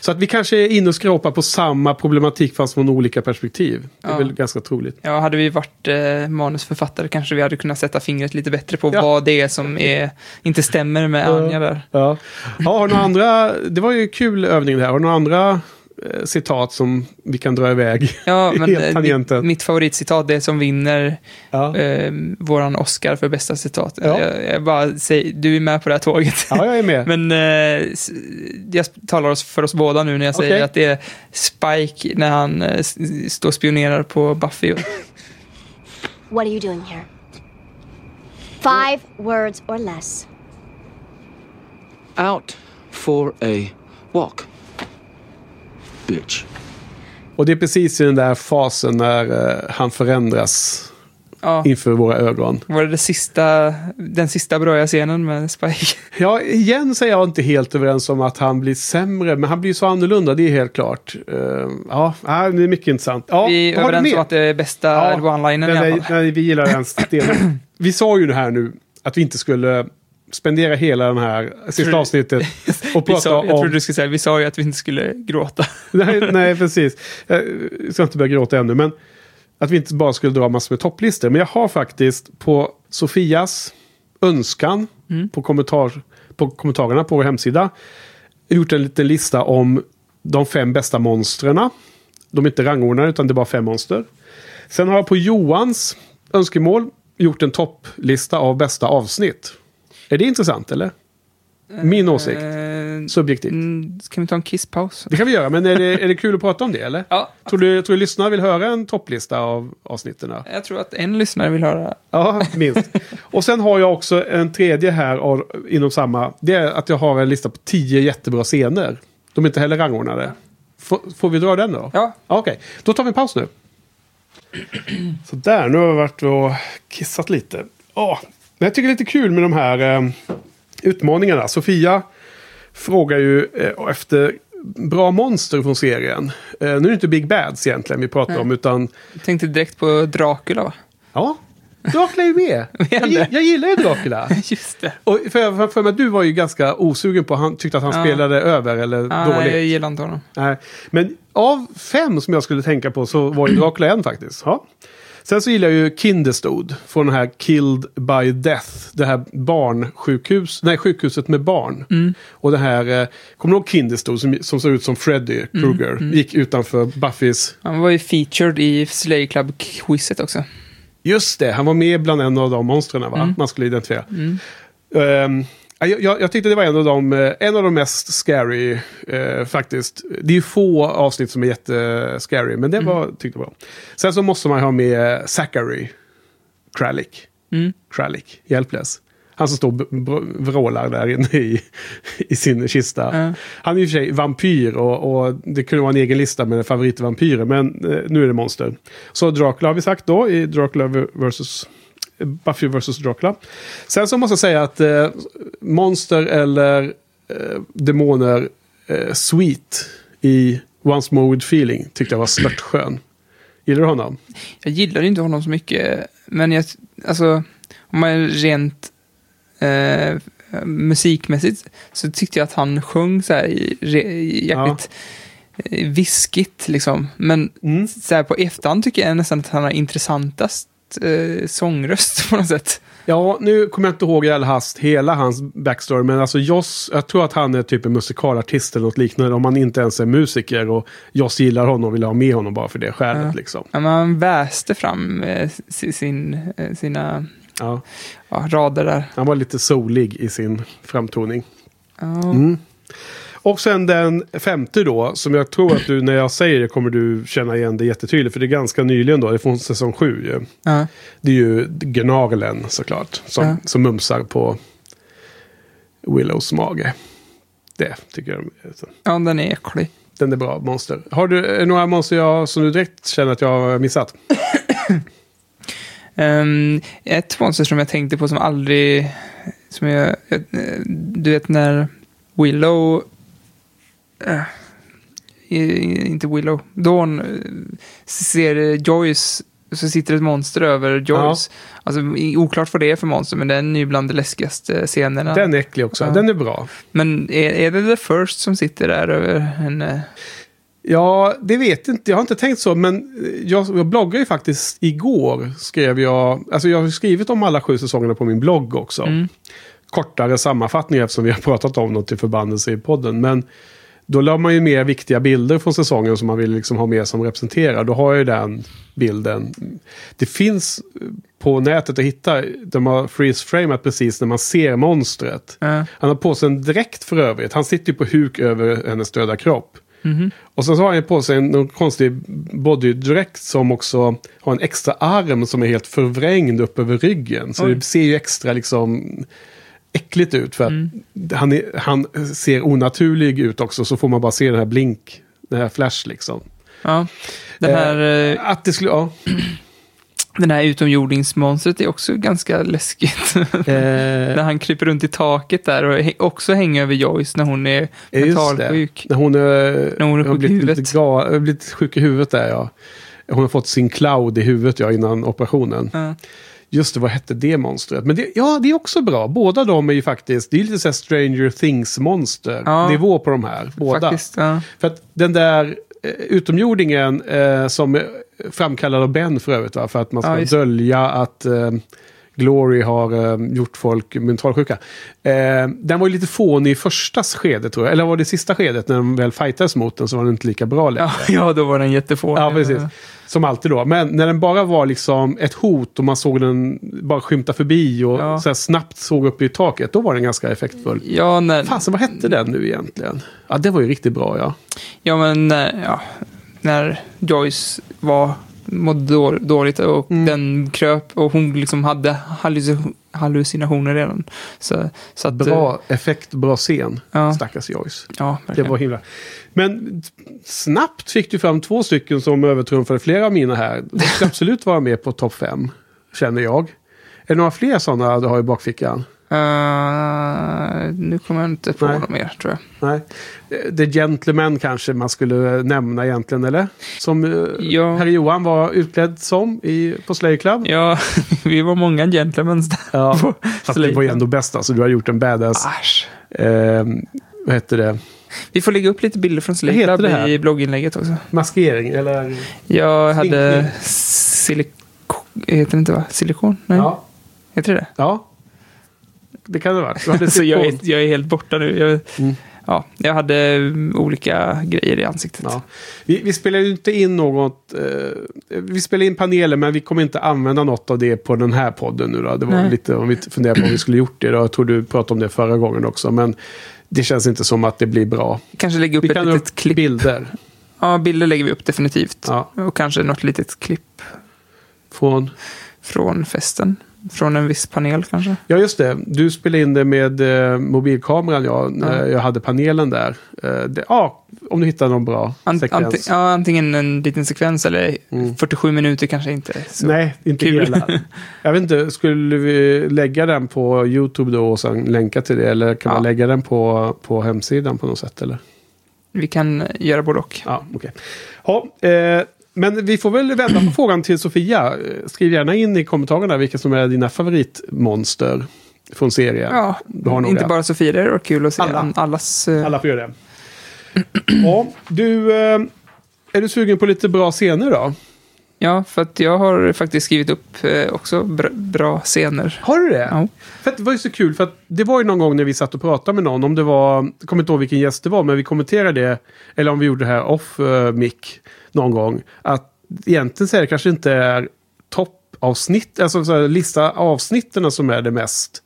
Så att vi kanske är inne och skrapar på samma problematik fast från olika perspektiv. Det är Ja. väl ganska troligt. Ja, hade vi varit eh, manusförfattare kanske vi hade kunnat sätta fingret lite bättre på Ja. vad det är som är, inte stämmer med Anja där. Ja. ja, har några andra, det var ju kul övning det här. Har du några andra citat som vi kan dra iväg? *laughs* Ja, men eh, mitt, mitt favoritcitat, det som vinner Ja. eh, våran Oscar för bästa citat. Ja. Jag, jag bara säger, du är med på det här tåget. ja, jag är med. *laughs* Men eh, jag talar oss för oss båda nu när jag säger Okej. att det är Spike när han eh, står och spionerar på Buffy. *laughs* What are you doing here? Five words or less. Out for a walk. Bitch. Och det är precis i den där fasen när eh, han förändras Ja, inför våra ögon. var det, det sista, den sista bra scenen med Spike? *laughs* Ja, igen så är jag inte helt överens om att han blir sämre, men han blir så annorlunda, det är helt klart. Eh, ja, det är mycket intressant. Ja, Vi är överens om att det är bästa Ja, one-linern i alla fall. nej, vi gillar den *clears throat* stenen. Vi sa ju det här nu, att vi inte skulle spendera hela den här sista Tror- avsnittet *laughs* och prata sa, jag om... trodde du skulle säga, vi sa ju att vi inte skulle gråta. *laughs* nej, nej, precis. Jag ska inte börja gråta ännu, men att vi inte bara skulle dra massor med topplistor. Men jag har faktiskt på Sofias önskan Mm. på, kommentar, på kommentarerna på vår hemsida gjort en liten lista om de fem bästa monstren. De är inte rangordnade utan det är bara fem monster. Sen har jag på Johans önskemål gjort en topplista av bästa avsnitt. Är det intressant eller? Min åsikt. Eh, Subjektivt. mm, Ska vi ta en kisspaus? Det kan vi göra, men är det, är det kul att prata om det eller? Ja, Tror du, tror du lyssnarna vill höra en topplista av avsnitten? jag tror att en lyssnare vill höra. Ja, minst. Och sen har jag också en tredje här av, inom samma. Det är att jag har en lista på tio jättebra scener. De är inte heller rangordnade. Får, får vi dra den då? Ja. Okej, då tar vi en paus nu. *clears throat* Så där, nu har vi varit och kissat lite. Åh, men jag tycker det är lite kul med de här eh, utmaningarna. Sofia frågar ju eh, efter bra monster från serien. Eh, nu är det inte Big Bads egentligen vi pratar Nej. om, utan Jag tänkte direkt på Dracula va? ja, Dracula är ju med. *laughs* jag, jag gillar ju Dracula. *laughs* Just det. Och för, för, för mig, du var ju ganska osugen på, han tyckte att han Ja. spelade över eller Ja, dåligt. nej, jag gillar inte honom. Nej. Men av fem som jag skulle tänka på så var ju Dracula en faktiskt. Ja. Sen så gillar jag ju Kinderstod från den här Killed by Death. Det här barnsjukhus, nej sjukhuset med barn. Mm. Och det här, eh, kommer du ihåg Kinderstod som, som ser ut som Freddy Krueger? mm. Gick utanför Buffys. Han var ju featured i Slay Club-quizet också. Just det, han var med bland en av de monstren va? Man skulle identifiera. Ehm, jag, jag, jag tyckte det var en av de, eh, en av de mest scary eh, faktiskt. Det är ju få avsnitt som är jättescary, men det var, tyckte jag var. Sen så måste man ha med Zachary Kralik. Mm. Kralik, Hjälplös. Han som står och vrålar där inne i, i sin kista. Ja. Han är i och för sig vampyr och, och det kunde vara en egen lista med favoritvampyrer. Men eh, nu är det monster. Så Dracula har vi sagt då i Dracula vs. Buffy vs. Dracula. Sen så måste jag säga att eh, monster eller eh, demoner eh, Sweet i Once More With Feeling tyckte jag var störtskön. Gillar du honom? Jag gillar inte honom så mycket, men jag, alltså, om man är rent eh, musikmässigt så tyckte jag att han sjöng så här i- re- jäkligt eh, viskigt liksom. Men Mm. så här på efterhand tycker jag nästan att han har intressantast eh, sångröst på något sätt. Ja, nu kommer jag inte ihåg i all hast hela hans backstory, men alltså Joss, jag tror att han är typ en musikalartist eller något liknande om han inte ens är musiker och Joss gillar honom och vill ha med honom bara för det skälet Ja. liksom. Ja, men han väste fram eh, si- sin, eh, sina Ja, ja, rader där. han var lite solig i sin framtoning. Mm. Och sen den femte då, som jag tror att du när jag säger det kommer du känna igen det jättetydligt, för det är ganska nyligen då, det är från säsong sju ju. Ja. Det är ju Gnarlen såklart, som, Ja. som mumsar på Willows mage. Det tycker jag. ja, den är äcklig. Den är bra, monster. Har du några monster jag, som du direkt känner att jag har missat? Um, *coughs* ett monster som jag tänkte på som aldrig... Som jag, jag, eh, du vet när Willow... eh, i- inte Willow. Dawn eh, ser Joyce. Så sitter ett monster över Joyce. Alltså i- oklart vad det är för monster, men den är ju bland de läskigaste scenerna. Den är äcklig också. Ja. Den är bra. Men är, är det The First som sitter där över henne? Ja, det vet inte. Jag har inte tänkt så. Men eh, jag, jag bloggar ju faktiskt igår. Skrev jag, alltså jag har skrivit om alla sju säsongerna på min blogg också. Mm. Kortare sammanfattning eftersom vi har pratat om något till förbannelse i podden. Men då la man ju med viktiga bilder från säsongen som man vill liksom ha med som representerar. Då har jag ju den bilden. Det finns på nätet att hitta. De har freeze-framat precis när man ser monstret. Ja. Han har på sig en dräkt för övrigt. Han sitter ju på huk över hennes döda kropp. Och sen så har han på sig en någon konstig bodydräkt som också har en extra arm som är helt förvrängd upp över ryggen. Så Oj. det ser ju extra liksom äckligt ut för att han, är, han ser onaturlig ut också. Så får man bara se den här blink, den här flash liksom. ja. Den här, eh, Att det skulle, ja. *clears throat* den här utomjordingsmonstret är också ganska läskigt. *laughs* när han kryper runt i taket där och också hänger över Joyce när hon är mentalsjuk. När hon, är, När hon är sjuk i blivit, huvudet. lite ga, blivit sjuk i huvudet där ja. Hon har fått sin cloud i huvudet ja, innan operationen. Ja. Just det, vad hette det monstret? Men det, ja, det är också bra. Båda de är ju faktiskt, det är lite så här Stranger Things-monster. Ja. Nivå på de här, båda. Faktiskt, ja. För att den där eh, utomjordingen eh, som framkallad av Ben för övrigt, va? för att man ska Ja, dölja att eh, Glory har eh, gjort folk mentalsjuka. Eh, den var ju lite fånig i första skedet tror jag. Eller var det sista skedet när de väl fightades mot den så var den inte lika bra längre. Ja, *laughs* ja, då var den jättefånig. Ja, precis. Som alltid då. Men när den bara var liksom ett hot och man såg den bara skymta förbi och Ja. så snabbt såg upp i taket, då var den ganska effektfull. Ja, när, Fasen, vad hette den nu egentligen? Ja, det var ju riktigt bra ja. ja, men när, ja, när Joyce var mådde då- dåligt och Mm. den kröp och hon liksom hade halluc- hallucinationer redan. Så, så att, Bra effekt, bra scen. Ja. Stackars Joyce. Ja, Det verkligen. var himla... Men snabbt fick du fram två stycken som övertrumfade flera av mina här. De ska *laughs* absolut vara med på topp fem, känner jag. Är det några fler sådana du har i bakfickan? Eh, nu kommer jag inte på Nej. något mer, tror jag. Nej. The Gentleman kanske man skulle nämna egentligen, eller? Som eh, Ja. herr Johan var utklädd som i, på Slayer Club. Ja, *laughs* vi var många gentlemans där. Ja, *laughs* på Fast det var ju ändå bäst. Alltså, du har gjort en badass... Asch. Eh, vad heter det? Vi får lägga upp lite bilder från heter Club det här? i blogginlägget också. Maskering, eller? Jag hade Sminkning. silikon, heter det inte va? Silikon? Nej, Ja. heter det ja. Det kan det vara. Så jag är, jag är helt borta nu. Jag, Mm. ja, jag hade mm, olika grejer i ansiktet. Ja. Vi, vi spelar ju inte in något... Eh, vi spelar in paneler men vi kommer inte använda något av det på den här podden nu då. Det var Nej. lite om vi funderade på om vi skulle gjort det. Då. Jag tror du pratade om det förra gången också. Men det känns inte som att det blir bra. Kanske lägga upp Vi ett litet upp klipp. bilder. *laughs* Ja, bilder lägger vi upp definitivt. Ja. Och kanske något litet klipp Från... från festen. Från en viss panel kanske. Ja, just det. Du spelade in det med eh, mobilkameran, ja, när Ja. jag hade panelen där. Eh, det, ja, om du hittar någon bra Ant, sekvens. anti, ja, antingen en liten sekvens eller 47 minuter kanske inte. Så. Mm. Nej, inte kul. hela. *laughs* Jag vet inte, skulle vi lägga den på YouTube då och sen länka till det? Eller kan man Ja. lägga den på, på hemsidan på något sätt? Eller? Vi kan göra både och. Ja, okej. Ja, eh, men vi får väl vända på frågan till Sofia. Skriv gärna in i kommentarerna vilka som är dina favoritmonster från serien. Ja, inte bara Sofia, det var kul att se Alla. allas... eh, Alla får göra det. ja, du, eh, är du sugen på lite bra scener då? Ja, för att jag har faktiskt skrivit upp eh, också bra, scener. Har du det? Ja. För det var ju så kul, för att det var ju någon gång när vi satt och pratade med någon, om det var, jag kommer inte ihåg vilken gäst det var, men vi kommenterade det, eller om vi gjorde det här off uh, mic någon gång, att egentligen så är det kanske inte är toppavsnitt, alltså så här, lista avsnitten som är det mest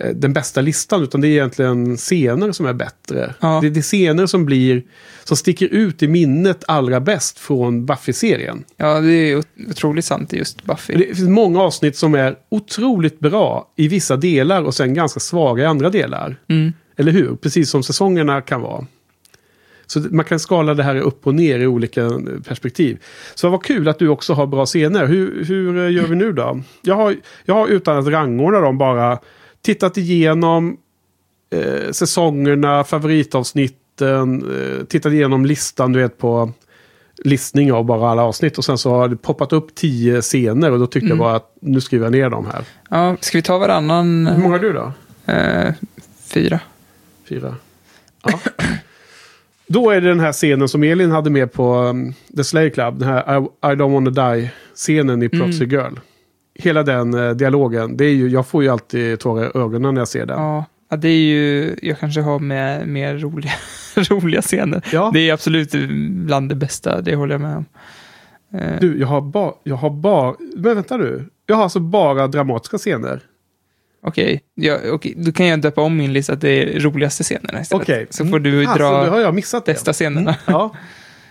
eh, den bästa listan, utan det är egentligen scener som är bättre. Ja. Det är scener som blir, som sticker ut i minnet allra bäst från Buffy-serien. Ja, det är ot- otroligt sant i just Buffy. Det finns många avsnitt som är otroligt bra i vissa delar och sen ganska svaga i andra delar. Mm. Eller hur? Precis som säsongerna kan vara. Så man kan skala det här upp och ner i olika eh, perspektiv. Så vad kul att du också har bra scener. Hur, hur eh, gör vi nu då? Jag har, jag har utan att rangordna dem bara tittat igenom eh, säsongerna, favoritavsnitten, eh, tittat igenom listan du vet på listning av bara alla avsnitt och sen så har det poppat upp tio scener och då tyckte jag bara att nu skriver jag ner dem här. Ja, ska vi ta varannan? Hur många har du då? Eh, fyra. Fyra. Ja. *clears throat* Då är det den här scenen som Elin hade med på um, The Slay Club. Den här I, I don't wanna die-scenen i Proxy Girl. Hela den eh, dialogen. Det är ju, jag får ju alltid tårar i ögonen när jag ser den. Ja, det är ju... Jag kanske har med mer roliga, *laughs* roliga scener. Ja. Det är absolut bland det bästa, det håller jag med om. Eh, Du, jag har bara... Jag har bara... Men vänta du. Jag har alltså bara dramatiska scener. Okej, ja, okej, då kan jag döpa om min lista till roligaste scenerna istället. Okej. Så får du Alltså, dra då har jag missat bästa det. scenerna. Ja.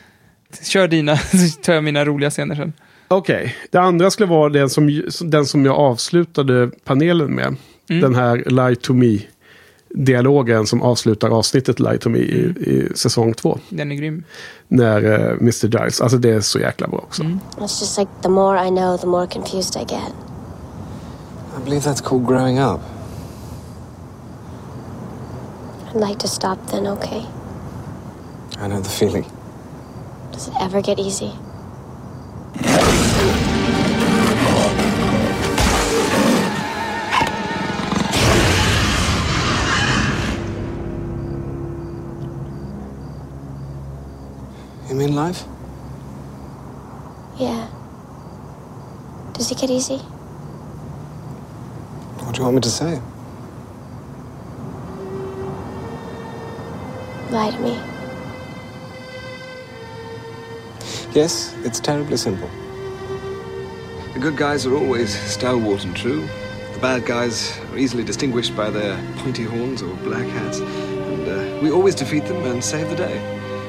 *laughs* Kör dina, *laughs* så tar jag mina roliga scener sen. Okej. Det andra skulle vara den som, den som jag avslutade panelen med. Mm. Den här Lie to Me. Dialogen som avslutar avsnittet Lie to Me i, i säsong två. Den är grym. När uh, Mr. Giles, alltså det är så jäkla bra också. It's just like the more I know, the more confused I get. I believe that's called growing up. I'd like to stop then, okay? I know the feeling. Does it ever get easy? You mean life? Yeah. Does it get easy? What do you want me to say? Lie to me. Yes, it's terribly simple. The good guys are always stalwart and true. The bad guys are easily distinguished by their pointy horns or black hats. And uh, we always defeat them and save the day.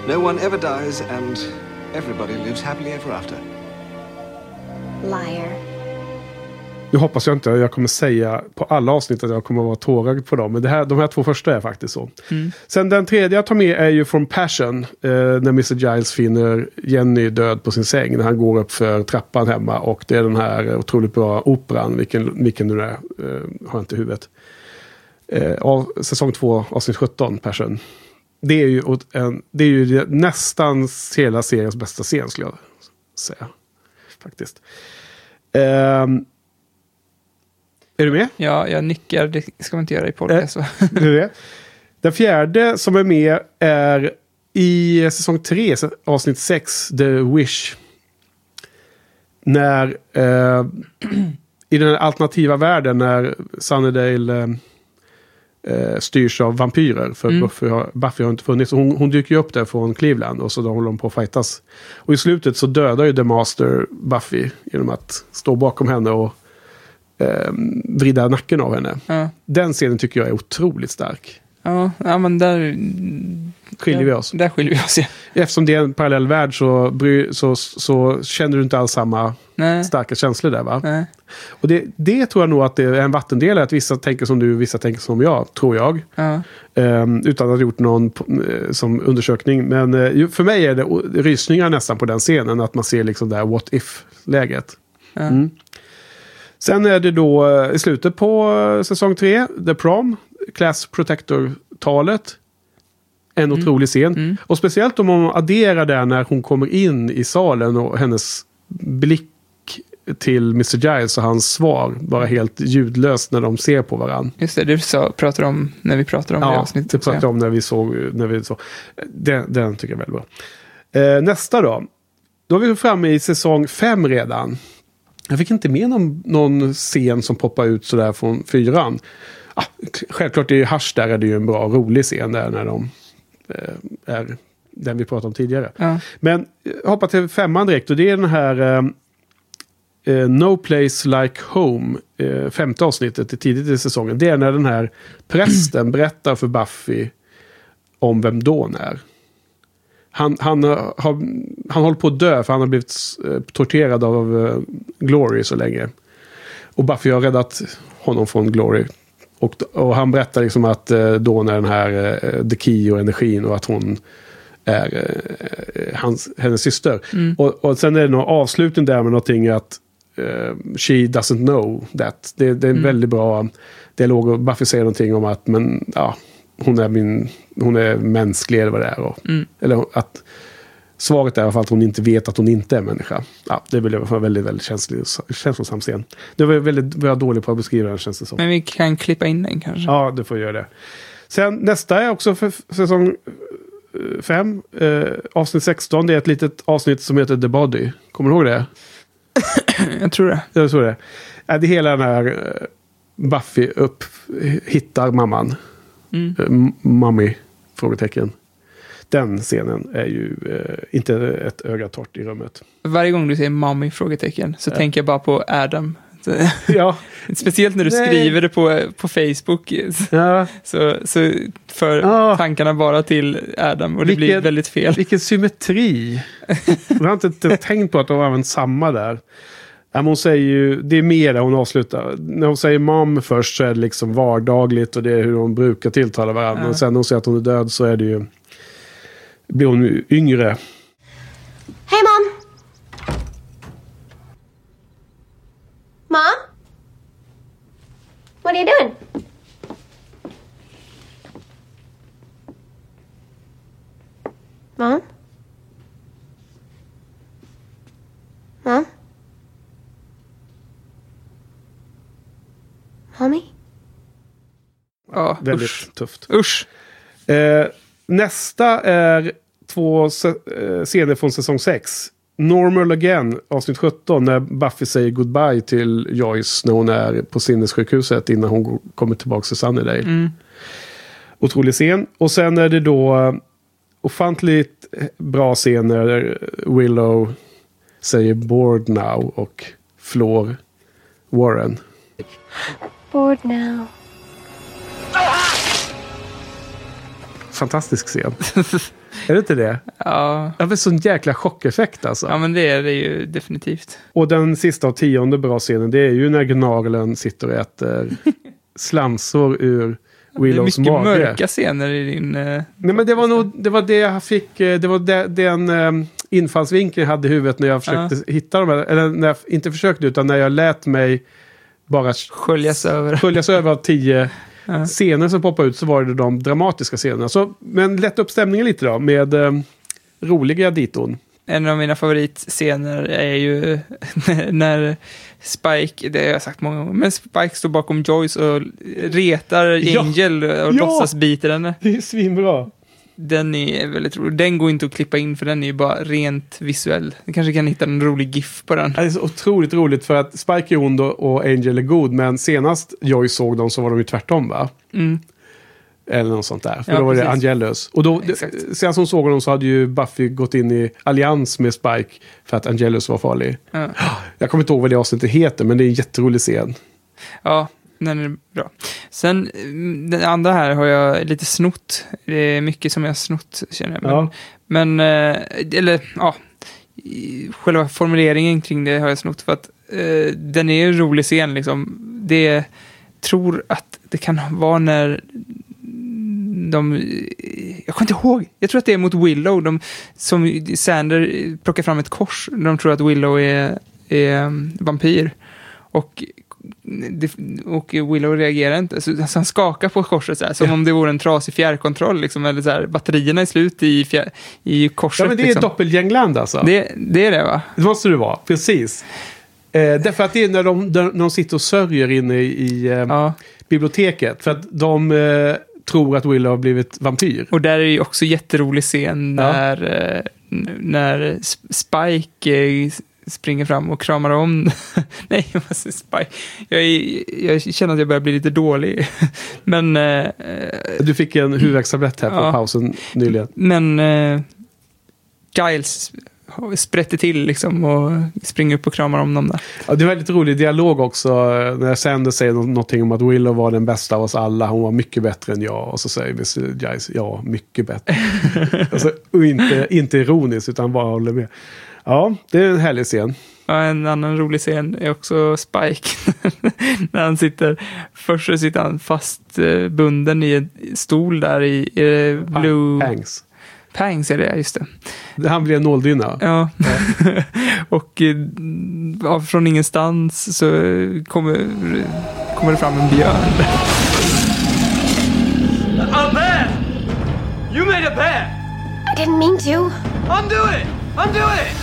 No one ever dies, and everybody lives happily ever after. Liar. Nu hoppas jag inte att jag kommer säga på alla avsnitt att jag kommer att vara tårögd på dem. Men det här, de här två första är faktiskt så. Mm. Sen den tredje jag tar med är ju från Passion. Eh, när Mr Giles finner Jenny död på sin säng. När han går upp för trappan hemma. Och det är den här otroligt bra operan. Vilken, vilken nu är. Eh, har jag inte i huvudet. Eh, av säsong 2, avsnitt 17, Passion. Det är ju, en, det är ju nästan hela seriens bästa scen skulle jag säga. Faktiskt. Ehm, är du med? Ja, jag nickar. Det ska man inte göra i podcast. *laughs* Det är det. Den fjärde som är med är i säsong 3, avsnitt 6, The Wish. När eh, *clears throat* i den alternativa världen när Sunnydale eh, eh, styrs av vampyrer. För Mm. Buffy, har, Buffy har inte funnits. Hon, hon dyker ju upp där från Cleveland och så då håller de på att fightas. Och i slutet så dödar ju The Master Buffy genom att stå bakom henne och eh, vrida nacken av henne. Ja. Den scenen tycker jag är otroligt stark. Ja, ja, men där... Skiljer vi oss. Där skiljer vi oss, ja. *laughs* Eftersom det är en parallell värld så, bry, så, så känner du inte alls samma Nej. starka känslor där va? Nej. Och det, det tror jag nog att det är en vattendelare. Att vissa tänker som du, vissa tänker som jag, tror jag. Ja. Ehm, utan att ha gjort någon eh, som undersökning. Men ju- för mig är det rysningar nästan på den scenen. Att man ser liksom det här what if-läget. Ja. Mm. Sen är det då eh, i slutet på eh, säsong 3, The Prom, Class Protector-talet. En otrolig scen. Och speciellt om man adderar där när hon kommer in i salen och hennes blick till Mr. Giles och hans svar. Bara helt ljudlöst när de ser på varandra. Just det, du sa, pratar om när vi pratar om det Ja, avsnittet. det också, pratade om när vi såg. När vi såg. Den, den tycker jag är väldigt bra. Eh, nästa då. Då är vi framme i säsong 5 redan. Jag fick inte med någon, någon scen som poppar ut sådär från fyran. Ah, självklart är ju Hush där är det ju en bra rolig scen där när de eh, är den vi pratade om tidigare. Ja. Men eh, hoppa till femman direkt och det är den här eh, eh, No Place Like Home, eh, femte avsnittet i tidigt i säsongen. Det är när den här prästen *clears throat* berättar för Buffy om vem Dawn är. Han, han, eh, har, han håller på att dö för han har blivit eh, torterad av eh, Glory så länge. Och Buffy har räddat honom från Glory. Och, och han berättar liksom att eh, Dawn är den här the key och energin och att hon är hans, hennes syster. Och, och sen är det någon avslutning där med någonting att eh, she doesn't know that. Det, det är en väldigt bra dialog och Buffy säger någonting om att men, ja, hon, är min, hon är mänsklig eller vad det är. Och, Eller att svaret är i alla fall att hon inte vet att hon inte är människa. Ja, det väl en väldigt, väldigt känslig, känslosam scen. Det var väldigt var jag dålig på att beskriva den känns det som. Men vi kan klippa in den kanske. Ja, du får göra det. Sen nästa är också för säsong 5. Eh, avsnitt 16. Det är ett litet avsnitt som heter The Body. Kommer du ihåg det? Jag tror det. Jag tror det. Ja, det är hela den här eh, Buffy upp, hittar mamman. Mm. Eh, Mummy? Frågetecken. Den scenen är ju eh, inte ett öga torrt i rummet. Varje gång du säger mommy frågetecken så tänker jag bara på Adam. *laughs* Ja, *laughs* Speciellt när du Nej. skriver det på, på Facebook *laughs* ja. så, så för Ja. tankarna bara till Adam och det blir Vilken- väldigt fel. Vilken symmetri. Jag har inte, inte tänkt på att de har använt samma där. Men hon säger ju, det är mer där hon avslutar. När hon säger mam först så är det liksom vardagligt och det är hur de brukar tilltala varandra. Ja. Och sen när hon säger att hon är död så är det ju, blir hon yngre. Hey, Mom. Mom? What are you doing? Mom? Mom? Mommy? Ja, Väldigt usch. tufft. usch. Eh, nästa är två se- eh, scener från säsong 6. Normal Again, avsnitt 17, när Buffy säger goodbye till Joyce när hon är på sinnessjukhuset innan hon kommer tillbaka till Sunnydale. Otrolig scen. Och sen är det då eh, ofantligt bra scener där Willow säger bored now och flår Warren. Bored now. fantastisk scen. *laughs* är det inte det? Ja. Det var sån jäkla chockeffekt alltså. ja, men det är det ju definitivt. Och den sista och tionde bra scenen det är ju när Gnagelen sitter och äter *laughs* slamsor ur Det är Willows mycket mage. mörka scener i din... eh, Nej men det var nog det, var det jag fick, eh, det var det, den um, infallsvinkeln jag hade i huvudet när jag försökte hitta dem. Eller när jag inte försökte utan när jag lät mig bara sköljas över. sköljas över av tio *laughs* scener som poppade ut så var det de dramatiska scenerna. Så, men lätta upp stämningen lite då med um, roliga diton. En av mina favoritscener är ju *laughs* när Spike, det har jag sagt många gånger, men Spike står bakom Joyce och retar Ja. Angel och Ja. låtsas biter henne. Det är svinbra. Den är väldigt rolig. Den går inte att klippa in för den är ju bara rent visuell. Du kanske kan hitta en rolig GIF på den. Det är så otroligt roligt för att Spike är ond och Angel är god. Men senast Joyce såg dem så var de ju tvärtom va? Mm. Eller något sånt där. För Ja, då var det precis. Angelus. Och då, Exakt. sen som såg honom så hade ju Buffy gått in i allians med Spike för att Angelus var farlig. Ja. Jag kommer inte ihåg vad det avsnittet heter men det är en jätterolig scen. Ja, den är bra. Sen, mm, den andra här har jag lite snott. Det är mycket som jag har snott, känner jag. Men, men eh, eller ja, själva formuleringen kring det har jag snott för att eh, den är en rolig scen liksom. Det tror att det kan vara när de, jag kommer inte ihåg, jag tror att det är mot Willow, de, som Sander plockar fram ett kors, de tror att Willow är, är um, vampyr. Och, och Willow reagerar inte, så, så han skakar på korset så här, som om det vore en trasig fjärrkontroll, liksom, eller så här, batterierna är slut i, fjär, i korset. Ja men det är liksom. doppelgängland alltså. Det... det, det är det va? måste det vara, precis. Eh, därför att det är när de, när de sitter och sörjer inne i, eh, Ja. biblioteket. För att de eh, tror att Willow har blivit vampyr. Och där är ju också jätterolig scen Ja. när, eh, n- när S- Spike eh, springer fram och kramar om... *laughs* Nej, säger Spike? Jag, är, jag känner att jag börjar bli lite dålig. *laughs* Men, eh, Du fick en huvudvärkstablett här på Ja. pausen nyligen. men eh, Giles sprätter till liksom och springer upp och kramar om dem där. Ja, det var lite rolig dialog också eh, när Sander säger nå- någonting om att Willow var den bästa av oss alla. Hon var mycket bättre än jag. Och så säger Mr. Giles, ja, mycket bättre. *laughs* alltså, inte, inte ironiskt utan bara håller med. Ja, det är en härlig scen. Ja, en annan rolig scen är också Spike. *laughs* När han sitter, först så sitter han fastbunden i en stol där i, i Blue... Hanks. Pangs är det, just det. Han blir en nåldynna. Ja. *laughs* och eh, ja, från ingenstans så kommer, kommer det fram en björn. A bear! You made a bear! I didn't mean to. Undo it! Undo it!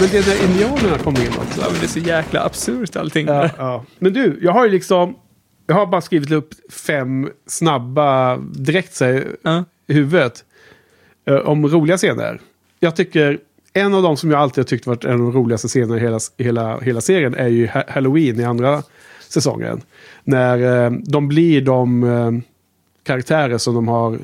Men det är när indianerna kommer in också. Det är så jäkla absurt allting. Ja, där. *laughs* ja. Men du, jag har ju liksom... Jag har bara skrivit upp fem snabba direkt så här, Ja. i huvudet. eh, om roliga scener. Jag tycker en av de som jag alltid har tyckt varit en av de roligaste scenerna i hela, hela, hela serien är ju Ha- Halloween i andra säsongen. När eh, de blir de eh, karaktärer som de har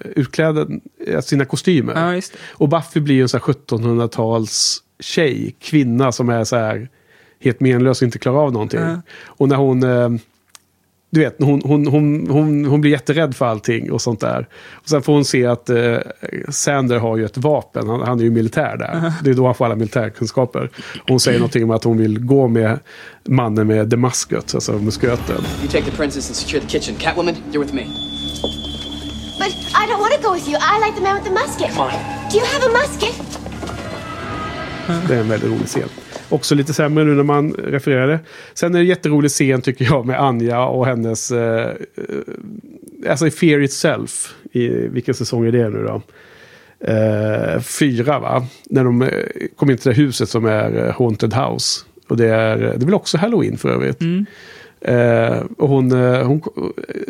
utklädda eh, sina kostymer. Ja, just det. Och Buffy blir ju en sån här 1700-tals tjej, kvinna som är så här helt menlös och inte klarar av någonting. Ja. Och när hon, eh, du vet, hon, hon, hon, hon, hon blir jätterädd för allting och sånt där. Och sen får hon se att eh, Sander har ju ett vapen, han, han är ju militär där. Det är då han får alla militärkunskaper. Och hon säger någonting om att hon vill gå med mannen med demasket, alltså musköten. You take the princess and secure the kitchen. Catwoman, you're with me. Like the man with the musket. Come on. Do you have a musket? Det är en väldigt rolig scen. Också lite sämre nu när man refererar det. Sen är det en jätterolig scen tycker jag med Anja och hennes... Eh, eh, alltså i Fear Itself. I, vilken säsong är det nu då? Eh, fyra va? När de eh, kommer in till det huset som är eh, Haunted House. Och det är, det är väl också Halloween för övrigt. Eh, och hon, hon,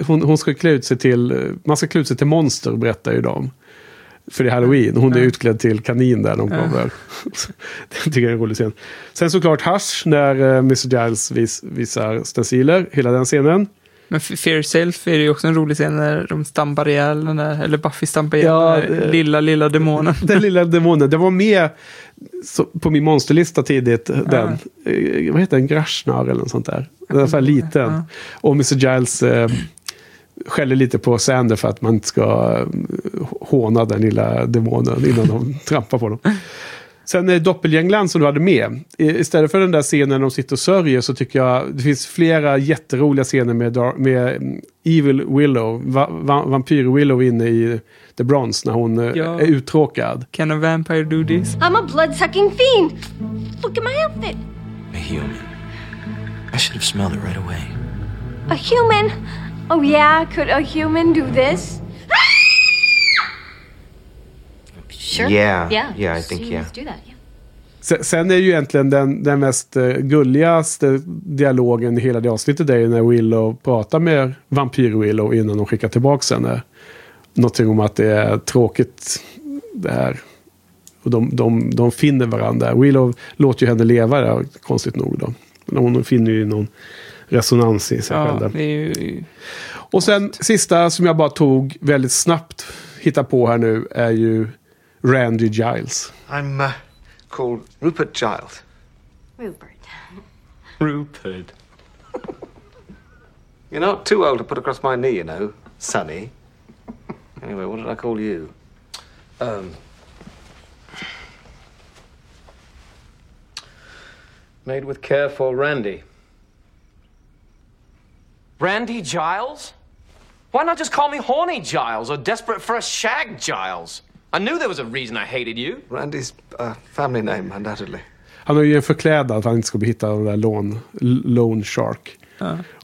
hon, hon ska klä ut sig till... Man ska klä ut sig till monster berättar ju de. För det är halloween. Hon är utklädd till kanin där de kommer. *laughs* det tycker jag är en rolig scen. Sen såklart Hush när uh, Mr. Giles vis, visar stenciler. Hela den scenen. Men Fear Self är ju också en rolig scen när de stampar ihjäl den där, eller Buffy stampar ihjäl Ja, den där eh, lilla, lilla demonen. *laughs* Den lilla demonen. Det var med på min monsterlista tidigt. Den. Eh, vad heter den? Grashnar eller något sånt där. Den är så här liten. Och Mr. Giles eh, skäller lite på Sander för att man inte ska eh, håna den lilla demonen innan de *laughs* trampar på dem. Sen är Doppelgängland som du hade med. Istället för den där scenen när de sitter och sörjer så tycker jag det finns flera jätteroliga scener med, Dar- med mm, Evil Willow, va, va, Vampyr Willow inne i The Bronze när hon eh, Ja. är uttråkad. Can a vampire do this? I'm a blood-sucking fiend. Look at my outfit. A human. I should have smelled it right away. A human. Oh yeah, could a human do this? Sure. Yeah, Yeah. yeah, I just think, yeah. Do that. Yeah. Sen, är ju egentligen den, den mest eh, gulligaste dialogen i hela det avsnittet det är när Willow pratar med Vampyr-Willow innan de skickar tillbaka henne. Någonting om att det är tråkigt det här. Och de, de, de finner varandra. Willow låter ju henne leva där, konstigt nog då. Hon finner ju någon resonans i sig själv. Ja, där. det är ju... Och sen sista som jag bara tog väldigt snabbt hitta på här nu är ju Randy Giles. I'm uh, called Rupert Giles. Rupert. Rupert. *laughs* You're not too old to put across my knee, you know, Sonny. Anyway, what did I call you? Um. Made with care for Randy. Randy Giles? Why not just call me Horny Giles or Desperate for a Shag Giles? I knew there was a reason I hated you. Randy's uh, family name, undoubtedly. Han har ju en förklädnad att han inte ska bli hittad av den där lone, lone Shark.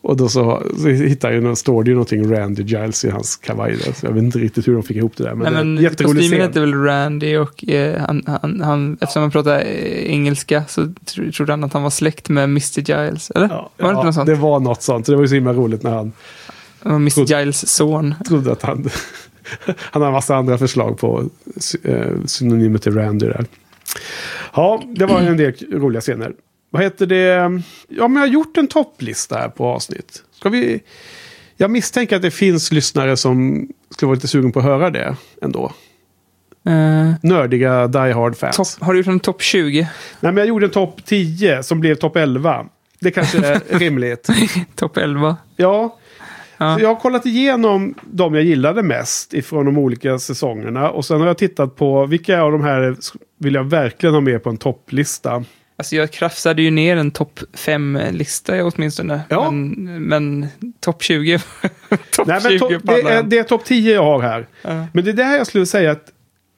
Och då så, så hittar ju, står det ju någonting Randy Giles i hans kavaj där. Så jag vet inte riktigt hur de fick ihop det där. Men, Nej, det är men jätterolig scen. hette väl Randy och eh, han, han, han, eftersom han pratar eh, engelska så tro, trodde han att han var släkt med Mr. Giles. Eller? var det inte Ja, något sånt? det var något sånt. Det var ju så himla roligt när han Mr. Giles son. trodde att han... *laughs* han har en massa andra förslag på eh, synonymer till Randy där. Ja, det var en del roliga scener. Vad heter det? Ja, men jag har gjort en topplista här på avsnitt. Ska vi... Jag misstänker att det finns lyssnare som skulle vara lite sugen på att höra det ändå. Eh, Nördiga Die Hard-fans. har du gjort en topp 20? Nej, men jag gjorde en topp 10 som blev topp 11. Det kanske är *laughs* rimligt. *laughs* topp 11? Ja. Ja. Jag har kollat igenom de jag gillade mest ifrån de olika säsongerna. Och sen har jag tittat på vilka av de här vill jag verkligen ha med på en topplista. Alltså jag krafsade ju ner en topp 5-lista åtminstone. Ja. Men, men topp 20, *laughs* topp Nej, men 20 topp- det pallar är, det är topp 10 jag har här. Ja. Men det är det här jag skulle säga att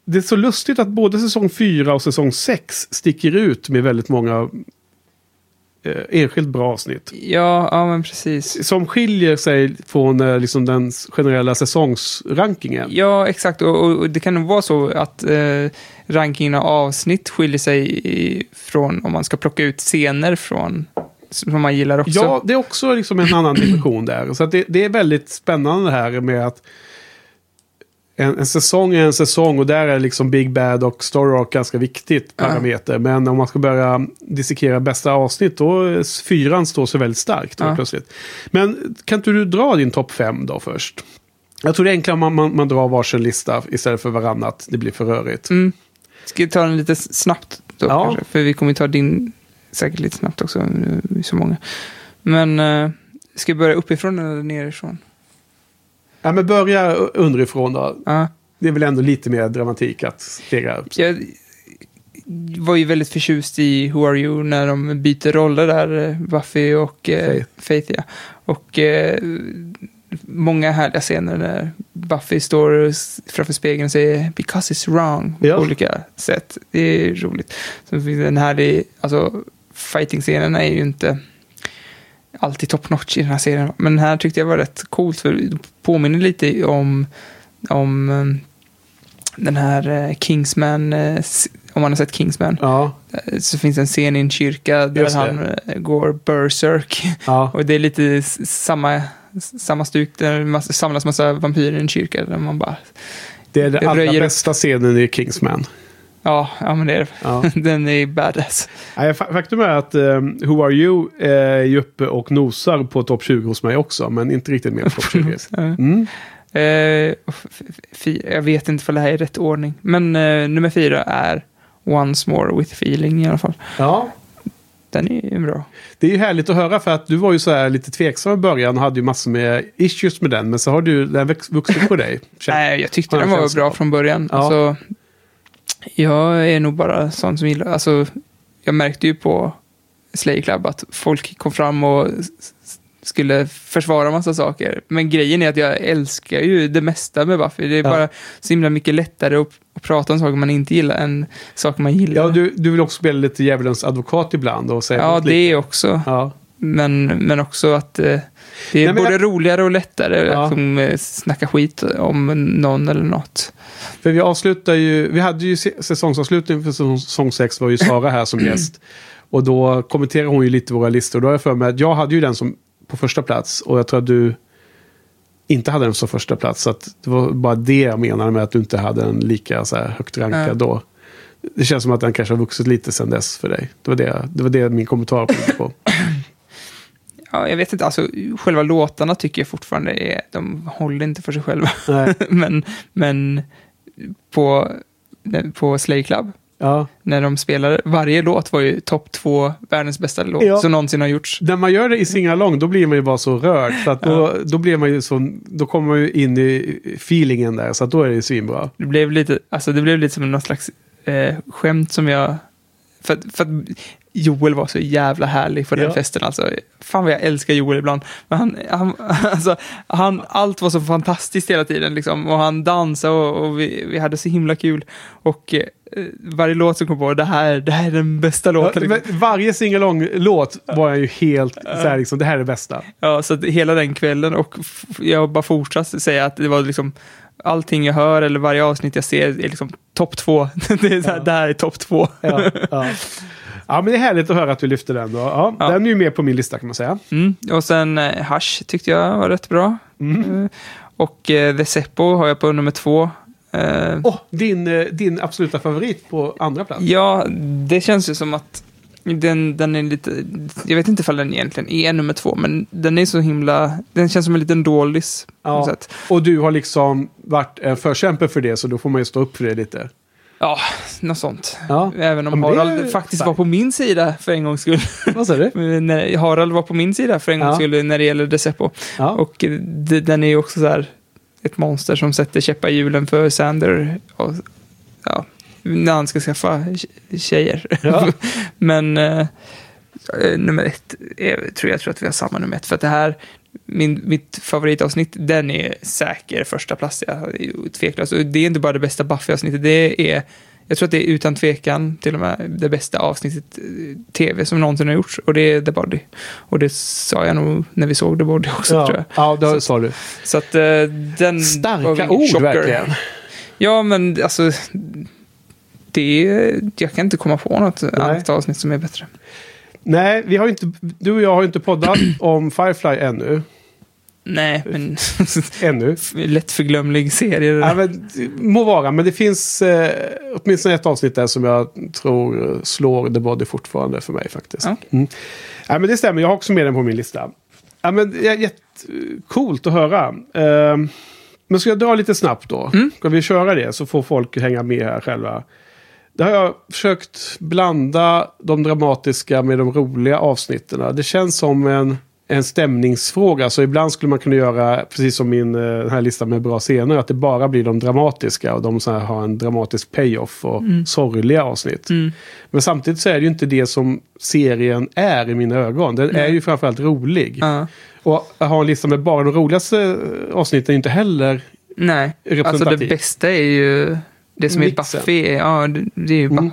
det är så lustigt att både säsong 4 och säsong 6 sticker ut med väldigt många eh, enskilt bra avsnitt. Ja, ja, men precis. Som skiljer sig från eh, liksom den generella säsongsrankingen. Ja, exakt. Och, och, och det kan nog vara så att eh, rankingen av avsnitt skiljer sig från om man ska plocka ut scener från som man gillar också. Ja, det är också liksom en annan dimension där. Så det, det är väldigt spännande det här med att en, en säsong är en säsong och där är liksom Big Bad och Story Arc ganska viktigt parameter. Men om man ska börja dissekera bästa avsnitt då fyran står sig väldigt starkt Ja. plötsligt. Men kan inte du dra din topp fem då först? Jag tror det är enklare om man, man, man drar varsin lista istället för varannat. Det blir för rörigt. Mm. Ska vi ta den lite snabbt då Ja. kanske? För vi kommer ju ta din säkert lite snabbt också. Vi är så många. Men eh, ska vi börja uppifrån eller nerifrån? Ja, men börja underifrån då. Ja. Det är väl ändå lite mer dramatik att stega upp. Jag var ju väldigt förtjust i Who Are You när de byter roller där, eh, Buffy och eh, Faith. Faith. ja. Och eh, många härliga scener där Buffy står framför spegeln och säger “because it's wrong” Ja. på olika sätt. Det är roligt. Sen finns det en härlig, alltså fighting-scenerna är ju inte alltid top notch i den här serien. Men den här tyckte jag var rätt coolt för det påminner lite om, om eh, den här eh, Kingsman, eh, om man har sett Kingsman. Ja, Så finns en scen i en kyrka där han går berserk. ja. *laughs* Och det är lite samma, samma stuk där massa, samlas massa vampyrer i en kyrka. Där man bara, Det är den Det allra upp. bästa scenen i Kingsman. ja, ja men det är det. Ja. *laughs* Den är badass. Fa- Faktum är att um, Who Are You är ju uppe och nosar på topp 20 hos mig också, men inte riktigt med på topp 20. *laughs* Mm. Eh, fi- jag vet inte om det här är i rätt ordning. Men eh, nummer fyra är Once More With Feeling i alla fall. Ja, den är ju bra. Det är ju härligt att höra för att du var ju så här lite tveksam i början och hade ju massor med issues med den. Men så har du den vuxit på dig. *laughs* Nej, jag tyckte den en var bra från början. Ja. Alltså, jag är nog bara sån som gillar... Alltså, jag märkte ju på Slay Club att folk kom fram och skulle försvara massa saker. Men grejen är att jag älskar ju det mesta med Buffy. Det är Ja. bara så himla mycket lättare att, att prata om saker man inte gillar än saker man gillar. Ja, du, du vill också spela lite djävulens advokat ibland och säga Ja, det lite. är också. Ja. Men, men också att eh, det är Nej, både jag- roligare och lättare Ja. att liksom, snacka skit om någon eller något. För vi avslutar ju, vi hade ju säsongsavslutning för säsong 6 var ju Sara här som *clears throat* gäst. Och då kommenterade hon ju lite våra listor. Då har jag för mig att jag hade ju den som på första plats. Och jag tror att du inte hade den som första plats. Så det var bara det jag menade med att du inte hade en lika så här, högt rankad Ja. då. Det känns som att den kanske har vuxit lite sedan dess för dig. Det var det, det, var det min kommentar kom på. *clears throat* Ja, jag vet inte, alltså själva låtarna tycker jag fortfarande är, de håller inte för sig själva. *laughs* Men, men på, på Slay Club, Ja. när de spelade, varje låt var ju topp två världens bästa låt Ja. som någonsin har gjorts. När man gör det i singalong då blir man ju bara så rörd. Så att då, då, blir man ju så, då kommer man ju in i feelingen där. Så att då är det ju svinbra. Det blev lite, alltså det blev lite som något slags eh, skämt som jag... För, att- för att Joel var så jävla härlig på den Ja. festen. Alltså, fan vad jag älskar Joel ibland. Men han, han, *laughs* alltså, han, allt var så fantastiskt hela tiden. Liksom. Och han dansade och, och vi, vi hade så himla kul. Och eh, varje låt som kom på, det här, det här är den bästa Ja, låten. men varje singalong-låt var jag ju helt så här, liksom, det här är det bästa. Ja, så hela den kvällen och jag bara fortsatte säga att det var liksom allting jag hör eller varje avsnitt jag ser är liksom topp två. *laughs* det, är så här, det här är topp två. Ja, ja. ja, men det är härligt att höra att du lyfter den. Då. Ja, Ja. Den är ju med på min lista kan man säga. Mm. Och sen eh, Hush tyckte jag var rätt bra. Eh, och eh, The Seppo har jag på nummer två. Eh, Åh, din, eh, din absoluta favorit på andra plats. Ja, det känns ju som att den, den är lite, jag vet inte ifall den egentligen är nummer två, men den är så himla, den känns som en liten dålis. Ja, och du har liksom varit en förkämpe för det, så då får man ju stå upp för det lite. Ja, något sånt. Ja. Även om det är Harald faktiskt var på min sida för en gångs skull. Vad sa du? *laughs* Harald var på min sida för en gångs Ja. skull när det gäller Deceppo. Ja. Och den är ju också så här ett monster som sätter käppar i hjulen för Sander. Och, ja, när han ska skaffa tje- tjejer. Ja. *laughs* Men eh, eh, nummer ett, är, tror jag tror att vi har samma nummer ett. För att det här, min, mitt favoritavsnitt, den är säker första plats. Ja, det är ju tveklöst. Och det är inte bara det bästa Buffy-avsnittet, det är jag tror att det är utan tvekan till och med det bästa avsnittet eh, tv som någonsin har gjorts. Och det är The Body. Och det sa jag nog när vi såg The Body också tror Ja, jag. ja det sa du. Så att eh, den... Starka ord chocker. verkligen. Ja, men alltså... Det är, jag kan inte komma på något annat avsnitt som är bättre. Nej, vi har inte, du och jag har inte poddat om Firefly ännu. Nej, men... *laughs* ännu. Lätt förglömlig serie. Ja, men, må vara, men det finns eh, åtminstone ett avsnitt där som jag tror slår The Body fortfarande för mig faktiskt. Ja. Mm. Ja, men det stämmer, jag har också med den på min lista. Ja, men det är jättecoolt att höra. Eh, men ska jag dra lite snabbt då? Ska vi köra det så får folk hänga med här själva. Där har jag försökt blanda de dramatiska med de roliga avsnitten. Det känns som en, en stämningsfråga. Så ibland skulle man kunna göra, precis som min eh, den här lista med bra scener, att det bara blir de dramatiska och de så här har en dramatisk payoff och Mm. sorgliga avsnitt. Men samtidigt så är det ju inte det som serien är i mina ögon. Den är ju framförallt rolig. Ja. Och att ha en lista med bara de roligaste eh, avsnitten är inte heller Nej, alltså det bästa är ju... Det som är Mixen. Buffy, ja, det, är ju Mm.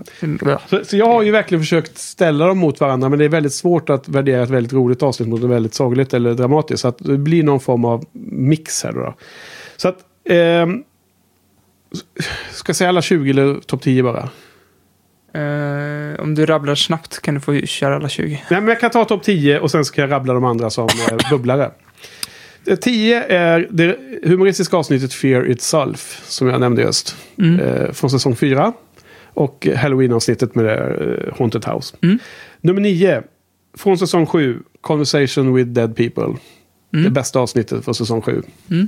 Så, så jag har ju verkligen försökt ställa dem mot varandra. Men det är väldigt svårt att värdera ett väldigt roligt avsnitt mot ett väldigt sorgligt eller dramatiskt. Så att det blir någon form av mix här då. Så att... ehm, ska jag säga alla 20 eller topp 10 bara? Eh, om du rabblar snabbt kan du få köra alla 20. Nej, men jag kan ta topp 10 och sen ska jag rabbla de andra som eh, *laughs* bubblare. Eh, 10 är det humoristiska avsnittet Fear Itself. Som jag nämnde just. Mm. Eh, från säsong 4. Och eh, Halloween-avsnittet med eh, Haunted House. Mm. Nummer 9. Från säsong 7. Conversation with Dead People. Det bästa avsnittet från säsong 7. Mm.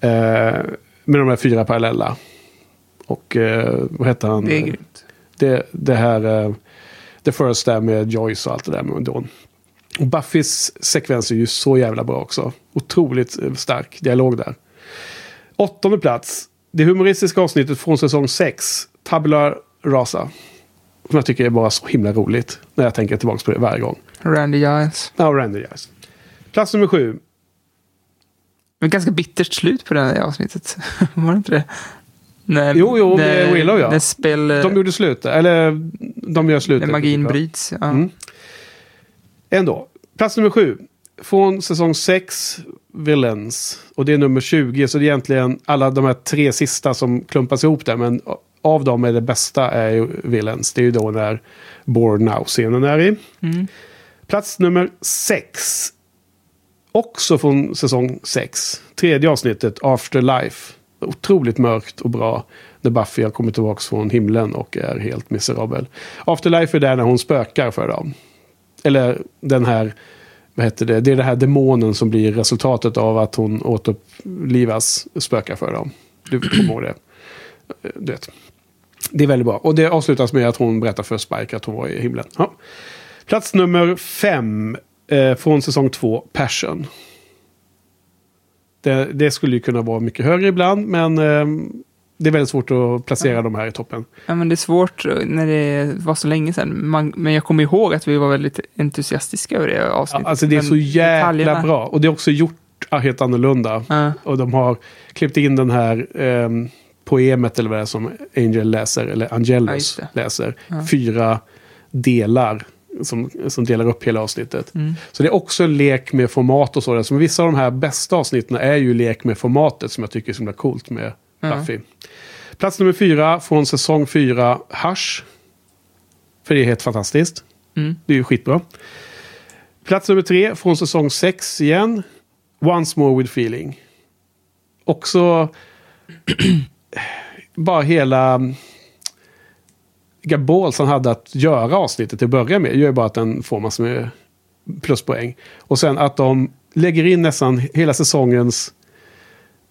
Eh, med de här fyra parallella. Och eh, vad heter han? Det är grymt. Det, det här... Eh, The First där med Joyce och allt det där med Dawn. Och Buffys sekvens är ju så jävla bra också. Otroligt eh, stark dialog där. Åttonde plats. Det humoristiska avsnittet från säsong 6. Tabula Rasa. Som jag tycker är bara så himla roligt. När jag tänker tillbaka på det varje gång. Randy Giles. Ja, Randy Giles. Plats nummer sju. Det var ganska bittert slut på det här avsnittet. *laughs* var det inte det? När, Jo, jo, med Willow ja. Spel... De gjorde slut. Eller de gör slut. När magin bryts. Ja. Mm. Ändå. Plats nummer sju. Från säsong 6, Villains. Och det är nummer 20. Så det är egentligen alla de här tre sista som klumpas ihop där. Men av dem är det bästa är ju Villains. Det är ju då när Born Now-scenen är i. Mm. Plats nummer 6. Också från säsong 6. Tredje avsnittet, Afterlife. Otroligt mörkt och bra. När Buffy har kommit tillbaka från himlen och är helt miserabel. Afterlife är där när hon spökar för dem. Eller den här, vad heter det? Det är den här demonen som blir resultatet av att hon återupplivas, spökar för dem. Du kommer ihåg det? Eh, du vet. Det är väldigt bra. Och det avslutas med att hon berättar för Spike att hon var i himlen. Ja. Plats nummer fem eh, från säsong två, Passion. Det, det skulle ju kunna vara mycket högre ibland, men eh, det är väldigt svårt att placera de här i toppen. Ja, men det är svårt när det var så länge sedan. Man, men jag kommer ihåg att vi var väldigt entusiastiska över det avsnittet. Ja, alltså det är men så jäkla detaljerna- bra. Och det är också gjort helt annorlunda. Ja. Och de har klippt in den här ehm, poemet eller vad det är som Angel läser, eller Ja, Angelus läser. Ja. Fyra delar som, som delar upp hela avsnittet. Mm. Så det är också en lek med format och sådär. Så vissa av de här bästa avsnitten är ju lek med formatet som jag tycker är så himla coolt med Ja. Buffy. Plats nummer fyra från säsong fyra, Hush. För det är helt fantastiskt. Mm. Det är ju skitbra. Plats nummer tre från säsong sex igen. Once more with feeling. Också *clears throat* bara hela vilka balls han hade att göra avsnittet till att börja med. gör ju bara att den får massor med pluspoäng. Och sen att de lägger in nästan hela säsongens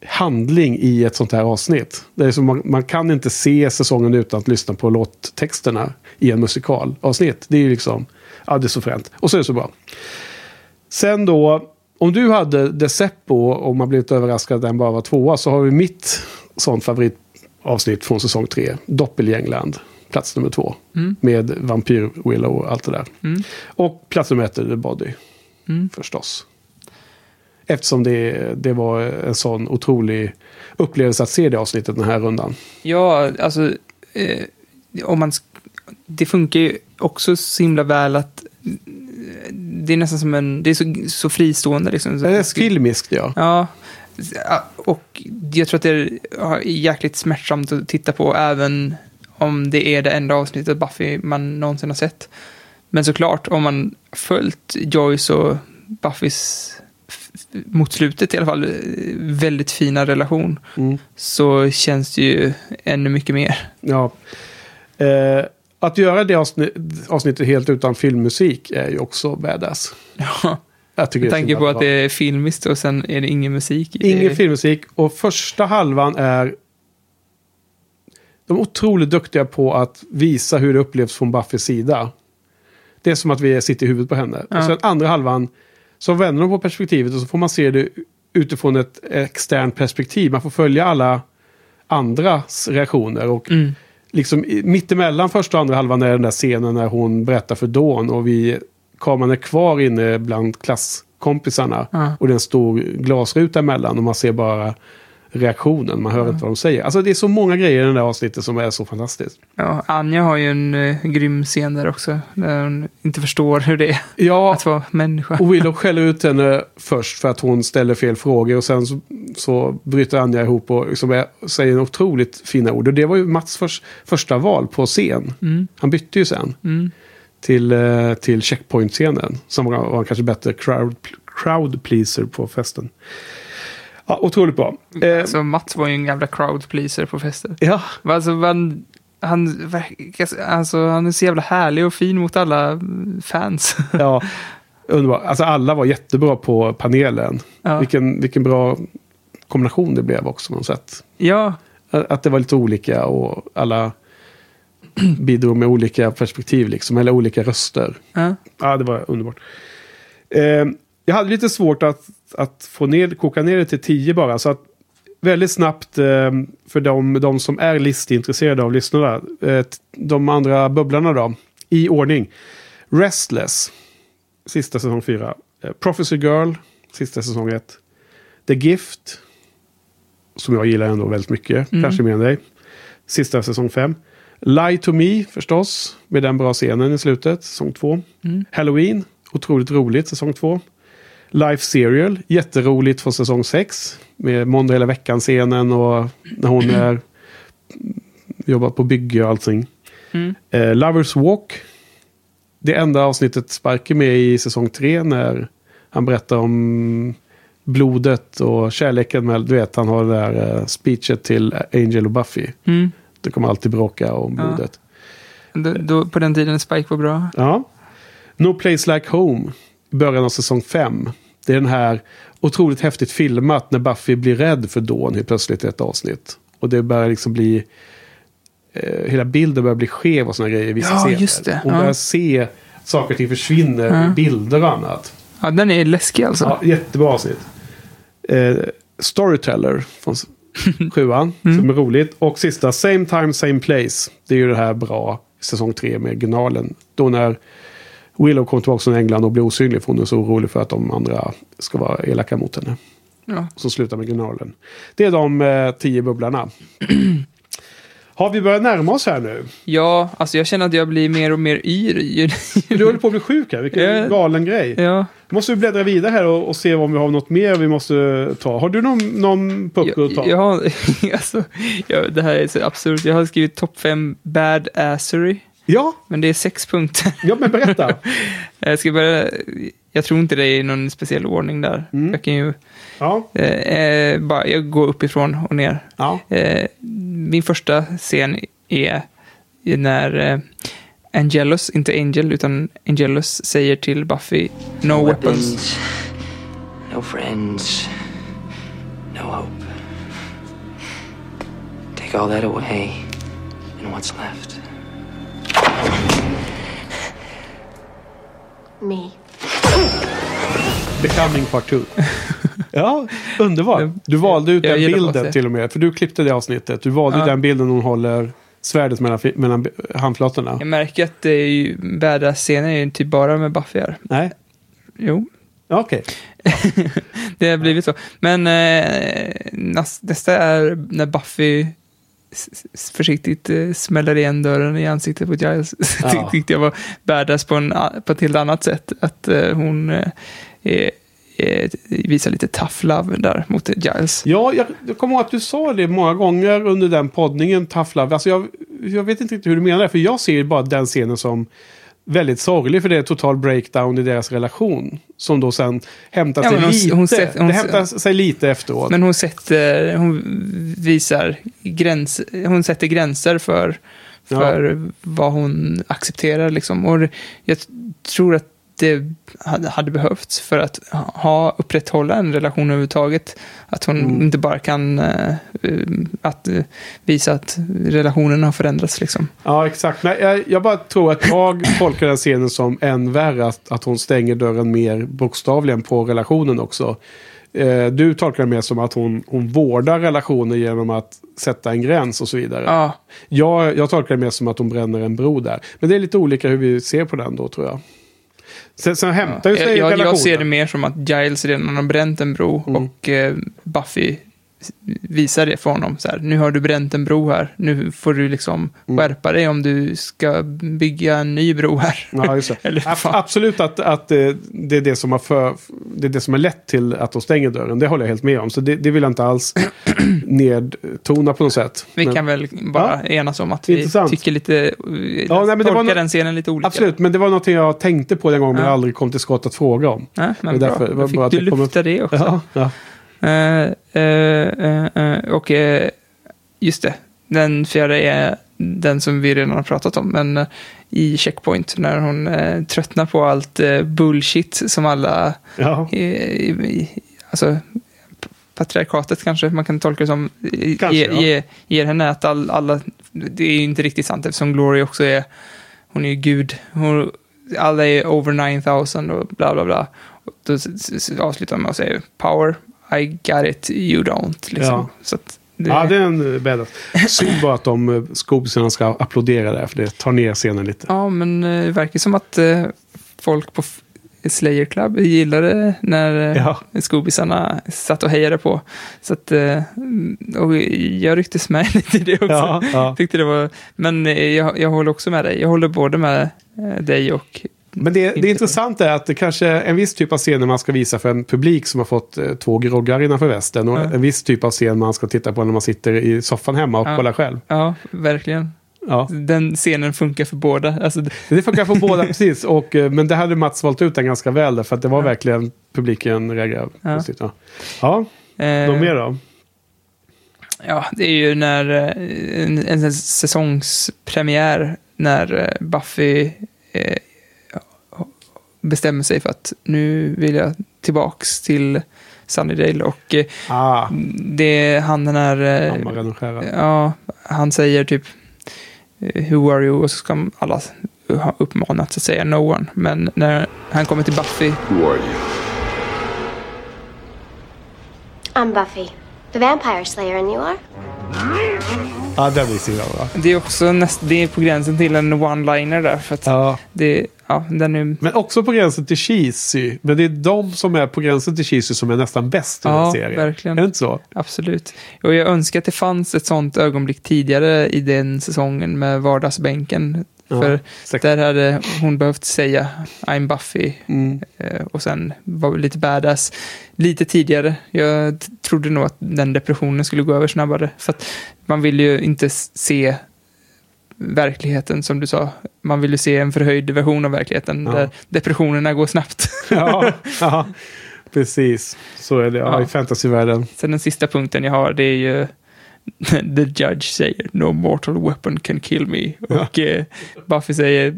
handling i ett sånt här avsnitt. Det är som man, man kan inte se säsongen utan att lyssna på låttexterna i en musikalavsnitt. Det är ju liksom, ja det är så fränt. Och så är det så bra. Sen då, om du hade Deceppo och man blivit överraskad att den bara var tvåa så har vi mitt sånt favoritavsnitt från säsong tre. Doppelgängland, plats nummer två. Mm. Med Vampyr Willow och allt det där. Mm. Och plats nummer ett är The Body. Mm. Förstås. Eftersom det, det var en sån otrolig upplevelse att se det avsnittet den här rundan. Ja, alltså, eh, om man, det funkar ju också så himla väl att eh, det är nästan som en, det är så, så fristående liksom. Det är filmiskt ja. Ja, och jag tror att det är jäkligt smärtsamt att titta på även om det är det enda avsnittet Buffy man någonsin har sett. Men såklart, om man följt Joyce och Buffys mot slutet i alla fall, väldigt fina relation, Mm. så känns det ju ännu mycket mer. ja. Eh, att göra det avsnitt, avsnittet helt utan filmmusik är ju också badass. Ja. Jag tycker Med tanke på att det är filmiskt och sen är det ingen musik. Ingen det. filmmusik och första halvan är... De är otroligt duktiga på att visa hur det upplevs från Buffys sida. Det är som att vi sitter i huvudet på henne. Ja. Och sen andra halvan så vänder de på perspektivet och så får man se det utifrån ett externt perspektiv. Man får följa alla andras reaktioner. Och Mm. liksom mittemellan första och andra halvan är den där scenen när hon berättar för Dawn och vi, kameran är kvar inne bland klasskompisarna. Ja. Och det är en stor glasruta emellan och man ser bara reaktionen. Man hör inte vad de säger. Alltså det är så många grejer i den där avsnittet som är så fantastiskt. Ja, Anja har ju en eh, grym scen där också, där hon inte förstår hur det är Ja, att vara människa. och Willow skäller ut henne först för att hon ställer fel frågor. Och sen så, så bryter Anja ihop och liksom är, säger otroligt fina ord. Och det var ju Mats förs, första val på scen. Mm. Han bytte ju sen. Mm. till, eh, till checkpoint-scenen. Som var, var kanske bättre crowd, crowd pleaser på festen. Ja, otroligt bra. Eh, Alltså Mats var ju en jävla crowd pleaser på fester. ja, Alltså, man, han, verkar- alltså, han är så jävla härlig och fin mot alla fans. ja, *laughs* underbart. Alltså alla var jättebra på panelen. Ja. Vilken, vilken bra kombination det blev också på något sätt. ja, Att det var lite olika och alla *clears throat* bidrog med olika perspektiv, liksom, eller olika röster. Ja. Ja, det var underbart. Eh, jag hade lite svårt att, att få ner, koka ner det till 10 bara. Så att väldigt snabbt eh, för de, de som är listintresserade av lyssnarna. Eh, de andra bubblarna då. I ordning. Restless. Sista säsong 4. Eh, Prophecy Girl. Sista säsong 1. The Gift. Som jag gillar ändå väldigt mycket. Mm. Kanske mer än dig. Sista säsong 5. Lie to me förstås. Med den bra scenen i slutet. Säsong 2. Mm. Halloween. Otroligt roligt. Säsong 2. Life Serial. Jätteroligt från säsong 6. Med måndag hela veckan-scenen och när hon är, jobbar på bygge och allting. Mm. Eh, Lovers Walk. Det enda avsnittet Spark är med i säsong 3 när han berättar om blodet och kärleken. Med, du vet, han har det där eh, speechet till Angel och Buffy. Mm. Det kommer alltid bråka om Ja. blodet. Då, då, på den tiden Spike var bra. Ja. No Place Like Home. Början av säsong 5. Det är den här otroligt häftigt filmat när Buffy blir rädd för Dawn helt plötsligt i ett avsnitt. Och det börjar liksom bli... Eh, hela bilden börjar bli skev och sådana grejer i vissa Ja, scener. just det. Hon Ja. börjar se saker och ting försvinner, Ja. bilder och annat. Ja, den är läskig alltså. Ja, jättebra avsnitt. Eh, Storyteller från *laughs* sjuan, Mm. som är roligt. Och sista, Same Time Same Place. Det är ju det här bra säsong tre med Gnalen. Då när Willow kommer tillbaka från England och blir osynlig för hon är så orolig för att de andra ska vara elaka mot henne. Ja. Som slutar med Gnalen. Det är de eh, tio bubblarna. *clears throat* Har vi börjat närma oss här nu? Ja, alltså jag känner att jag blir mer och mer yr. Du håller på att bli sjuk här, vilken *laughs* Ja. galen grej. ja. Måste vi bläddra vidare här och, och se om vi har något mer vi måste ta. Har du någon, någon pucko att ta? Jag, jag har, *laughs* alltså, jag, det här är så absurt. Jag har skrivit topp fem bad assery. Ja, Men det är sex punkter. ja men berätta. *laughs* Jag ska börja, jag tror inte det är någon speciell ordning där. Mm. Jag kan ju ja, eh, eh, bara, jag går uppifrån och ner. ja. Eh, min första scen är när eh, Angelus, inte Angel, utan Angelus säger till Buffy No weapons. no friends, no hope. Take all that away, and what's left? Me. Becoming part two. *laughs* ja, underbart. Du valde ut den bilden till och med. För du klippte det avsnittet. Du valde Ja. den bilden hon håller svärdet mellan, mellan handflatorna. Jag märker att det är ju, badass-scener är ju typ bara med Buffy här. Nej, Jo, okej. *laughs* det har blivit så. Men eh, näs- nästa är när Buffy försiktigt eh, smäller igen dörren i ansiktet på Giles. *laughs* Ja. Tyckte jag var badass på, en, på ett helt annat sätt. Att eh, hon eh, är, är, visar lite tough love där mot Giles. Ja, jag, jag kommer ihåg att du sa det många gånger under den poddningen, Tough Love. Alltså jag, jag vet inte riktigt hur du menar det, för jag ser bara den scenen som väldigt sorglig, för det är total breakdown i deras relation. Som då sen hämtar Ja, sig hon- lite. hon sett- hon- det hämtar sig lite efteråt. Men hon sätter, hon visar gräns, hon sätter gränser för, för vad hon accepterar liksom. Och jag tror att det hade, behövts för att ha, upprätthålla en relation överhuvudtaget. Att hon Mm. inte bara kan eh, att, eh, visa att relationen har förändrats liksom. Ja, exakt. Nej, jag, jag bara tror att jag tolkar den scenen som än värre. Att, att hon stänger dörren mer bokstavligen på relationen också. Eh, du tolkar det mer som att hon, hon vårdar relationen genom att sätta en gräns och så vidare. Ja, Jag, jag tolkar det mer som att hon bränner en bro där. Men det är lite olika hur vi ser på den då tror jag. Sen, sen hämtar ju sig jag, jag, relationen. jag ser det mer som att Giles redan har bränt en bro Mm. och eh, Buffy visar det för honom. Så här, nu har du bränt en bro här. Nu får du liksom Mm. skärpa dig om du ska bygga en ny bro här. Ja, just det. *laughs* Eller. Absolut att, att eh, det, är det, som har för, det är det som har lett till att de stänger dörren. Det håller jag helt med om. Så det, det vill jag inte alls *clears throat* nedtona på något sätt. Vi Men- kan väl bara enas om att vi Intressant. tycker lite, ja, nej, men det tolkar var nå- den scenen lite olika. Absolut, men det var någonting jag tänkte på den gången men Ja. aldrig kom till skott att fråga om. Ja, men Det är bra. därför- det var Då fick du det lufta det också. Ja, Eh, eh, eh, och just det, den fjärde är den som vi redan har pratat om, men i Checkpoint när hon eh, tröttnar på allt eh, bullshit som alla, Ja. i, i, alltså patriarkatet kanske man kan tolka det som, Kanske, ge, ja. ge, ger henne att all, alla det är ju inte riktigt sant eftersom Glory också är, hon är ju gud. Hon, alla är over 9000 och bla bla bla. Och då avslutar man med att säga power, I got it, you don't. Liksom. Ja. Så det, Ja, det är en eh, badass. Synd bara att de eh, Scoobsarna ska applådera där, för det tar ner scenen lite. Ja, men eh, det verkar som att folk på Slayer Club gillade när Ja. Scoobisarna satt och hejade på. Så att, eh, och jag rycktes med *laughs* lite i det också. Ja, ja. Tyckte det var, men jag, jag håller också med dig. Jag håller både med dig och... Men det, det intressanta är att det kanske är en viss typ av scener man ska visa för en publik som har fått eh, två groggar innanför västen. Och Ja. en viss typ av scen man ska titta på när man sitter i soffan hemma och Ja. kollar själv. Ja, verkligen. Ja. Den scenen funkar för båda. Alltså, det- funkar för båda *laughs* precis. Och, eh, men det hade Mats valt ut den ganska väl. där, För att det var verkligen publiken reagerade Ja. positivt. Ja. ja, eh, något mer då? Ja, det är ju när eh, en, en säsongspremiär när Buffy eh, bestämmer sig för att nu vill jag tillbaks till Sunnydale och eh, Ah, det är han den här... eh, och skäran. Ja, han säger typ eh, Who are you? Och så ska alla ha uppmanats att säga No one. Men när han kommer till Buffy Who are you? I'm Buffy, the vampire slayer, and you are? Ja, den jag? Det är också näst, det är på gränsen till en one-liner där. För att Ja. det, ja, den är... Men också på gränsen till cheesy. Men det är de som är på gränsen till cheesy som är nästan bäst i Ja, den serien. verkligen. Är det inte så? Absolut. Och jag önskar att det fanns ett sånt ögonblick tidigare i den säsongen med vardagsbänken. Ja, För säkert. där hade hon behövt säga I'm Buffy Mm. eh, och sen var lite badass lite tidigare. Jag trodde nog att den depressionen skulle gå över snabbare. För att man vill ju inte se verkligheten som du sa. Man vill ju se en förhöjd version av verkligheten Ja. där depressionerna går snabbt. *laughs* Ja, ja, precis. Så är det ja, i fantasyvärlden. Sen den sista punkten jag har, det är ju *laughs* The Judge säger No mortal weapon can kill me. Och eh, Buffy säger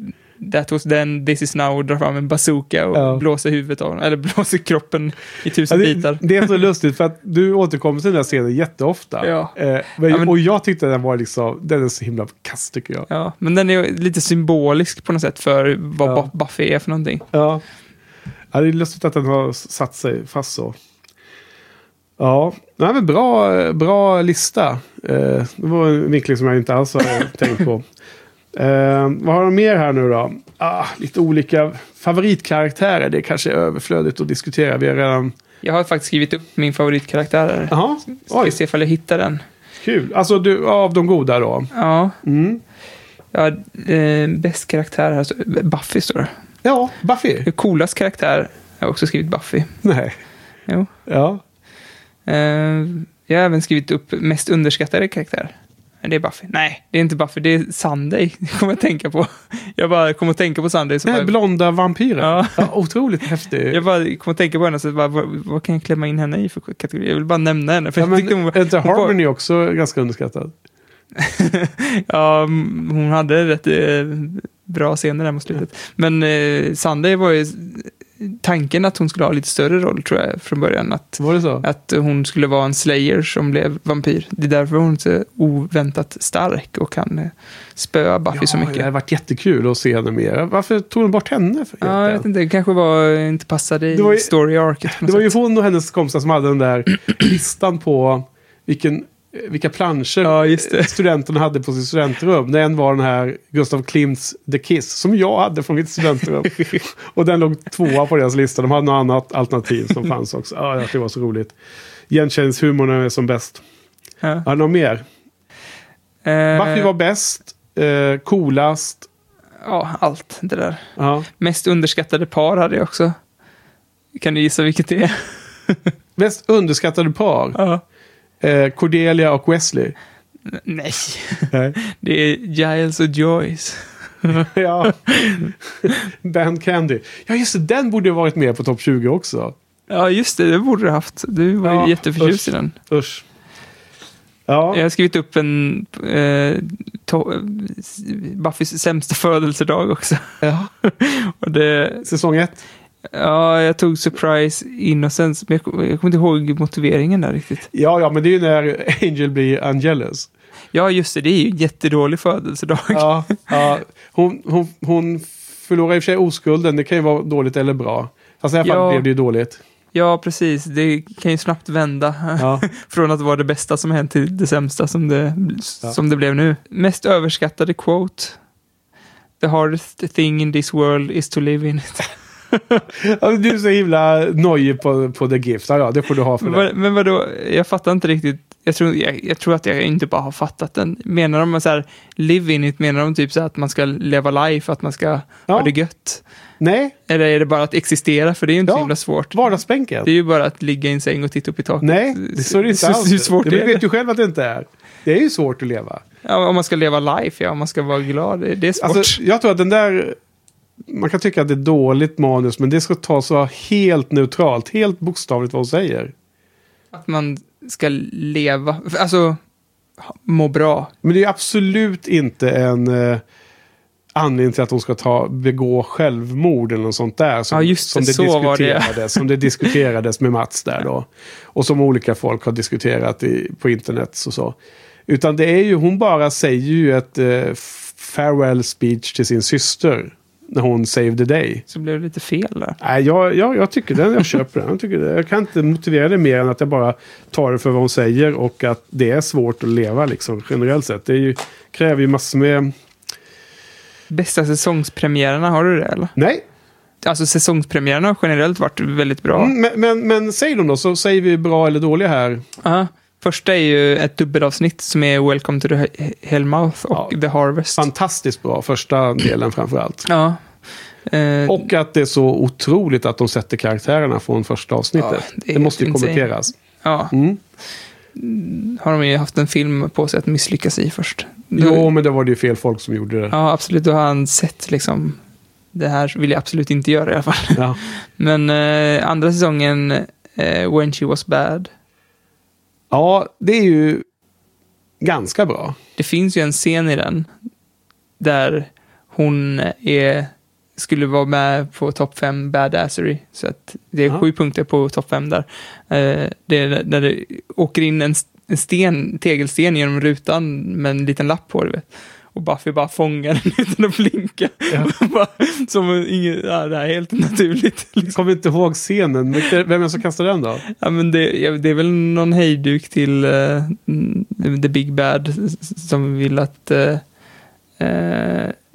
That was then, this is now och drar fram en bazooka och Ja. blåser huvudet av honom, eller blåser kroppen i Ja, tusen det, bitar. det är så lustigt för att du återkommer till den här scenen jätteofta. Ja. Eh, men, Ja, men- Och jag tyckte den var liksom, den är så himla kass tycker jag. Ja, men den är lite symbolisk på något sätt för vad Ja. Bu- Buffy är för någonting. Ja. ja, det är lustigt att den har satt sig fast så. Ja, Nej, men bra, bra lista. Eh, det var en vinkling som jag inte alls har *laughs* tänkt på. Eh, vad har de mer här nu då? Ah, lite olika favoritkaraktärer. Det kanske är överflödigt att diskutera. Vi har redan... Jag har faktiskt skrivit upp min favoritkaraktär här. Jaha, Ska oj, se ifall jag hittar den. kul. Alltså du, av de goda då? Ja, Mm. ja eh, bäst karaktär här, Buffy står det. Ja, Buffy. Coolast karaktär, jag har också skrivit Buffy. Nej. Jo. Ja. Eh, jag har även skrivit upp mest underskattade karaktär. Det är Buffy. Nej, det är inte Buffy, det är Sunday. Det *laughs* kommer jag att tänka på. Jag bara kommer att tänka på Sunday. Så Den bara, blonda vampyren. Ja. Ja, otroligt häftig. jag bara kommer att tänka på henne, så bara, vad, vad kan jag klämma in henne i för kategori? Jag vill bara nämna henne. För Ja, jag men, hon, är inte Harmony också ganska underskattad? *laughs* Ja, hon hade rätt eh, bra scener där mot slutet. Men eh, Sunday var ju tanken att hon skulle ha lite större roll tror jag från början. Att, Var det så? att hon skulle vara en slayer som blev vampyr. Det är därför hon är så oväntat stark och kan eh, spöa Buffy så Det mycket. hade varit jättekul att se henne mer. Varför tog de bort henne? För Ja, jag vet inte, det kanske var, inte passade i Det story arket. det var ju hon och hennes kompisar som hade den där *clears throat* listan på vilken, vilka planscher Ja, *laughs* studenterna hade på sitt studentrum. Den var den här Gustav Klimts The Kiss som jag hade från mitt studentrum. *laughs* och den låg tvåa på deras lista. De hade något annat alternativ som fanns också. Ja, det var så roligt. Igenkänningshumorn är som bäst. Ja. Ja, något mer? Eh, Buffy var bäst, eh, coolast. Ja, allt det där. Ja. Mest underskattade par hade jag också. Kan du gissa vilket det är? *laughs* Mest underskattade par. Ja. Eh, Cordelia och Wesley. Nej, Nej. *laughs* det är Giles och Joyce. *laughs* ja. Ben Candy. Ja, just det. Den borde ha varit med på topp 20 också. Ja, just det, det borde du haft. Du var Ja, ju jätteförtjust i den. Usch. Ja. Jag har skrivit upp en eh, Buffys sämsta födelsedag också. ja. *laughs* Och det, Säsong 1. Ja, jag tog Surprise Innocence, men jag, jag kommer inte ihåg motiveringen där riktigt. Ja, ja, men det är ju när *laughs* Angel blir Angelus. Ja, just det. Det är ju en jättedålig födelsedag. Ja, *laughs* ja. Hon, hon, hon förlorar i och för sig oskulden. Det kan ju vara dåligt eller bra. Fast i alla fall Ja. blev det ju dåligt. Ja, precis. Det kan ju snabbt vända. Ja. *laughs* Från att vara det bästa som hänt till det sämsta som det, Ja. som det blev nu. Mest överskattade quote. The hardest thing in this world is to live in it. Ja, Du är så himla nojig på, på The Gift. Ja, ja, det får du ha för Men, det. men vadå, jag fattar inte riktigt. Jag tror, jag, jag tror att jag inte bara har fattat den. Menar de så här, live in it, menar de typ så här att man ska leva life, att man ska ha det gött? Nej. Eller är det bara att existera? För det är ju inte så himla svårt. Vardagsbänken. Det är ju bara att ligga i en säng och titta upp i taket. Nej, det det inte *laughs* alls. Hur svårt det är vet det? du själv att det inte är. Det är ju svårt att leva. Ja, om man ska leva life, ja, om man ska vara glad. Det, det är svårt. Alltså, jag tror att den där... Man kan tycka att det är dåligt manus, men det ska tas så helt neutralt. Helt bokstavligt vad hon säger. Att man ska leva, alltså må bra. Men det är absolut inte en eh, anledning till att hon ska ta, begå självmord eller något sånt där. Som, Ja, just det, som det. diskuterades, Som det *laughs* diskuterades med Mats där då. Och som olika folk har diskuterat i, på internet och så. Utan det är ju, hon bara säger ju ett eh, farewell speech till sin syster. När hon saved the day. Så blev det lite fel där. Nej, jag, jag, jag tycker den. Jag köper den. Jag, tycker det. jag kan inte motivera det mer än att jag bara tar det för vad hon säger. Och att det är svårt att leva liksom generellt sett. Det ju, kräver ju massor med... Bästa säsongspremiärerna, har du det eller? Nej. Alltså säsongspremiärerna har generellt varit väldigt bra. Mm, men, men, men säg dem då, så säger vi bra eller dåliga här. Ja. Första är ju ett dubbelavsnitt som är Welcome to the He- Hellmouth och The Harvest. Fantastiskt bra, första delen framför allt. Ja. Eh, Och att det är så otroligt att de sätter karaktärerna från första avsnittet. Ja, det det, måste ju kommenteras. Ja. Mm. Har de ju haft en film på sig att misslyckas i först. Jo, men det var det ju fel folk som gjorde det. Ja, absolut. Då har han sett liksom, det här vill jag absolut inte göra i alla fall. Ja. *laughs* Men eh, andra säsongen, eh, When She Was Bad. Ja, det är ju ganska bra. Det finns ju en scen i den där hon är, skulle vara med på topp 5 badassery. Så att det är Ja. sju punkter på topp 5 där. Eh, det är där det åker in en, en sten, tegelsten genom rutan med en liten lapp på. Du vet. Och Buffy bara fångar den *laughs* utan att blinka. *laughs* bara, som inget, ja, det här är helt naturligt. Jag *laughs* kommer inte ihåg scenen. Vem är det som kastar den då? Ja, men det, ja, det är väl någon hejduk till mm, The Big Bad som vill att... Uh,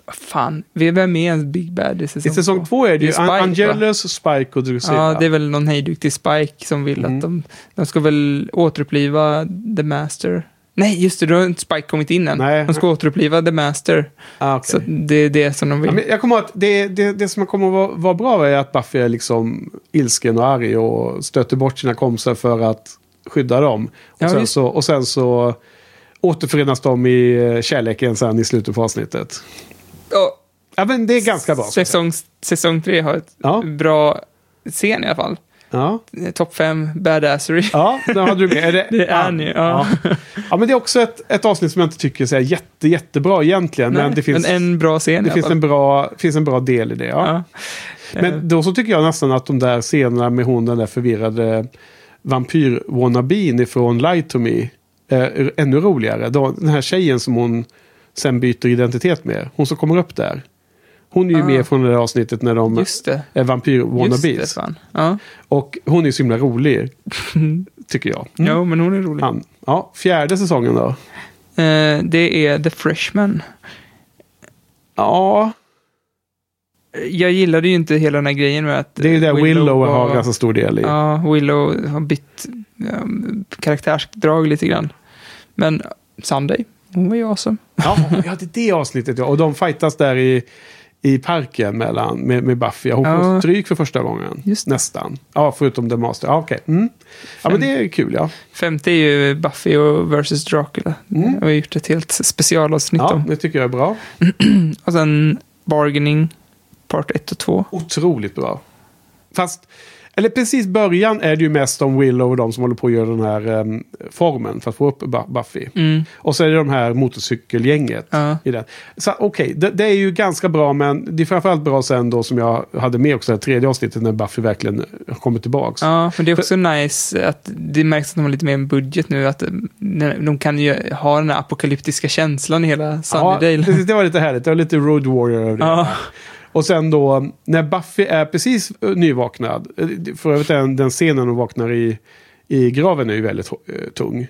vad fan, vem är ens Big Bad i säsong I säsong två är det ju Spike, va? Angelus, Spike och Drusilla. Ja, det är väl någon hejduk till Spike som vill Mm. att de... De ska väl återuppliva The Master. Nej, just det, då har inte Spike kommit in än. Nej. De ska återuppliva The Master. Ah, okej. Så det är det som de vill. Ja, jag kommer att det, det, det som kommer att vara, vara bra är att Buffy är liksom ilsken och arg och stöter bort sina kompisar för att skydda dem. Och, Ja, sen, visst. så, och sen så återförenas de i eh, kärleken sen i slutet på avsnittet. Ja, Ja, men det är ganska bra. säsong, säsong tre har ett Ja. bra scen i alla fall. Ja, Topp fem badassery. ja den hade du med. Är det, *laughs* Det är ni, ja. ja. Ja, men det är också ett, ett avsnitt som jag inte tycker är jätte, jättebra egentligen. Nej, men det finns, men en bra scen det finns, en bra, finns en bra del i det. Ja. Ja. Men då så tycker jag nästan att de där scenerna med hon, den där förvirrade vampyr-wannabeen ifrån Lie to Me, är ännu roligare. Den här tjejen som hon sen byter identitet med, hon som kommer upp där. Hon är ju Ah. med från det där avsnittet när de är vampyr-wannabes. Ja. Och hon är så himla rolig, *laughs* tycker jag. Mm. Jo, men hon är rolig. Han. Ja, fjärde säsongen då? Eh, det är The Freshman. Ja, Jag gillade ju inte hela den här grejen med att det är ju där Willow, har var- ganska stor del i. Ja, Willow har bytt um, karaktärsdrag lite grann. Men Sunday, hon var ju awesome. Ja, *laughs* ja, det är det avsnittet ja. Och de fightas där i, i parken mellan, med, med Buffy. Hon får Ja. stryk för första gången. Nästan. Ja, förutom The Master. Ja, okej. Mm. Ja, men det är kul ja. Femte är ju Buffy och versus Dracula. Mm. Jag har gjort ett helt specialavsnitt Ja, om. det tycker jag är bra. *clears throat* Och sen Bargaining, part 1 och 2. Otroligt bra. Fast Eller precis början är det ju mest om Willow och de som håller på att göra den här em, formen för att få upp Bu- Buffy. Mm. Och så är det de här motorcykelgänget Ja. i den. Så okej, det, det är ju ganska bra men det är framförallt bra sen då som jag hade med också det tredje avsnittet när Buffy verkligen kommer tillbaks. Ja, men det är också nice att det märks att de har lite mer en budget nu. Att eh, de kan ju ha den här apokalyptiska känslan i hela Ja, Sunnydale. det, det var lite härligt. Det var lite Road Warrior över det. Ja. Och sen då, när Buffy är precis eh, nyvaknad. eh, För övrigt den, den scenen hon vaknar i, i graven är ju väldigt eh, tung.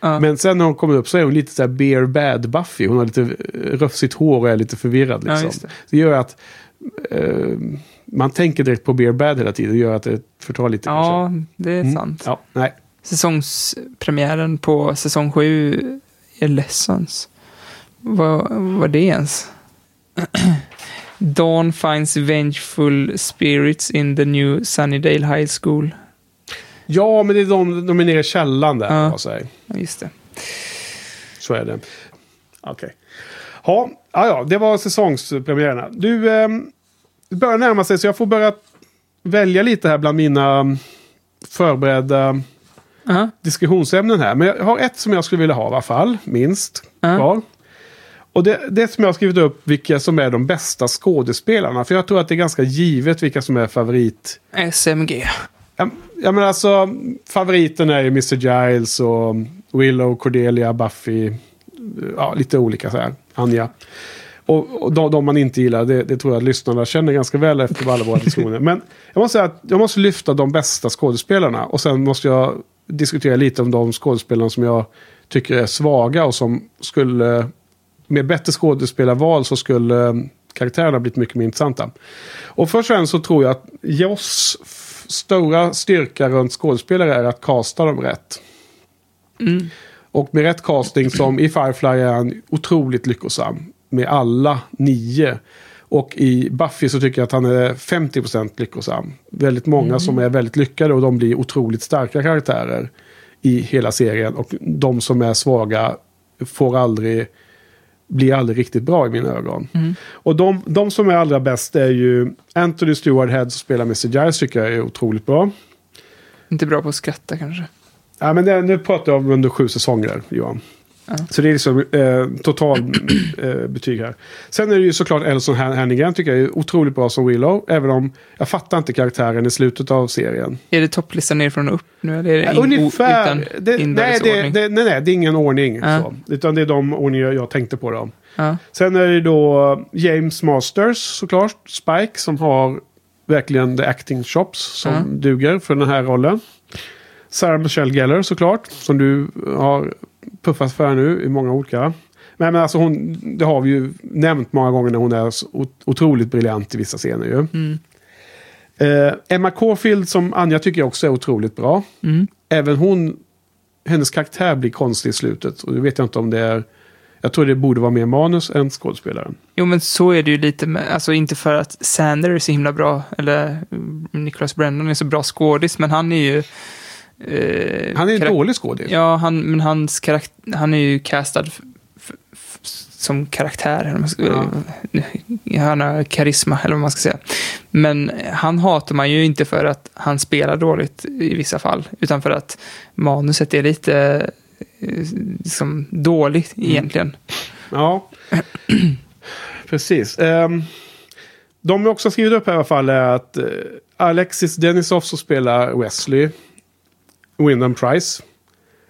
Ja. Men sen när hon kommer upp så är hon lite så här bear bad Buffy. Hon har lite rufsigt hår och är lite förvirrad. Ja, Liksom. just det. det gör att eh, man tänker direkt på bear bad hela tiden. Det gör att det förtar lite. Ja, kanske. det är Mm. sant. Ja, nej. Säsongspremiären på säsong 7 är Lessons. Vad var det ens? *clears throat* Dawn finds vengeful spirits in the new Sunnydale High School. ja, men det är de, de är nere i källaren där. Ja. Ja, just det. Så är det. Okej. Ja, ja, ja, det var säsongspremiärerna. Du, ehm, det börjar närma sig så jag får börja välja lite här bland mina mm, förberedda Ja. diskussionsämnen här. Men jag har ett som jag skulle vilja ha i alla fall, minst. Ja. Kvar. Och det, det som jag har skrivit upp vilka som är de bästa skådespelarna. För jag tror att det är ganska givet vilka som är favorit. SMG. Ja, ja men alltså, favoriten är ju Mr. Giles och Willow, Cordelia, Buffy. Ja, lite olika så här. Anja. Och, och de, de man inte gillar, det, det tror jag att lyssnarna känner ganska väl efter alla våra diskussioner. Men jag måste säga att jag måste lyfta de bästa skådespelarna. Och sen måste jag diskutera lite om de skådespelarna som jag tycker är svaga och som skulle... Med bättre skådespelarval så skulle eh, karaktärerna blivit mycket mer intressanta. Och först och främst så tror jag att Joss stora styrka runt skådespelare är att casta dem rätt. Och med rätt casting som i Firefly är han otroligt lyckosam. Med alla nio. Och i Buffy så tycker jag att han är 50% lyckosam. Väldigt många som är väldigt lyckade och de blir otroligt starka karaktärer i hela serien. Och de som är svaga får aldrig, blir aldrig riktigt bra i mina ögon. Och de, de som är allra bäst är ju Anthony Stewart Head som spelar Mr. Giles tycker jag är otroligt bra. Inte bra på att skratta kanske. Ja, men det, nu pratar jag om under sju säsonger, Johan. Så det är liksom eh, total *clears throat* eh, betyg här. Sen är det ju såklart Elson Han- Hannigan tycker jag är otroligt bra som Willow. Även om jag fattar inte karaktären i slutet av serien. Är det topplistan nerifrån och upp nu? Eller är det in- Ungefär. utan Det, nej, det, det, nej, nej, det är ingen ordning. Ja. Så, utan det är de ordningar jag, tänkte på. Dem. Ja. Sen är det då James Masters såklart. Spike som har verkligen the acting chops som Ja. duger för den här rollen. Sarah Michelle Gellar såklart. Som du har puffat för nu i många olika. Men, men alltså hon, det har vi ju nämnt många gånger när hon är otroligt briljant i vissa scener ju. Mm. Eh, Emma Caulfield som Anja tycker jag också är otroligt bra. Mm. Även hon, hennes karaktär blir konstig i slutet. Och det vet jag inte om det är... Jag tror det borde vara mer manus än skådespelaren. Jo, men så är det ju lite med, alltså inte för att Sander är så himla bra, eller Nicholas Brennan är så bra skådis, men han är ju... eh, Han är en dålig skådis. Ja, han, men hans karaktär, han är ju castad som karaktär. man ska- Han har karisma, eller vad man ska säga. Men han hatar man ju inte för att han spelar dåligt i vissa fall, utan för att manuset är lite eh, liksom, dåligt egentligen. Ja, *clears throat* precis. Um, de jag också skrivit upp här i alla fall är att eh, Alexis Denisov som spelar Wesley, Wyndham Price,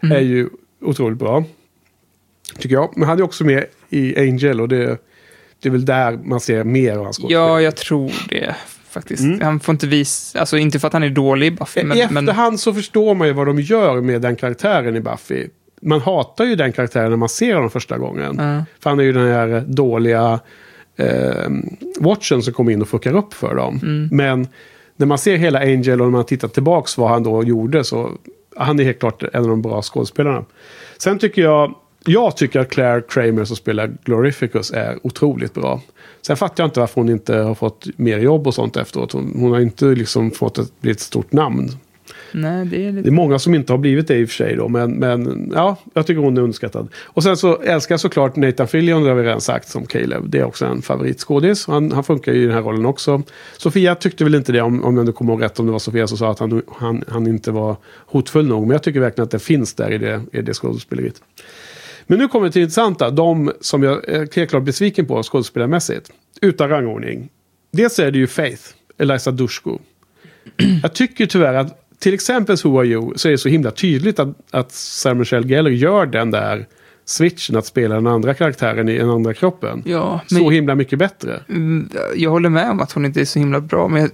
Mm. är ju otroligt bra. Tycker jag. Men han är också med i Angel och det, det är väl där man ser mer av hans skådespel. Ja, jag tror det faktiskt. Mm. Han får inte visa, alltså inte för att han är dålig i Buffy, men... I men efterhand så förstår man ju vad de gör med den karaktären i Buffy. Man hatar ju den karaktären när man ser honom första gången. Ja. För han är ju den här dåliga eh, watchen som kommer in och fuckar upp för dem. Mm. Men när man ser hela Angel och när man tittar tillbaks vad han då gjorde så han är helt klart en av de bra skådespelarna. Sen tycker jag, jag tycker att Claire Kramer som spelar Glorificus är otroligt bra. Sen fattar jag inte varför hon inte har fått mer jobb och sånt efteråt. Hon, hon har inte liksom fått ett, blivit ett stort namn. Nej, det är Det lite... är många som inte har blivit det i och för sig då, men, men ja, jag tycker hon är underskattad. Och sen så älskar jag såklart Nathan Fillion, det har vi redan sagt, som Caleb. Det är också en favoritskådis. Han, han funkar ju i den här rollen också. Sofia tyckte väl inte det, om, om jag nu kommer ihåg rätt, om det var Sofia som sa att han, han, han inte var hotfull nog. Men jag tycker verkligen att det finns där i det, i det skådespeleriet. Men nu kommer vi till det intressanta, de som jag är helt klart besviken på skådespelarmässigt. Utan rangordning. Dels är det ju Faith, Eliza Dushku. Jag tycker tyvärr att till exempel Who Are You så är det så himla tydligt att, att Sarah Michelle Gellar gör den där switchen att spela den andra karaktären i den andra kroppen. Ja, Så himla mycket bättre. Mm, jag håller med om att hon inte är så himla bra, men jag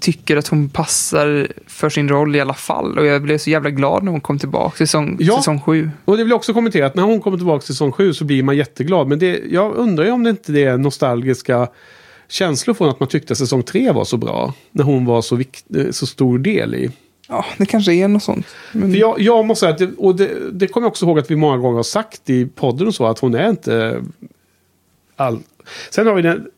tycker att hon passar för sin roll i alla fall. Och jag blev så jävla glad när hon kom tillbaka till säsong, Ja. säsong sju. Och det vill jag också kommentera att när hon kommer tillbaka till säsong 7 så blir man jätteglad. Men det, jag undrar ju om det inte är nostalgiska känslor från att man tyckte att säsong 3 var så bra. När hon var så, vikt, eh, så stor del i. Ja, det kanske är något sånt. Men... För jag, jag måste säga att, det, och det, det kommer jag också ihåg att vi många gånger har sagt i podden och så, att hon är inte all... Sen har vi den,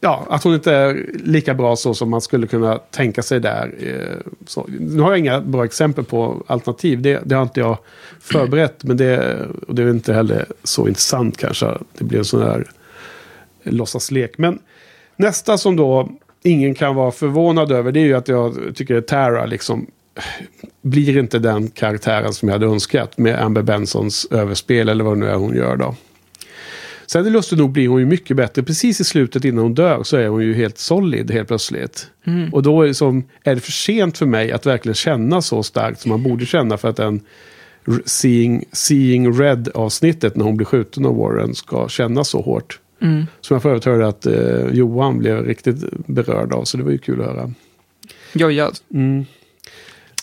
ja, att hon inte är lika bra så som man skulle kunna tänka sig där. Eh, så, nu har jag inga bra exempel på alternativ, det, det har inte jag förberett, men det, och det är inte heller så intressant kanske. Det blir en sån här låtsaslek. Men nästa som då ingen kan vara förvånad över, det är ju att jag tycker att Tara liksom blir inte den karaktären som jag hade önskat med Amber Bensons överspel eller vad nu är hon gör då. Sen lustigt nog blir hon ju mycket bättre. Precis i slutet innan hon dör så är hon ju helt solid helt plötsligt. Mm. Och då är det, som, är det för sent för mig att verkligen känna så starkt som man borde känna för att en r- Seeing, seeing Red avsnittet när hon blir skjuten av Warren ska kännas så hårt. Mm. Som jag förut hörde att eh, Johan blev riktigt berörd av. Så det var ju kul att höra. Joja, Mm.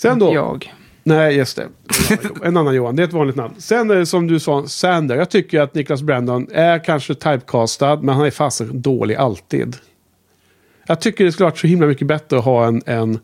Sen då. jag. Nej, just det. En annan Johan, det är ett vanligt namn. Sen är det som du sa, Sander. Jag tycker att Niklas Brandon är kanske typecastad, men han är fasen dålig alltid. Jag tycker det skulle varit så himla mycket bättre att ha en, en,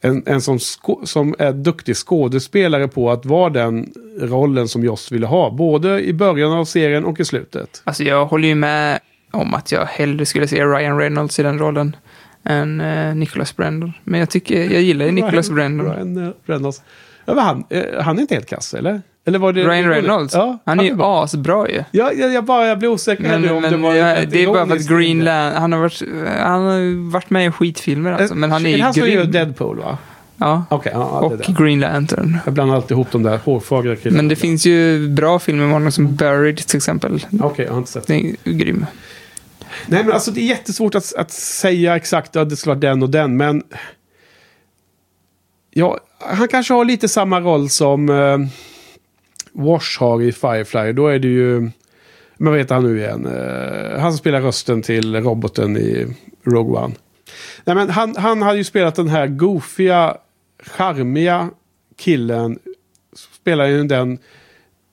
en, en som, som är duktig skådespelare på att vara den rollen som Joss ville ha. Både i början av serien och i slutet. Alltså jag håller ju med om att jag hellre skulle se Ryan Reynolds i den rollen än uh, Nicholas Brandon. Men jag tycker, jag gillar ju Nicholas Brandon. Ryan eh, Reynolds. Ja, men han, eh, han är inte helt kass, eller? eller var det, Ryan Reynolds? Ja, han är ju bra. asbra ju. Ja, jag, jag, bara, jag blir osäker Men, nu om men det var ett det är bara för att Green Lan- han har varit, han har varit med i skitfilmer alltså, men han är det ju han grym. Deadpool va? Ja, Okej, ja, och är det. Green Lantern. Jag blandar alltid ihop de där hårfagra killarna. Men det finns ju bra filmer med honom som Buried till exempel. Okej, jag har inte sett. Det är ju grym. Nej, men alltså det är jättesvårt att, att säga exakt att det ska vara den och den, men... Ja, han kanske har lite samma roll som eh, Wash har i Firefly. Då är det ju... Men vad heter han nu igen? Eh, han som spelar rösten till roboten i Rogue One. Nej, men han, han hade ju spelat den här goofiga, charmiga killen. Spelar ju den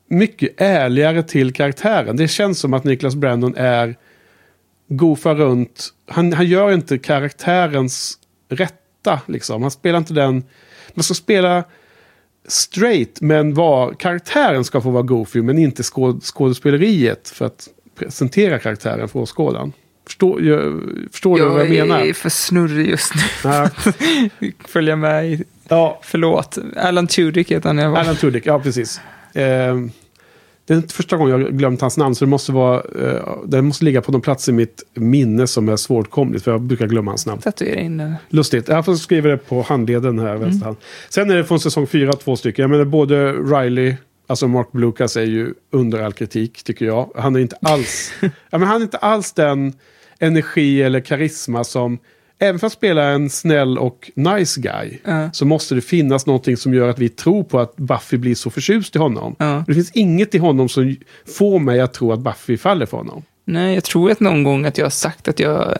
mycket ärligare till karaktären. Det känns som att Niklas Brandon är goofar runt. Han, han gör inte karaktärens rätta. Liksom. Han spelar inte den... Man ska spela straight, men var, karaktären ska få vara goofy, men inte skåd, skådespeleriet för att presentera karaktären för åskådaren. Förstår, jag, förstår du vad jag menar? är för snurrig just nu. Ja. *laughs* Följa med i... Ja. Förlåt. Alan Tudyk heter han. Jag. Alan Tudyk, ja precis. Eh, det är inte första gången jag har glömt hans namn, så det måste, vara, eh, det måste ligga på någon plats i mitt minne som är svårtkomligt, för jag brukar glömma hans namn. Tatuera in den. Lustigt. Jag får skriva det på handleden här, vänster hand. Sen är det från säsong fyra två stycken. Jag menar både Riley, alltså Mark Blucas är ju under all kritik tycker jag. Han är inte alls, *laughs* ja, men han är inte alls den energi eller karisma som, även för att spela en snäll och nice guy, Ja. så måste det finnas någonting som gör att vi tror på att Buffy blir så förtjust i honom. Ja. Det finns inget i honom som får mig att tro att Buffy faller för honom. Nej, jag tror att någon gång att jag har sagt att jag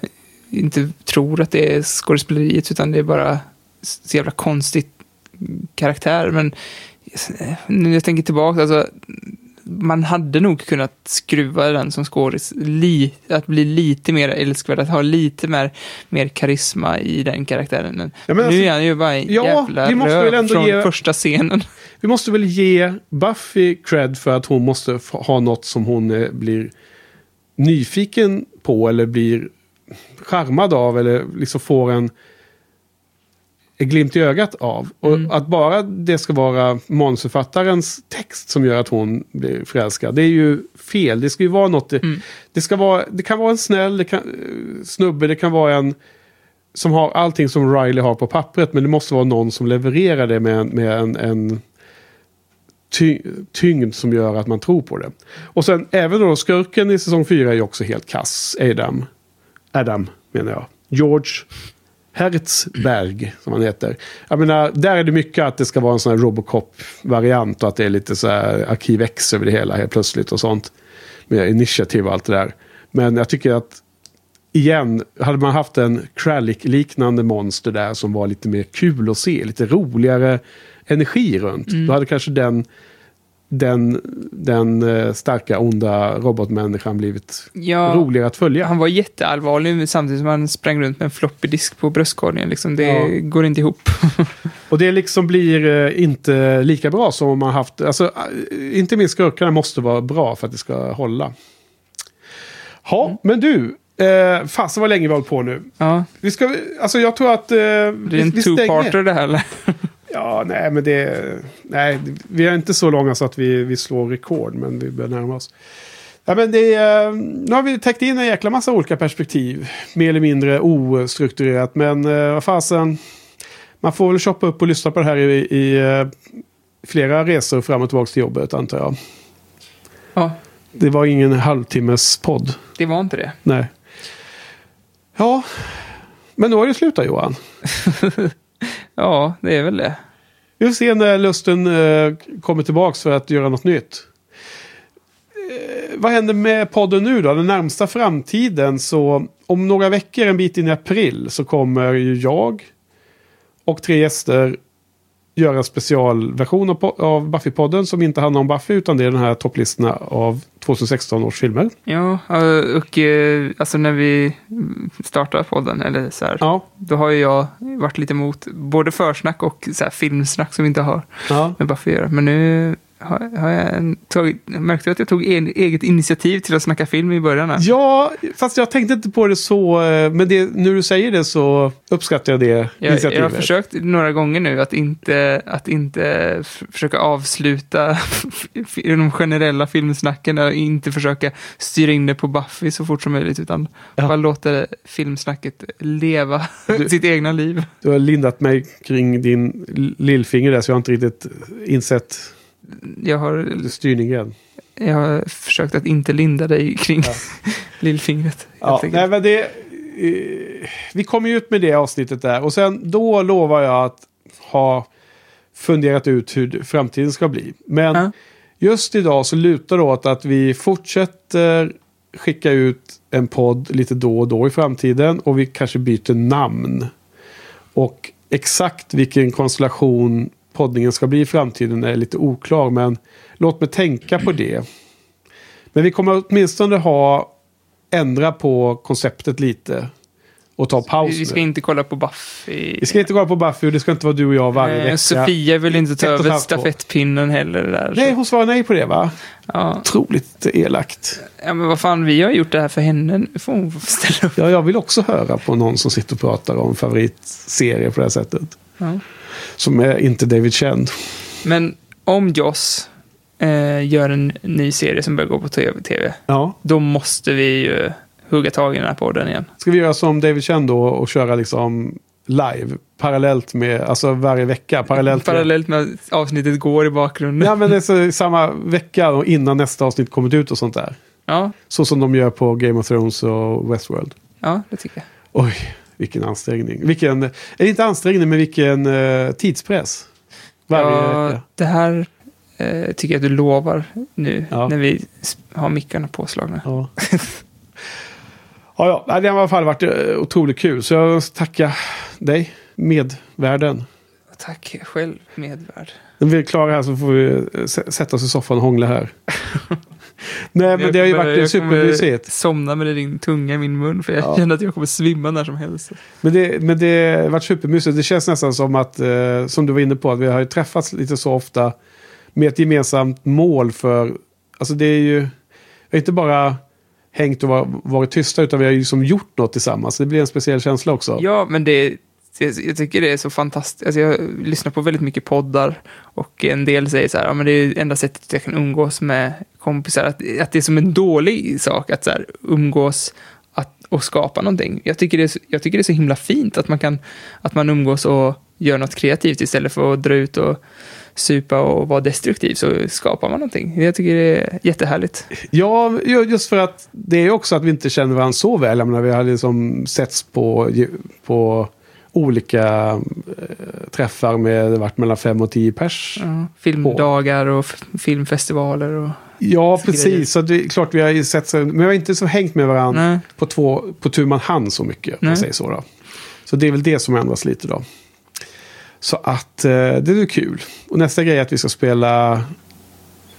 inte tror att det är skådespeleriet, utan det är bara så jävla konstigt karaktär. Men när jag tänker tillbaka, alltså, man hade nog kunnat skruva den som skådis, att bli lite mer älskvärd, att ha lite mer, mer karisma i den karaktären. Men Ja, nu alltså- är han ju bara en Ja, jävla vi måste väl ändå från ge- första scenen. *laughs* Vi måste väl ge Buffy cred för att hon måste ha något som hon eh, blir nyfiken på eller blir charmad av eller liksom får en... glimt i ögat av. Och Mm. att bara det ska vara manusförfattarens text som gör att hon blir förälskad, det är ju fel. Det ska ju vara något, Mm. det, ska vara, det kan vara en snäll det kan, snubbe, det kan vara en som har allting som Riley har på pappret, men det måste vara någon som levererar det med, en- med en, en ty, tyngd som gör att man tror på det. Och sen även då skurken i säsong 4 är ju också helt kass. Adam. Adam menar jag. George Hertzberg som han heter. Jag menar, där är det mycket att det ska vara en sån här Robocop-variant och att det är lite så här Arkiv X över det hela helt plötsligt och sånt. Med initiativ och allt det där. Men jag tycker att igen, hade man haft en Krallick-liknande monster där som var lite mer kul att se, lite roligare energi runt. Mm. Då hade kanske den, den, den eh, starka onda robotmänniskan blivit Ja. roligare att följa. Han var jätteallvarlig samtidigt som han sprang runt med en floppy disk på bröstkorgen. Liksom. Det Ja. går inte ihop. *laughs* Och det liksom blir eh, inte lika bra som om man haft... Alltså, eh, inte minst skurkarna måste vara bra för att det ska hålla. Ja, Mm. men du. Eh, fasen vad länge vi har hållit på nu. Ja. Vi ska, alltså jag tror att... Eh, Det är en two-parter det här eller? Ja, nej men det... Nej, vi är inte så långa så att vi, vi slår rekord, men vi börjar närma oss. Ja, men det, är, eh, nu har vi täckt in en jäkla massa olika perspektiv. Mer eller mindre ostrukturerat, men eh, vad fasen. Man får väl shoppa upp och lyssna på det här i, i eh, flera resor fram och tillbaka till jobbet, antar jag. Ja, Det var ingen halvtimmes podd. det var inte det. Nej. Ja, men då är det slut då, Johan. *laughs* Ja, det är väl det. Vi får se när lusten eh, kommer tillbaka för att göra något nytt. Eh, vad händer med podden nu då? Den närmsta framtiden så om några veckor, en bit in i april, så kommer ju jag och tre gäster göra en specialversion av, av Buffy-podden som inte handlar om Buffy utan det är den här topplistorna av 2016 års filmer. Ja, och eh, alltså när vi startade podden, eller så här, Ja. då har ju jag varit lite emot både försnack och så här, filmsnack som vi inte har Ja. med Buffy att göra. Men nu har, har jag tagit, jag märkte att jag tog en, eget initiativ till att snacka film i början. Här. Ja, fast jag tänkte inte på det så. eh, Men det, när du säger det så uppskattar jag det Jag, jag initiativet. har försökt några gånger nu att inte, att inte försöka avsluta *laughs* de generella filmsnacken och inte försöka styra in det på Buffy så fort som möjligt utan bara låta filmsnacket leva *laughs* sitt egna liv. Du har lindat mig kring din lillfinger där så jag har inte riktigt insett Jag har, styrningen. jag har försökt att inte linda dig kring *laughs* lillfingret. Ja, helt enkelt. nej, men det, eh, vi kommer ju ut med det avsnittet där och sen då lovar jag att ha funderat ut hur framtiden ska bli. Men Ja. just idag så lutar det åt att vi fortsätter skicka ut en podd lite då och då i framtiden och vi kanske byter namn. Och exakt vilken konstellation poddningen ska bli i framtiden är lite oklar men låt mig tänka på det. Men vi kommer åtminstone ha ändra på konceptet lite. Och ta paus Vi ska nu. inte kolla på Buffy. Vi ska inte kolla på Buffy och det ska inte vara du och jag varje vecka. Sofia vill inte ta över stafettpinnen heller. Där, Nej, så. hon svarar nej på det va? Ja. Otroligt elakt. ja, men vad fan, vi har gjort det här för henne. Nu får hon ställa upp. Ja, jag vill också höra på någon som sitter och pratar om favoritserie på det här sättet. Ja. Som är inte David Känd. Men om Joss eh, gör en ny serie som börjar gå på tv, Ja. då måste vi ju hugga tag i den här podden igen. Ska vi göra som David Känd då och köra liksom live? Parallellt med, alltså varje vecka. Parallellt, med- Parallellt med att avsnittet går i bakgrunden. Ja, men det är så, samma vecka och innan nästa avsnitt kommit ut och sånt där. Ja, Så som de gör på Game of Thrones och Westworld. ja det tycker jag. Oj, vilken ansträngning. Vilken, eller inte ansträngning, men vilken eh, tidspress. Varje Ja, vecka. det här eh, tycker jag att du lovar nu Ja. när vi har mickarna påslagna. Ja. ja, ja. Det har i alla fall varit eh, otroligt kul. Så jag tackar dig, medvärlden. Tack själv, medvärd. När vi är klara här så får vi eh, sä- sätta oss i soffan och hångla här. *laughs* Nej, men det har ju varit kommer supermysigt. somna med din tunga i min mun för jag Ja. känner att jag kommer svimma när som helst. Men det, men det har varit supermysigt. Det känns nästan som att, eh, som du var inne på, att vi har ju träffats lite så ofta med ett gemensamt mål för, alltså det är ju, inte bara hängt och var, varit tysta utan vi har ju liksom gjort något tillsammans. Det blir en speciell känsla också. Ja, men det så jag, jag tycker det är så fantastiskt. Alltså jag lyssnar på väldigt mycket poddar och en del säger så här, ja men det är enda sättet jag kan umgås med kompisar. Att, att det är som en dålig sak att så här, umgås att, och skapa någonting. Jag tycker, det är, så- jag tycker det är så himla fint att man kan, att man umgås och gör något kreativt istället för att dra ut och supa och vara destruktiv så skapar man någonting. Jag tycker det är jättehärligt. Ja, just för att det är också att vi inte känner varandra så väl. Jag menar, vi har liksom setts på, på olika eh, träffar med det varit mellan fem och tio pers. Ja, filmdagar och filmfestivaler och... Ja, precis. grejer. Så det är klart vi har ju sett men vi har inte så hängt med varandra på, två, på tu man hand så mycket. Om man säger så, då. så det är väl det som ändras lite då. Så att eh, det är kul. Och nästa grej är att vi ska spela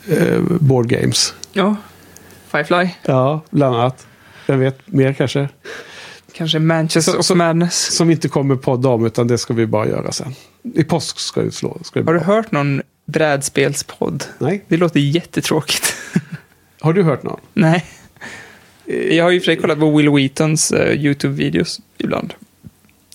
eh, board games. Ja, Firefly. Ja, bland annat. Jag vet mer kanske. Kanske Manchester of så- Madness. Som vi inte kommer podda om, utan det ska vi bara göra sen. I påsk ska det slå. Ska det Har du hört någon brädspelspodd? Nej. Det låter jättetråkigt. *laughs* Har du hört någon? Nej. Jag har ju för sig kollat på Will Wheatons eh, YouTube-videos ibland.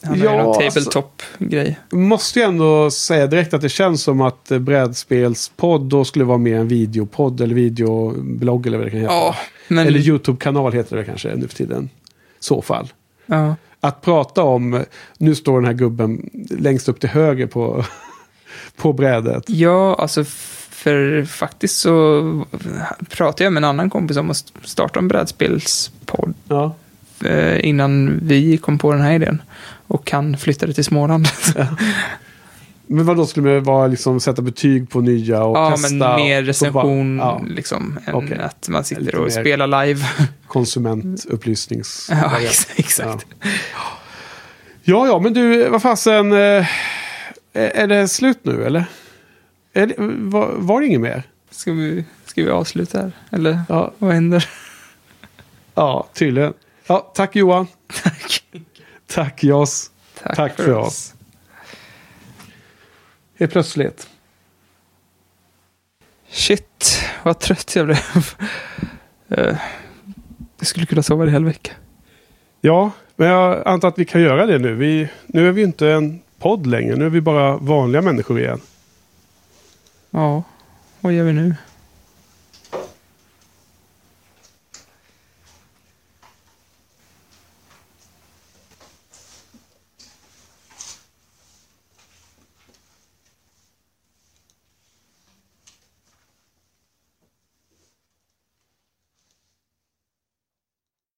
Han har Ja, någon alltså- tabletop-grej. Måste ju ändå säga direkt att det känns som att eh, brädspelspodd då skulle vara mer en videopodd eller videoblogg eller vad det kan heta. Ja, men... Eller YouTube-kanal heter det kanske nu för tiden. I så fall. Ja. Att prata om, nu står den här gubben längst upp till höger på, *laughs* på brädet. Ja, alltså för faktiskt så pratade jag med en annan kompis om att starta en brädspelspodd Ja. eh, innan vi kom på den här idén. Och han flyttade till Småland. *laughs* Men vad då skulle det vara liksom sätta betyg på nya och ja, testa? men mer recension Ja, liksom, än Okej. att man sitter Lite och spelar live. *laughs* konsumentupplysnings... ja, ex- exakt. Ja, ja, men du, vad fasen. Eh, är- det slut nu eller? Det, var, var det inget mer? Ska vi, ska vi avsluta här? Eller Ja. vad händer? *laughs* Ja, tydligen. Ja, tack Johan. Tack. Tack Jos. Tack för oss. Helt plötsligt. Shit, vad trött jag blev. *laughs* Eh, jag skulle kunna sova en hel vecka. Ja, men jag antar att vi kan göra det nu. Vi, nu är vi inte en podd längre. Nu är vi bara vanliga människor igen. Ja, vad gör vi nu?